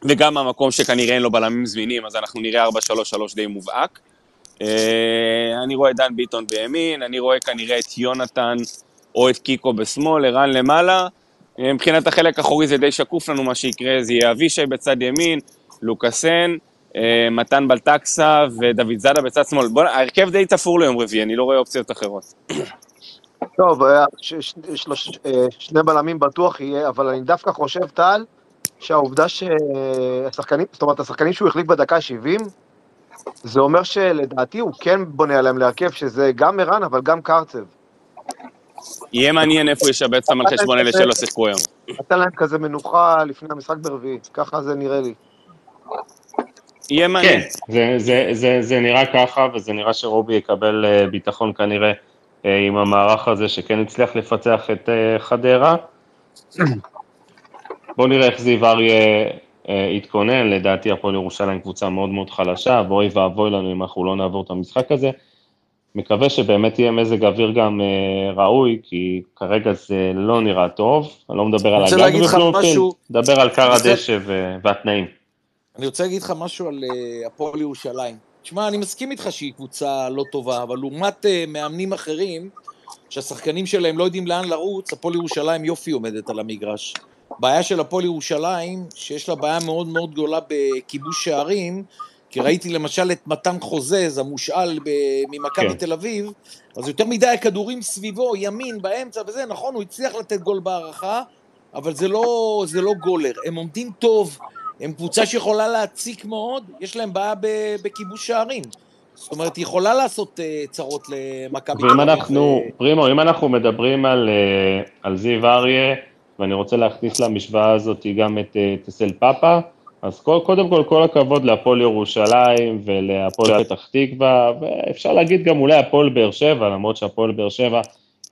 וגם במקום שכנראה אין לו בלמים זמינים, אז אנחנו נראה 4-3-3 די מובהק. אה, אני רואה את דן ביטון בימין, אני רואה כנראה את יונתן או את קיקו בשמאל, ערן למעלה. אה, מבחינת החלק האחורי זה די שקוף לנו מה שיקרה, זה יהיה אבישי בצד ימין, לוקאסן, אה, מתן בלטקסה ודוד זאדה בצד שמאל. בוא, ההרכב די תפור ליום רביעי, אני לא רואה אופציות אחרות. טוב, אה, ש- ש- שלוש- שני בלמים בטוח יהיה, אבל אני דווקא חושב, טל, שהעובדה שהשחקנים, זאת אומרת, השחקנים שהוא החליף בדקה 70, זה אומר שלדעתי הוא כן בונה עליהם להרכב, שזה גם ערן, אבל גם קרצב. יהיה מעניין איפה הוא ישבץ אותם על חשבון אלה שלא שיחקו היום. נתן להם כזה מנוחה לפני המשחק ברביעי, ככה זה נראה לי. יהיה כן, מעניין. זה, זה, זה, זה נראה ככה, וזה נראה שרובי יקבל אה, ביטחון כנראה אה, עם המערך הזה שכן הצליח לפצח את אה, חדרה. בואו נראה איך זיו אריה יתכונן, לדעתי הפועל ירושלים קבוצה מאוד מאוד חלשה, ואוי ואבוי לנו אם אנחנו לא נעבור את המשחק הזה. מקווה שבאמת יהיה מזג אוויר גם אה, ראוי, כי כרגע זה לא נראה טוב, אני לא מדבר על הגג משהו? מדבר על קר הדשא ו- והתנאים. אני רוצה להגיד לך משהו על אה, הפועל ירושלים. תשמע, אני מסכים איתך שהיא קבוצה לא טובה, אבל לעומת אה, מאמנים אחרים, שהשחקנים שלהם לא יודעים לאן לרוץ, הפועל ירושלים יופי עומדת על המגרש. בעיה של הפועל ירושלים, שיש לה בעיה מאוד מאוד גדולה בכיבוש שערים, כי ראיתי למשל את מתן חוזז, המושאל ממכבי כן. תל אביב, אז יותר מדי הכדורים סביבו, ימין, באמצע וזה, נכון, הוא הצליח לתת גול בהערכה, אבל זה לא, זה לא גולר. הם עומדים טוב, הם קבוצה שיכולה להציק מאוד, יש להם בעיה בכיבוש שערים. זאת אומרת, היא יכולה לעשות uh, צרות למכבי ואם. אנחנו, אה, פרימו, אם אנחנו מדברים על, אה, על זיו אריה, ואני רוצה להכניס למשוואה הזאת גם את אה, טסל פאפה, אז כל, קודם כל, כל הכבוד להפועל ירושלים ולהפועל פתח תקווה, ואפשר להגיד גם אולי הפועל באר שבע, למרות שהפועל באר שבע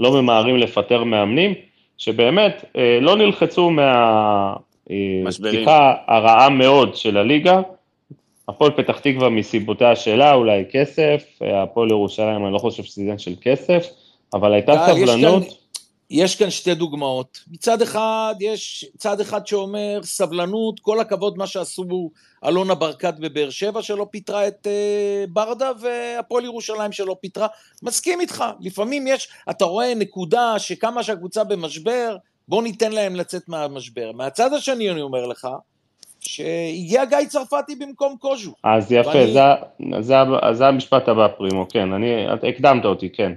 לא ממהרים לפטר מאמנים, שבאמת אה, לא נלחצו. מהפתיחה הרעה מאוד של הליגה, הפועל פתח תקווה מסיבותיה שלה, אולי כסף, הפועל ירושלים, אני לא חושב שזה עניין של כסף, אבל הייתה יש סבלנות. יש כאן שתי דוגמאות. מצד אחד, יש צד אחד שאומר, סבלנות, כל הכבוד מה שעשו אלונה ברקת בבאר שבע, שלא פיטרה את uh, ברדה, והפועל ירושלים שלא פיטרה. מסכים איתך, לפעמים יש, אתה רואה נקודה שכמה שהקבוצה במשבר, בוא ניתן להם לצאת מהמשבר. מהצד השני אני אומר לך, שהגיע גיא צרפתי במקום קוז'ו. אז יפה, ואני- זה, זה, זה המשפט הבא, פרימו, כן, אני, את הקדמת אותי, כן.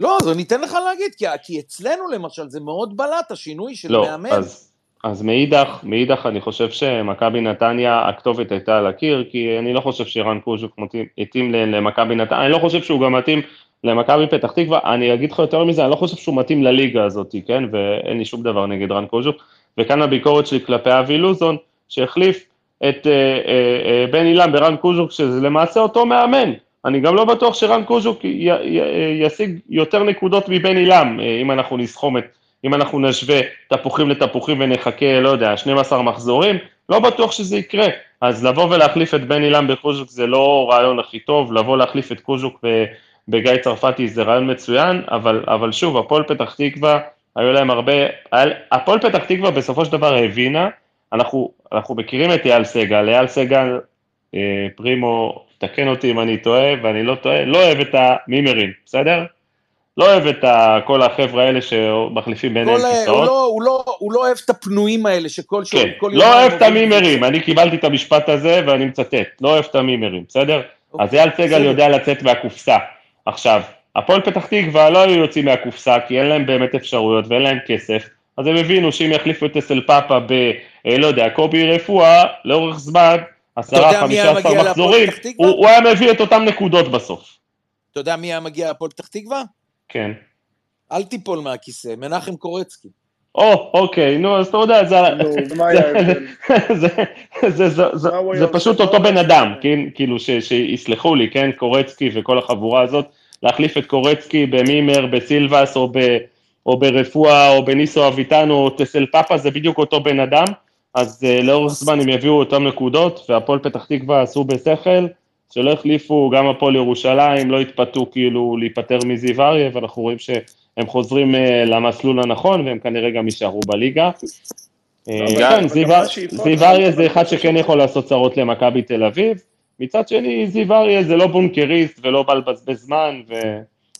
לא, אז אני אתן לך להגיד, כי, כי אצלנו למשל זה מאוד בלט, השינוי של לא, מאמן. אז, אז מאידך, מאידך אני חושב שמכבי נתניה, הכתובת הייתה על הקיר, כי אני לא חושב שרן קוז'וק מתאים- התאים למכבי נתניה, אני לא חושב שהוא גם מתאים למכבי פתח תקווה, אני אגיד לך יותר מזה, אני לא חושב שהוא מתאים לליגה הזאת, כן, ואין לי שום דבר נגד רן קוז'וק, וכאן הביקורת שלי כלפי אבי לוזון, שהחליף את אה, אה, אה, בן אילם ברן קוז'וק, שזה למעשה אותו מאמן. אני גם לא בטוח שרן קוז'וק ישיג יותר נקודות מבן אילם, אה, אם אנחנו נסכום את, אם אנחנו נשווה תפוחים לתפוחים ונחכה, לא יודע, 12 מחזורים, לא בטוח שזה יקרה. אז לבוא ולהחליף את בן אילם בקוז'וק זה לא רעיון הכי טוב, לבוא להחליף את קוז'וק בגיא צרפתי זה רעיון מצוין, אבל, אבל שוב, הפועל פתח תקווה, היו להם הרבה, הפועל פתח תקווה בסופו של דבר הבינה, אנחנו, אנחנו מכירים את אייל סגל, אייל סגל, אה, פרימו, תקן אותי אם אני טועה, ואני לא טועה, לא אוהב את המימרים, בסדר? לא אוהב את כל החבר'ה האלה שמחליפים ביניהם כל, הוא, כיסאות. לא, הוא, לא, הוא לא אוהב את הפנויים האלה שכל שוב, כן, כל לא יומיים אוהב את המימרים, אני קיבלתי את המשפט הזה ואני מצטט, לא אוהב את המימרים, בסדר? אוקיי, אז אייל סגל. יודע לצאת מהקופסה. עכשיו, הפועל פתח תקווה לא היו יוצאים מהקופסה כי אין להם באמת אפשרויות ואין להם כסף, אז הם הבינו שאם יחליפו את אסל פאפה ב, אה, לא יודע, קובי רפואה, לאורך זמן, עשרה, חמישה עשר מחזורים? הוא הוא היה מביא את אותם נקודות בסוף. אתה יודע מי היה מגיע להפועל פתח תקווה? כן. אל תיפול מהכיסא, מנחם קורצקי. או, אוקיי, נו, אז אתה יודע, זה... זה, פשוט? אותו בן אדם? כן, כאילו, שיסלחו לי, כן, קורצקי וכל החבורה הזאת, להחליף את קורצקי במימר, בסילבס, או, ב, או ברפואה, או בניסו אביטן, או טסל פאפה, זה בדיוק אותו בן אדם, אז uh, לאורך זמן הם יביאו אותם נקודות, והפועל פתח תקווה עשו בשכל, שלא החליפו, גם הפועל ירושלים, לא התפתו כאילו להיפטר מזיו אריה, ואנחנו רואים שהם חוזרים uh, למסלול הנכון, והם כנראה גם יישארו בליגה. אה, כן, זיו אריה זה אחד שכן יכול לעשות צרות למכבי תל אביב, מצד שני זיו אריה זה לא בונקריסט ולא בא לבזבז זמן,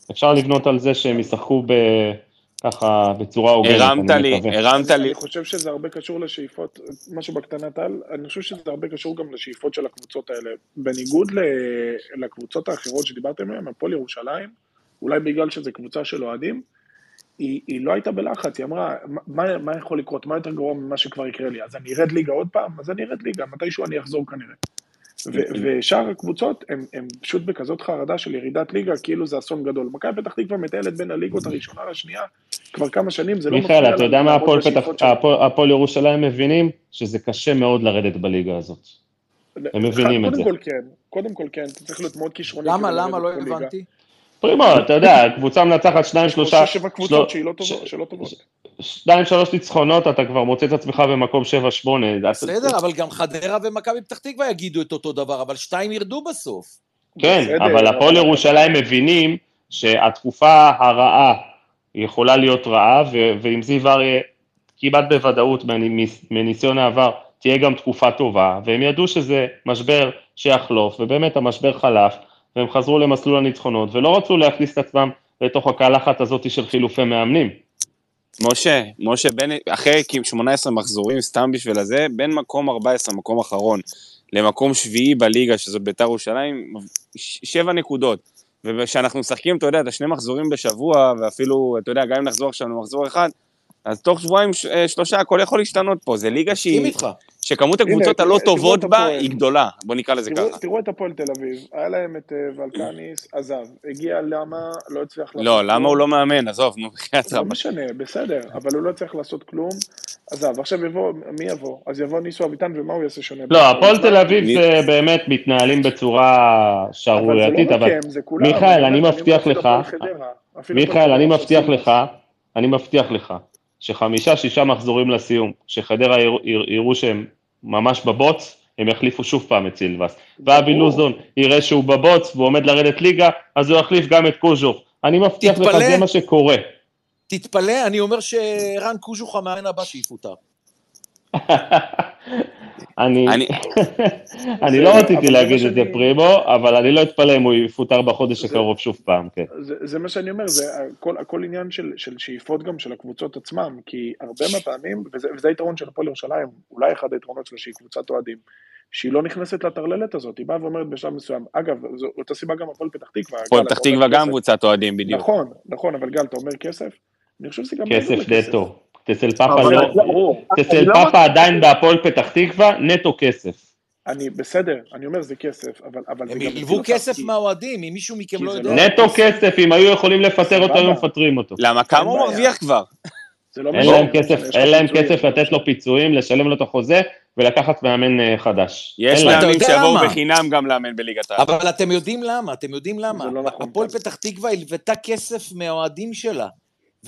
ואפשר לבנות על זה שהם ישחקו ב... ככה בצורה הוגנת, הרמת אני לי, מקווה. הרמת לי. אני חושב שזה הרבה קשור לשאיפות, משהו בקטנה טל, אני חושב שזה הרבה קשור גם לשאיפות של הקבוצות האלה. בניגוד ל- לקבוצות האחרות שדיברתם עליהן, הפועל ירושלים, אולי בגלל שזו קבוצה של אוהדים, היא, היא לא הייתה בלחץ, היא אמרה, מה, מה יכול לקרות, מה יותר גרוע ממה שכבר יקרה לי, אז אני ארד ליגה עוד פעם, אז אני ארד ליגה, מתישהו אני אחזור כנראה. ושאר הקבוצות הם, הם פשוט בכזאת חרדה של ירידת ליגה, כאילו זה אסון גדול. מכבי פתח תקווה מטיילת בין הליגות הראשונה לשנייה כבר כמה שנים, זה לא מיכאל, אתה יודע מה הפועל ירושלים מבינים? שזה קשה מאוד לרדת בליגה הזאת. הם מבינים את קודם זה. כל כן, קודם כל כן, אתה צריך להיות מאוד כישרוני. למה, כדי למה? לא. הבנתי. פרימו, אתה יודע, קבוצה מנצחת שניים, יש פה שלושה, שבע קבוצות שהיא לא שלא טובות. שניים, שלוש ניצחונות, אתה כבר מוצא את עצמך במקום שבע, שמונה. בסדר, אבל גם חדרה ומכבי פתח תקווה יגידו את אותו דבר, אבל שתיים ירדו בסוף. כן, בסדר, אבל הפועל ירושלים מבינים שהתקופה הרעה יכולה להיות רעה, ו- ועם זיו אריה כמעט בוודאות מניס- מניסיון העבר תהיה גם תקופה טובה, והם ידעו שזה משבר שיחלוף, ובאמת המשבר חלף, והם חזרו למסלול הניצחונות, ולא רצו להכניס את עצמם לתוך הקלחת הזאת של חילופי מאמנים. משה, משה, בין, אחרי כאילו 18 מחזורים, סתם בשביל הזה, בין מקום 14, מקום אחרון, למקום שביעי בליגה, שזאת ביתר ירושלים, שבע נקודות. וכשאנחנו משחקים, אתה יודע, את השני מחזורים בשבוע, ואפילו, אתה יודע, גם אם נחזור עכשיו למחזור אחד, אז תוך שבועיים, אה, שלושה, הכל יכול להשתנות פה. זה ליגה מסכים שהיא, איתך. שכמות הקבוצות הלא טובות בה. היא גדולה. בוא נקרא לזה תראו- ככה. תראו את הפועל תל אביב, היה להם את אה, ולקניס, עזב, הגיע למה, לא הצליח לעשות לא, למה כלום. הוא לא מאמן? עזוב, נו, בחייאת לא. משנה, בסדר, אבל הוא לא צריך לעשות כלום, עזב, עכשיו יבוא, מי יבוא? אז יבוא ניסו אביטן, ומה הוא יעשה שונה? לא, הפועל תל אביב זה באמת מתנהלים בצורה שערורייתית, לא אבל כולם. מיכאל, אני מבטיח לך, מיכאל, אני מבטיח לך, אני מבטיח לך, שחמישה, שישה מחזורים לסיום, כשחדרה יראו- שהם ממש בבוץ, הם יחליפו שוב פעם את סילבס. ואבי. לוזון יראה שהוא בבוץ והוא עומד לרדת ליגה, אז הוא יחליף גם את קוז'וך. אני מבטיח לך. זה מה שקורה. תתפלא, אני אומר שרן קוז'וך המאמן הבא שיפוטר. אני, אני- לא רציתי זה להגיד את זה פרימו, אבל אני לא אתפלא אם הוא יפוטר בחודש הקרוב שוב פעם, כן. זה, זה מה שאני אומר, זה הכל, הכל עניין של, של שאיפות גם של הקבוצות עצמם, כי הרבה מהפעמים, וזה, וזה היתרון של הפועל ירושלים, אולי אחד היתרונות שלה שהיא קבוצת אוהדים, שהיא לא נכנסת לטרללת הזאת, היא באה ואומרת בשלב מסוים, אגב, זו אותה סיבה גם הפועל פתח תקווה. הפועל פתח תקווה גם. קבוצת אוהדים בדיוק. נכון, נכון, אבל גל, אתה אומר כסף? אני חושב שזה גם כסף לכסף. נטו. טסל פאפה לא. טסל אני לא פאפה עדיין בהפועל פתח תקווה, נטו כסף. אני, בסדר, אני אומר זה כסף, אבל, אבל הם זה גם... ילוו כסף כי- מהאוהדים, אם מישהו מכם לא יודע. לא- נטו כסף, אם היו יכולים לפטר אותו. היו מפטרים אותו. למה? כמה הוא. מרוויח כבר? לא אין להם לא כסף, אין להם. כסף לתת לו פיצויים, לשלם לו את החוזה ולקחת מאמן אה, חדש. יש מאמנים שיבואו למה? בחינם גם לאמן בליגת העל. אבל אתם יודעים למה, אתם יודעים למה. לא נכון, הפועל. פתח תקווה הלוותה כסף מהאוהדים שלה,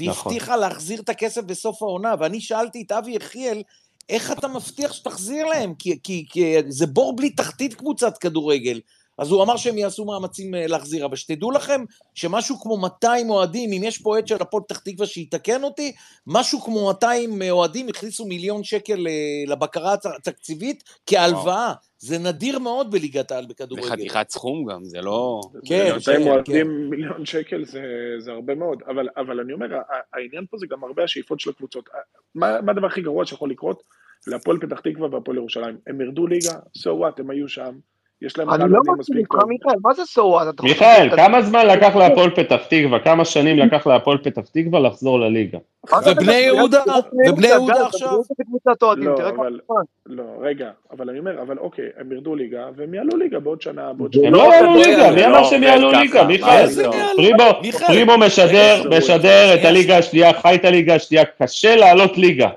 נכון. והבטיחה להחזיר את הכסף בסוף העונה, ואני שאלתי את אבי יחיאל, איך אתה מבטיח שתחזיר להם? כי, כי, כי זה בור בלי תחתית קבוצת כדורגל. אז הוא אמר שהם יעשו מאמצים אה, להחזיר, אבל שתדעו לכם שמשהו כמו 200 אוהדים, אם יש פה אוהד של הפועל פתח תקווה שיתקן אותי, משהו כמו 200 אוהדים הכניסו מיליון שקל אה, לבקרה התקציבית כהלוואה. זה נדיר מאוד בליגת העל זה בכדורגל. חתיכת סכום גם, זה לא... כן, מיליון כן. 200 אוהדים מיליון שקל זה, זה הרבה מאוד, אבל, אבל אני אומר, העניין פה זה גם הרבה השאיפות של הקבוצות. מה, מה הדבר הכי גרוע שיכול לקרות להפועל פתח תקווה והפועל ירושלים? הם ירדו ליגה, so what, הם היו שם, יש להם אני לא מספיק מסכים איתך. מיכאל, מה זה so what? מיכאל, כמה זמן לקח להפועל פתח תקווה, כמה שנים לקח להפועל פתח תקווה לחזור לליגה? ובני יהודה? ובני יהודה, עכשיו? לא. לא, רגע, אבל אני אומר, אבל אוקיי, הם ירדו ליגה, והם יעלו ליגה בעוד שנה, בעוד שנה. הם לא יעלו לא ליגה, מי לא אמר שהם עובד יעלו. ליגה? מיכאל? יעלו? פרימו, משדר, את הליגה השנייה, חי את הליגה השנייה, קשה לעלות ליגה.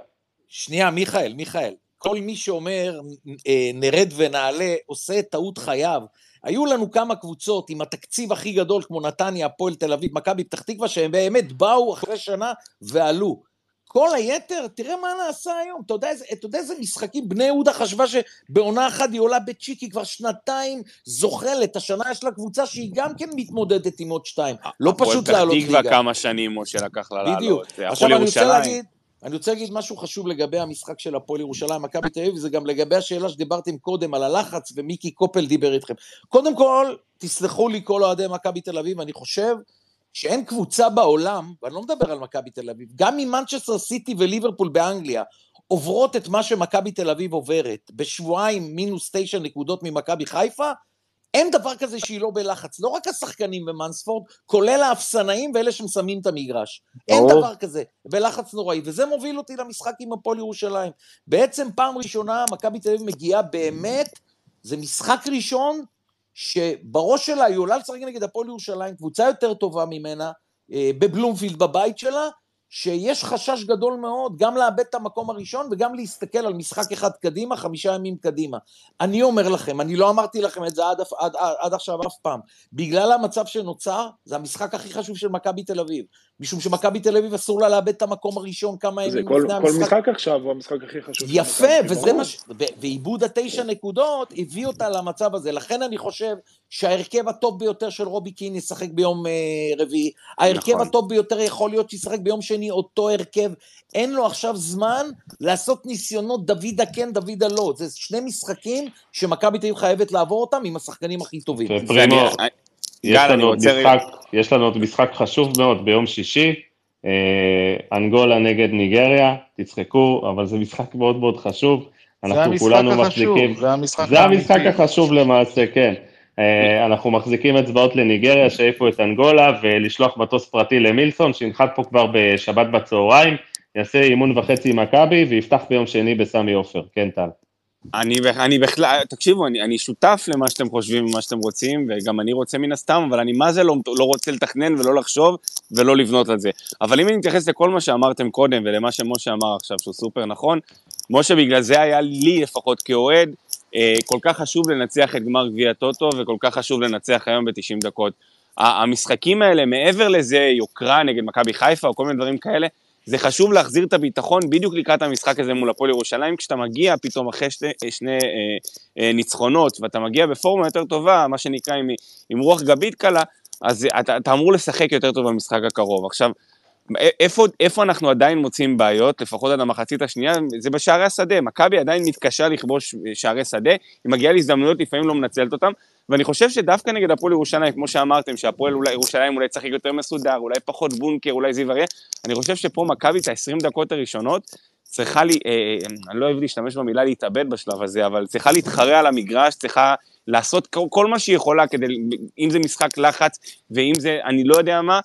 שנייה, מיכאל, מיכאל. כל מי שאומר אה, נרד ונעלה, עושה טעות חייו. היו לנו כמה קבוצות עם התקציב הכי גדול, כמו נתניה, הפועל תל אביב, מכבי פתח תקווה, שהם באמת באו אחרי שנה ועלו. כל היתר, תראה מה נעשה היום. אתה יודע, איזה- אתה יודע איזה משחקים? בני יהודה חשבה שבעונה אחת היא עולה בצ'יקי, כבר שנתיים זוחלת. השנה יש לה קבוצה שהיא גם כן מתמודדת עם עוד שתיים. לא פשוט לעלות הפועל פתח תקווה ליגה. כמה שנים משה לקח לה בדיוק. לעלות. זה עכשיו אני רוצה. להגיד, אני רוצה להגיד משהו חשוב לגבי המשחק של הפועל ירושלים, מכבי תל אביב, וזה גם לגבי השאלה שדיברתם קודם על הלחץ, ומיקי קופל דיבר איתכם. קודם כל, תסלחו לי כל אוהדי מכבי תל אביב, אני חושב שאין קבוצה בעולם, ואני לא מדבר על מכבי תל אביב, גם אם מנצ'סטר סיטי וליברפול באנגליה עוברות את מה שמכבי תל אביב עוברת, בשבועיים מינוס תשע נקודות ממכבי חיפה, אין דבר כזה שהיא לא בלחץ, לא רק השחקנים במאנספורד, כולל האפסנאים ואלה שמסיימים את המגרש. אין. דבר כזה, בלחץ נוראי, וזה מוביל אותי למשחק עם הפועל ירושלים. בעצם פעם ראשונה מכבי תל אביב מגיעה באמת, זה משחק ראשון שבראש שלה היא עולה לשחק נגד הפועל ירושלים, קבוצה יותר טובה ממנה, אה, בבלומפילד בבית שלה, שיש חשש גדול מאוד גם לאבד את המקום הראשון וגם להסתכל על משחק אחד קדימה, חמישה ימים קדימה. אני אומר לכם, אני לא אמרתי לכם את זה עד, עד, עד, עד עכשיו אף פעם, בגלל המצב שנוצר, זה המשחק הכי חשוב של מכבי תל אביב. משום שמכבי תל אביב אסור לה לאבד את המקום הראשון כמה ימים כל, לפני כל המשחק. משחק עכשיו הוא המשחק הכי חשוב. יפה, וזה. מה ש... ועיבוד התשע נקודות הביא אותה למצב הזה. לכן אני חושב שההרכב הטוב ביותר של רובי קין ישחק ביום אה, רביעי. ההרכב נכון. הטוב ביותר יכול להיות שישחק ביום שני אותו הרכב. אין לו עכשיו זמן לעשות ניסיונות דוידה כן, דוידה לא. זה שני משחקים שמכבי תל אביב חייבת לעבור אותם עם השחקנים הכי טובים. ופרימו, ואני- יש לנו עוד משחק, יש לנו עוד משחק חשוב מאוד ביום שישי, אה, אנגולה נגד ניגריה, תצחקו, אבל זה משחק מאוד מאוד חשוב. אנחנו כולנו החשוב, מחזיקים, זה המשחק זה המשחק האמיתי. החשוב למעשה, כן. אה, אנחנו מחזיקים אצבעות לניגריה, שהעיפו את אנגולה, ולשלוח מטוס פרטי למילסון, שינחת פה כבר בשבת בצהריים, יעשה אימון וחצי עם מכבי, ויפתח ביום שני בסמי עופר. כן, טל. אני, אני בכלל, תקשיבו, אני, אני שותף למה שאתם חושבים ומה שאתם רוצים, וגם אני רוצה מן הסתם, אבל אני מה זה לא, לא רוצה לתכנן ולא לחשוב ולא לבנות על זה. אבל אם אני מתייחס לכל מה שאמרתם קודם ולמה שמשה אמר עכשיו, שהוא סופר נכון, משה, בגלל זה היה לי לפחות כאוהד, כל כך חשוב לנצח את גמר גביע הטוטו, וכל כך חשוב לנצח היום ב-90 דקות. המשחקים האלה, מעבר לזה, יוקרה נגד מכבי חיפה או כל מיני דברים כאלה, זה חשוב להחזיר את הביטחון בדיוק לקראת המשחק הזה מול הפועל ירושלים, כשאתה מגיע פתאום אחרי שני, שני אה, אה, ניצחונות, ואתה מגיע בפורמה יותר טובה, מה שנקרא עם, עם רוח גבית קלה, אז אתה, אתה אמור לשחק יותר טוב במשחק הקרוב. עכשיו, איפה, איפה אנחנו עדיין מוצאים בעיות, לפחות עד המחצית השנייה, זה בשערי השדה. מכבי עדיין מתקשה לכבוש שערי שדה, היא מגיעה להזדמנויות, לפעמים לא מנצלת אותם, ואני חושב שדווקא נגד הפועל ירושלים, כמו שאמרתם, שהפועל אולי, ירושלים אולי צריך יותר מסודר, אולי פחות בונקר, אולי זיו אריה, אני חושב שפה מכבי את ה-20 דקות הראשונות, צריכה לי, אה, אה, אני לא אוהב להשתמש במילה להתאבד בשלב הזה, אבל צריכה להתחרע על המגרש, צריכה לעשות כל, מה שהיא יכולה כדי, אם זה משחק לחץ, ואם זה, אני לא יודע מה,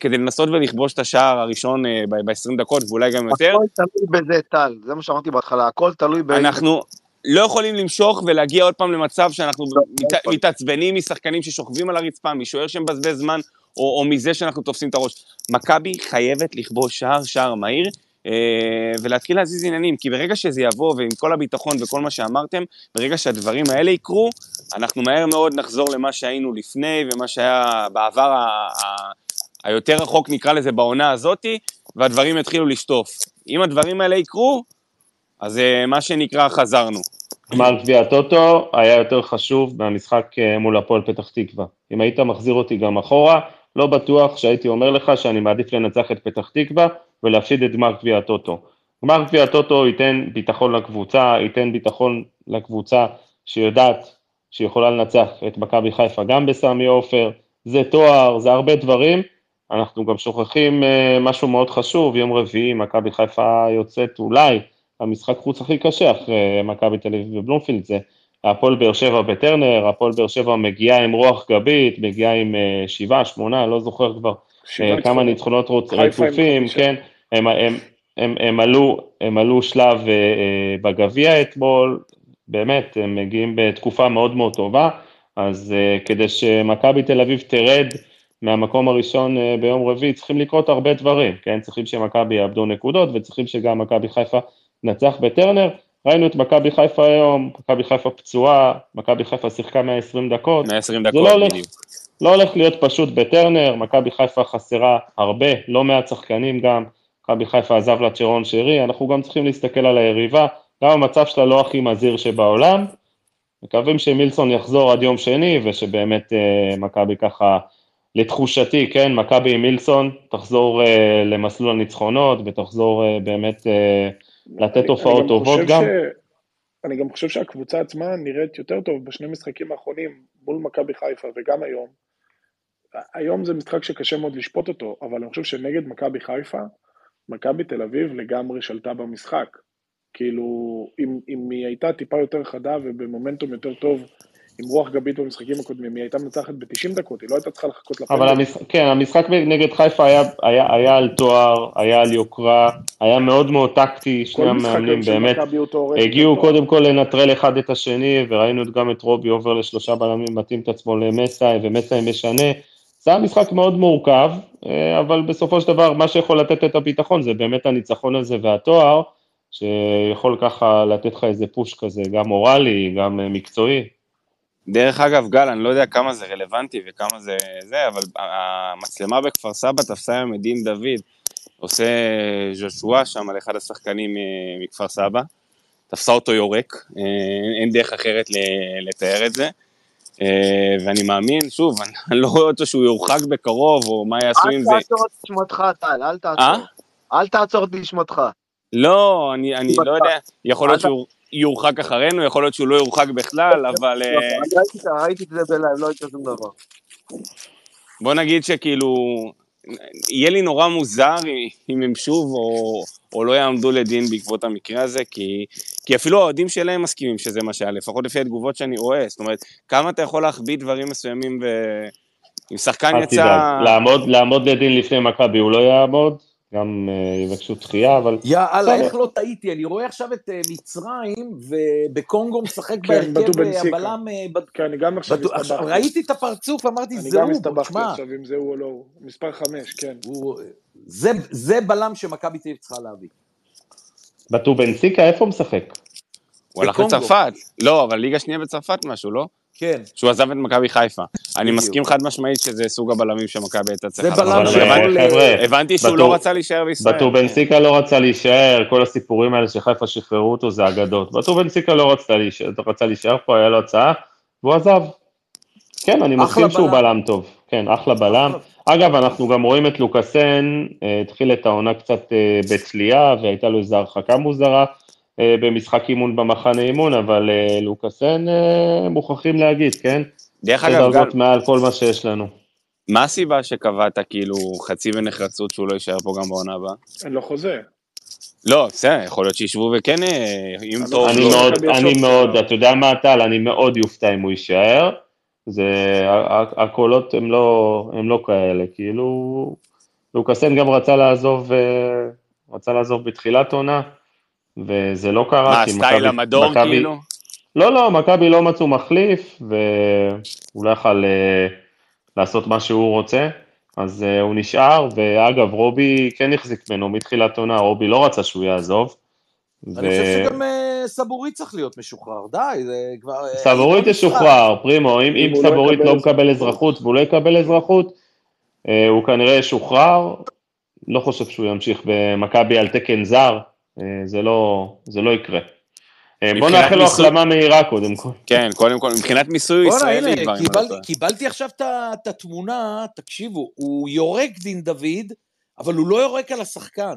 כדי לנסות ולכבוש את השער הראשון אה, ב-20 דקות, ואולי גם יותר. הכל תלוי בזה, טל, זה מה שאמרתי בהתחלה, הכל תלוי ב... אנחנו לא יכולים למשוך ולהגיע עוד פעם למצב שאנחנו לא, לא. מתעצבנים משחקנים ששוכבים על הרצפה, משוער שמבזבז זמן, או, או מזה שאנחנו תופסים את הראש. מכבי חייבת לכבוש שער, שער מהיר, אה, ולהתחיל להזיז עניינים, כי ברגע שזה יבוא, ועם כל הביטחון וכל מה שאמרתם, ברגע שהדברים האלה יקרו, אנחנו מהר מאוד נחזור למה שהיינו לפני, ומה שהיה בעבר היותר רחוק, נקרא לזה, בעונה הזאתי, והדברים יתחילו לשטוף. אם הדברים האלה יקרו, אז אה, מה שנקרא, חזרנו. גמר גביע הטוטו היה יותר חשוב מהמשחק אה, מול הפועל פתח תקווה. אם היית מחזיר אותי גם אחורה, לא בטוח שהייתי אומר לך שאני מעדיף לנצח את פתח תקווה ולהפסיד את גמר גביע הטוטו. גמר גביע הטוטו ייתן ביטחון לקבוצה, ייתן ביטחון לקבוצה שיודעת שהיא יכולה לנצח את מכבי חיפה גם בסמי עופר, זה תואר, זה הרבה דברים. אנחנו גם שוכחים אה, משהו מאוד חשוב, יום רביעי מכבי חיפה יוצאת אולי המשחק חוץ הכי קשה אחרי מכבי תל אביב ובלומפילד זה הפועל באר שבע בטרנר, הפועל באר שבע מגיעה עם רוח גבית, מגיעה עם אה, שבעה, שמונה, לא זוכר כבר אה, כמה ניצחונות. רצופים. כן, הם, הם, הם, הם, עלו, הם עלו שלב בגביע אתמול, באמת, הם מגיעים בתקופה מאוד מאוד טובה, אז כדי שמכבי תל אביב תרד מהמקום הראשון אה, ביום רביעי, צריכים לקרות הרבה דברים, כן, צריכים שמכבי יאבדו נקודות, וצריכים שגם מכבי חיפה תנצח בטרנר, ראינו את מכבי חיפה היום, מכבי חיפה פצועה, מכבי חיפה שיחקה 120 דקות, 120 זה דקות לא הולך, בדיוק. לא הולך להיות פשוט בטרנר, מכבי חיפה חסרה הרבה, לא מעט שחקנים גם, מכבי חיפה עזב לה צ'רון שרי, אנחנו גם צריכים להסתכל על היריבה, גם המצב שלה לא הכי מזהיר שבעולם, מקווים שמילסון יחזור עד יום שני, ושבאמת אה, מכבי ככה, לתחושתי, כן, מכבי עם מילסון, תחזור אה, למסלול הניצחונות, ותחזור אה, באמת אה, לתת גם טובות גם. ש- אני גם חושב שהקבוצה עצמה נראית יותר טוב בשני משחקים האחרונים מול מכבי חיפה וגם היום. היום זה משחק שקשה מאוד לשפוט אותו, אבל אני חושב שנגד מכבי חיפה, מכבי תל אביב לגמרי שלטה במשחק. כאילו, אם, אם היא הייתה טיפה יותר חדה ובמומנטום יותר טוב, עם רוח גבית במשחקים הקודמים, היא הייתה מנצחת ב-90 דקות, היא לא הייתה צריכה לחכות לפנדל. אבל המשחק, כן, המשחק נגד חיפה היה, היה, היה על תואר, היה על יוקרה, היה מאוד מאוד טקטי, שני המאמנים באמת. הגיעו טוב. קודם כל לנטרל אחד את השני, וראינו גם את רובי עובר לשלושה בלמים, מתאים את עצמו למסאי, ומסאי משנה. זה היה משחק מאוד מורכב, אה, אבל בסופו של דבר מה שיכול לתת את הביטחון זה באמת הניצחון הזה והתואר, שיכול ככה לתת לך איזה פוש כזה, גם מורלי, גם אה, מקצועי. דרך אגב, גל, אני לא יודע כמה זה רלוונטי וכמה זה זה, אבל המצלמה בכפר סבא תפסה היום את דין דוד, עושה ז'ושוע שם על אחד השחקנים אה, מכפר סבא, תפסה אותו יורק, אה, אין- דרך אחרת לתאר את זה. אה, ואני מאמין, שוב, אני לא רואה אותו שהוא יורחק בקרוב, או מה יעשו עם אל זה. תעצור את נשמתך, טל, אל אה? תעצור. אל תעצור את נשמתך. לא, אני, לא יודע, יכול להיות שהוא יורחק אחרינו, יכול להיות שהוא לא יורחק בכלל, אבל אה, אני ראיתי את- זה בלייב, לא הייתה שום דבר. בוא נגיד שכאילו, יהיה לי נורא מוזר אם הם שוב או, או לא יעמדו לדין בעקבות המקרה הזה, כי, כי אפילו האוהדים שלהם מסכימים שזה מה שהיה, לפחות לפי התגובות שאני רואה, זאת אומרת, כמה אתה יכול להחביא דברים מסוימים ו... אם שחקן אל יצא... תדאג, לעמוד, לעמוד לדין לפני מכבי הוא לא יעמוד, גם אה, יבקשו דחייה, אבל יאללה. איך לא טעיתי? אני רואה עכשיו את אה, מצרים, ובקונגו משחק כן, בהרכב בן אה, סיקה. הבלם... כן, אני גם עכשיו הסתבכתי. ראיתי את הפרצוף, אמרתי, אני זה גם הוא, בוא, הסתבכתי תשמע, עכשיו אם זה הוא או לא הוא. מספר חמש, כן. זה- בלם שמכבי תל צריכה להביא. בטו בן סיקה, איפה הוא משחק? הוא הלך. לצרפת. לא, אבל ליגה שנייה בצרפת משהו, לא? כן, שהוא עזב את מכבי חיפה. אני. מסכים חד משמעית שזה סוג הבלמים שמכבי הייתה צריכה זה בלם אבל הבנתי- שהוא לא רצה להישאר בישראל. בטור בן סיקה לא רצה להישאר, כל הסיפורים האלה שחיפה שחררו אותו זה אגדות. בטור בן סיקה לא רצה להישאר, פה, היה לו הצעה, והוא עזב. כן, אני מסכים שהוא בלם. טוב. כן, אחלה בלם. אגב, אנחנו גם רואים את לוקאסן, אה, התחיל את העונה קצת אה, בצלייה, והייתה לו איזו הרחקה מוזרה במשחק אימון במחנה אימון, אבל אה, לוקאסן, אה, מוכרחים להגיד, כן? דרך אגב, גל, דרגות מעל כל מה שיש לנו. מה הסיבה שקבעת כאילו חצי בנחרצות שהוא לא יישאר פה גם בעונה הבאה? אין לו חוזה. לא, בסדר, יכול להיות שישבו וכן, אה, אם אני- טוב, אני לא. מאוד, אני מאוד, אתה יודע מה טל, אני מאוד יופתע אם הוא יישאר. זה, הקולות הם לא, הם לא כאלה, כאילו, לוקאסן גם רצה לעזוב, אה, רצה לעזוב בתחילת עונה, וזה לא קרה, מה, סטייל המדור מכבי- כאילו? לא, לא, מכבי לא מצאו מחליף, והוא לא יכל אה, לעשות מה שהוא רוצה, אז אה, הוא נשאר, ואגב, רובי כן החזיק ממנו מתחילת עונה, רובי לא רצה שהוא יעזוב. אני חושב שגם אה, סבורית צריך להיות משוחרר, די, זה כבר... סבורית העיתון ישוחרר, פרימו, אם, אם לא סבורית לא מקבל אזרחות והוא לא יקבל אזרחות, הוא כנראה ישוחרר, לא חושב שהוא ימשיך במכבי על תקן זר, זה לא, זה לא יקרה. אה, בוא נאחל לו החלמה מהירה קודם כל. כן, קודם כל, מבחינת מיסוי ישראלי כבר, לא קיבל. קיבלתי עכשיו את התמונה, תקשיבו, הוא יורק דין דוד, אבל הוא לא יורק על השחקן.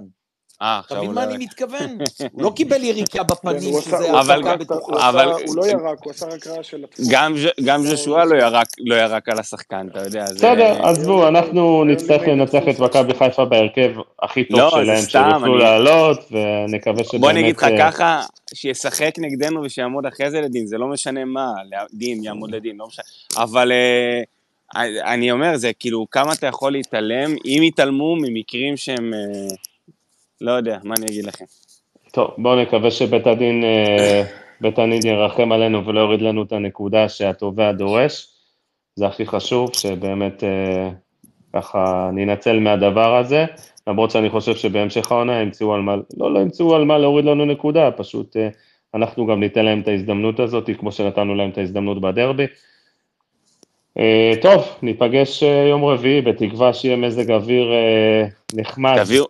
אה, אתה עכשיו מבין הוא מה לא... אני מתכוון? הוא לא קיבל יריקה כן, בפנים, עשה- שזה הוא בטוחה. הוא לא ירק, הוא עשה רק רעש של. גם ז'- גם לא- ז'שוע לא ירק, לא על השחקן, אתה יודע. בסדר, עזבו, אנחנו נצטרך לנצח את. מכבי חיפה בהרכב הכי טוב לא, שלהם, שיוכלו לעלות, ונקווה שבאמת... בוא נגיד לך אה, ככה, שישחק נגדנו ושיעמוד אחרי זה לדין, זה לא משנה מה, דין, יעמוד לדין, לא משנה. אבל אה, אני אומר, זה כאילו, כמה אתה יכול להתעלם, אם יתעלמו ממקרים שהם, אה, לא יודע, מה אני אגיד לכם. טוב, בואו נקווה שבית הדין, אה, בית הדין ירחם עלינו ולא יוריד לנו את הנקודה שהתובע דורש. זה הכי חשוב, שבאמת אה, ככה ננצל מהדבר הזה, למרות שאני חושב שבהמשך העונה ימצאו על מה, לא, לא ימצאו על מה להוריד לנו נקודה, פשוט אה, אנחנו גם ניתן להם את ההזדמנות הזאת, כמו שנתנו להם את ההזדמנות בדרבי. טוב, ניפגש יום רביעי, בתקווה שיהיה מזג אוויר נחמד. תביאו,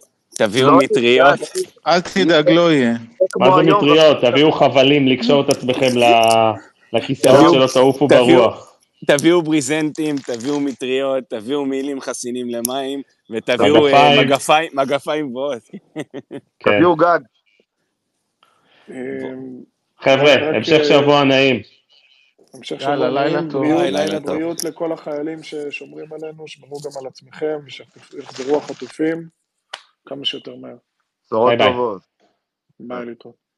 תביאו לא, מטריות, אל תדאג, לא יהיה. מה זה מטריות? תביאו חבלים לקשור את עצמכם ל- לכיסאות שלא תעופו ברוח. תביאו בריזנטים, תביאו מטריות, תביאו מילים חסינים למים, ותביאו אה, מגפיים. גבוהות. כן. תביאו גג. אמ, חבר'ה, המשך שבוע נעים. המשך יאללה, שבוע לילה נעים, טוב. בריאות- ביי, לילה טוב. בריאות לכל החיילים ששומרים עלינו, שמרו גם על עצמכם, ושיחזרו החטופים כמה שיותר מהר. בשורות ביי ביי. טובות. ביי להתראות.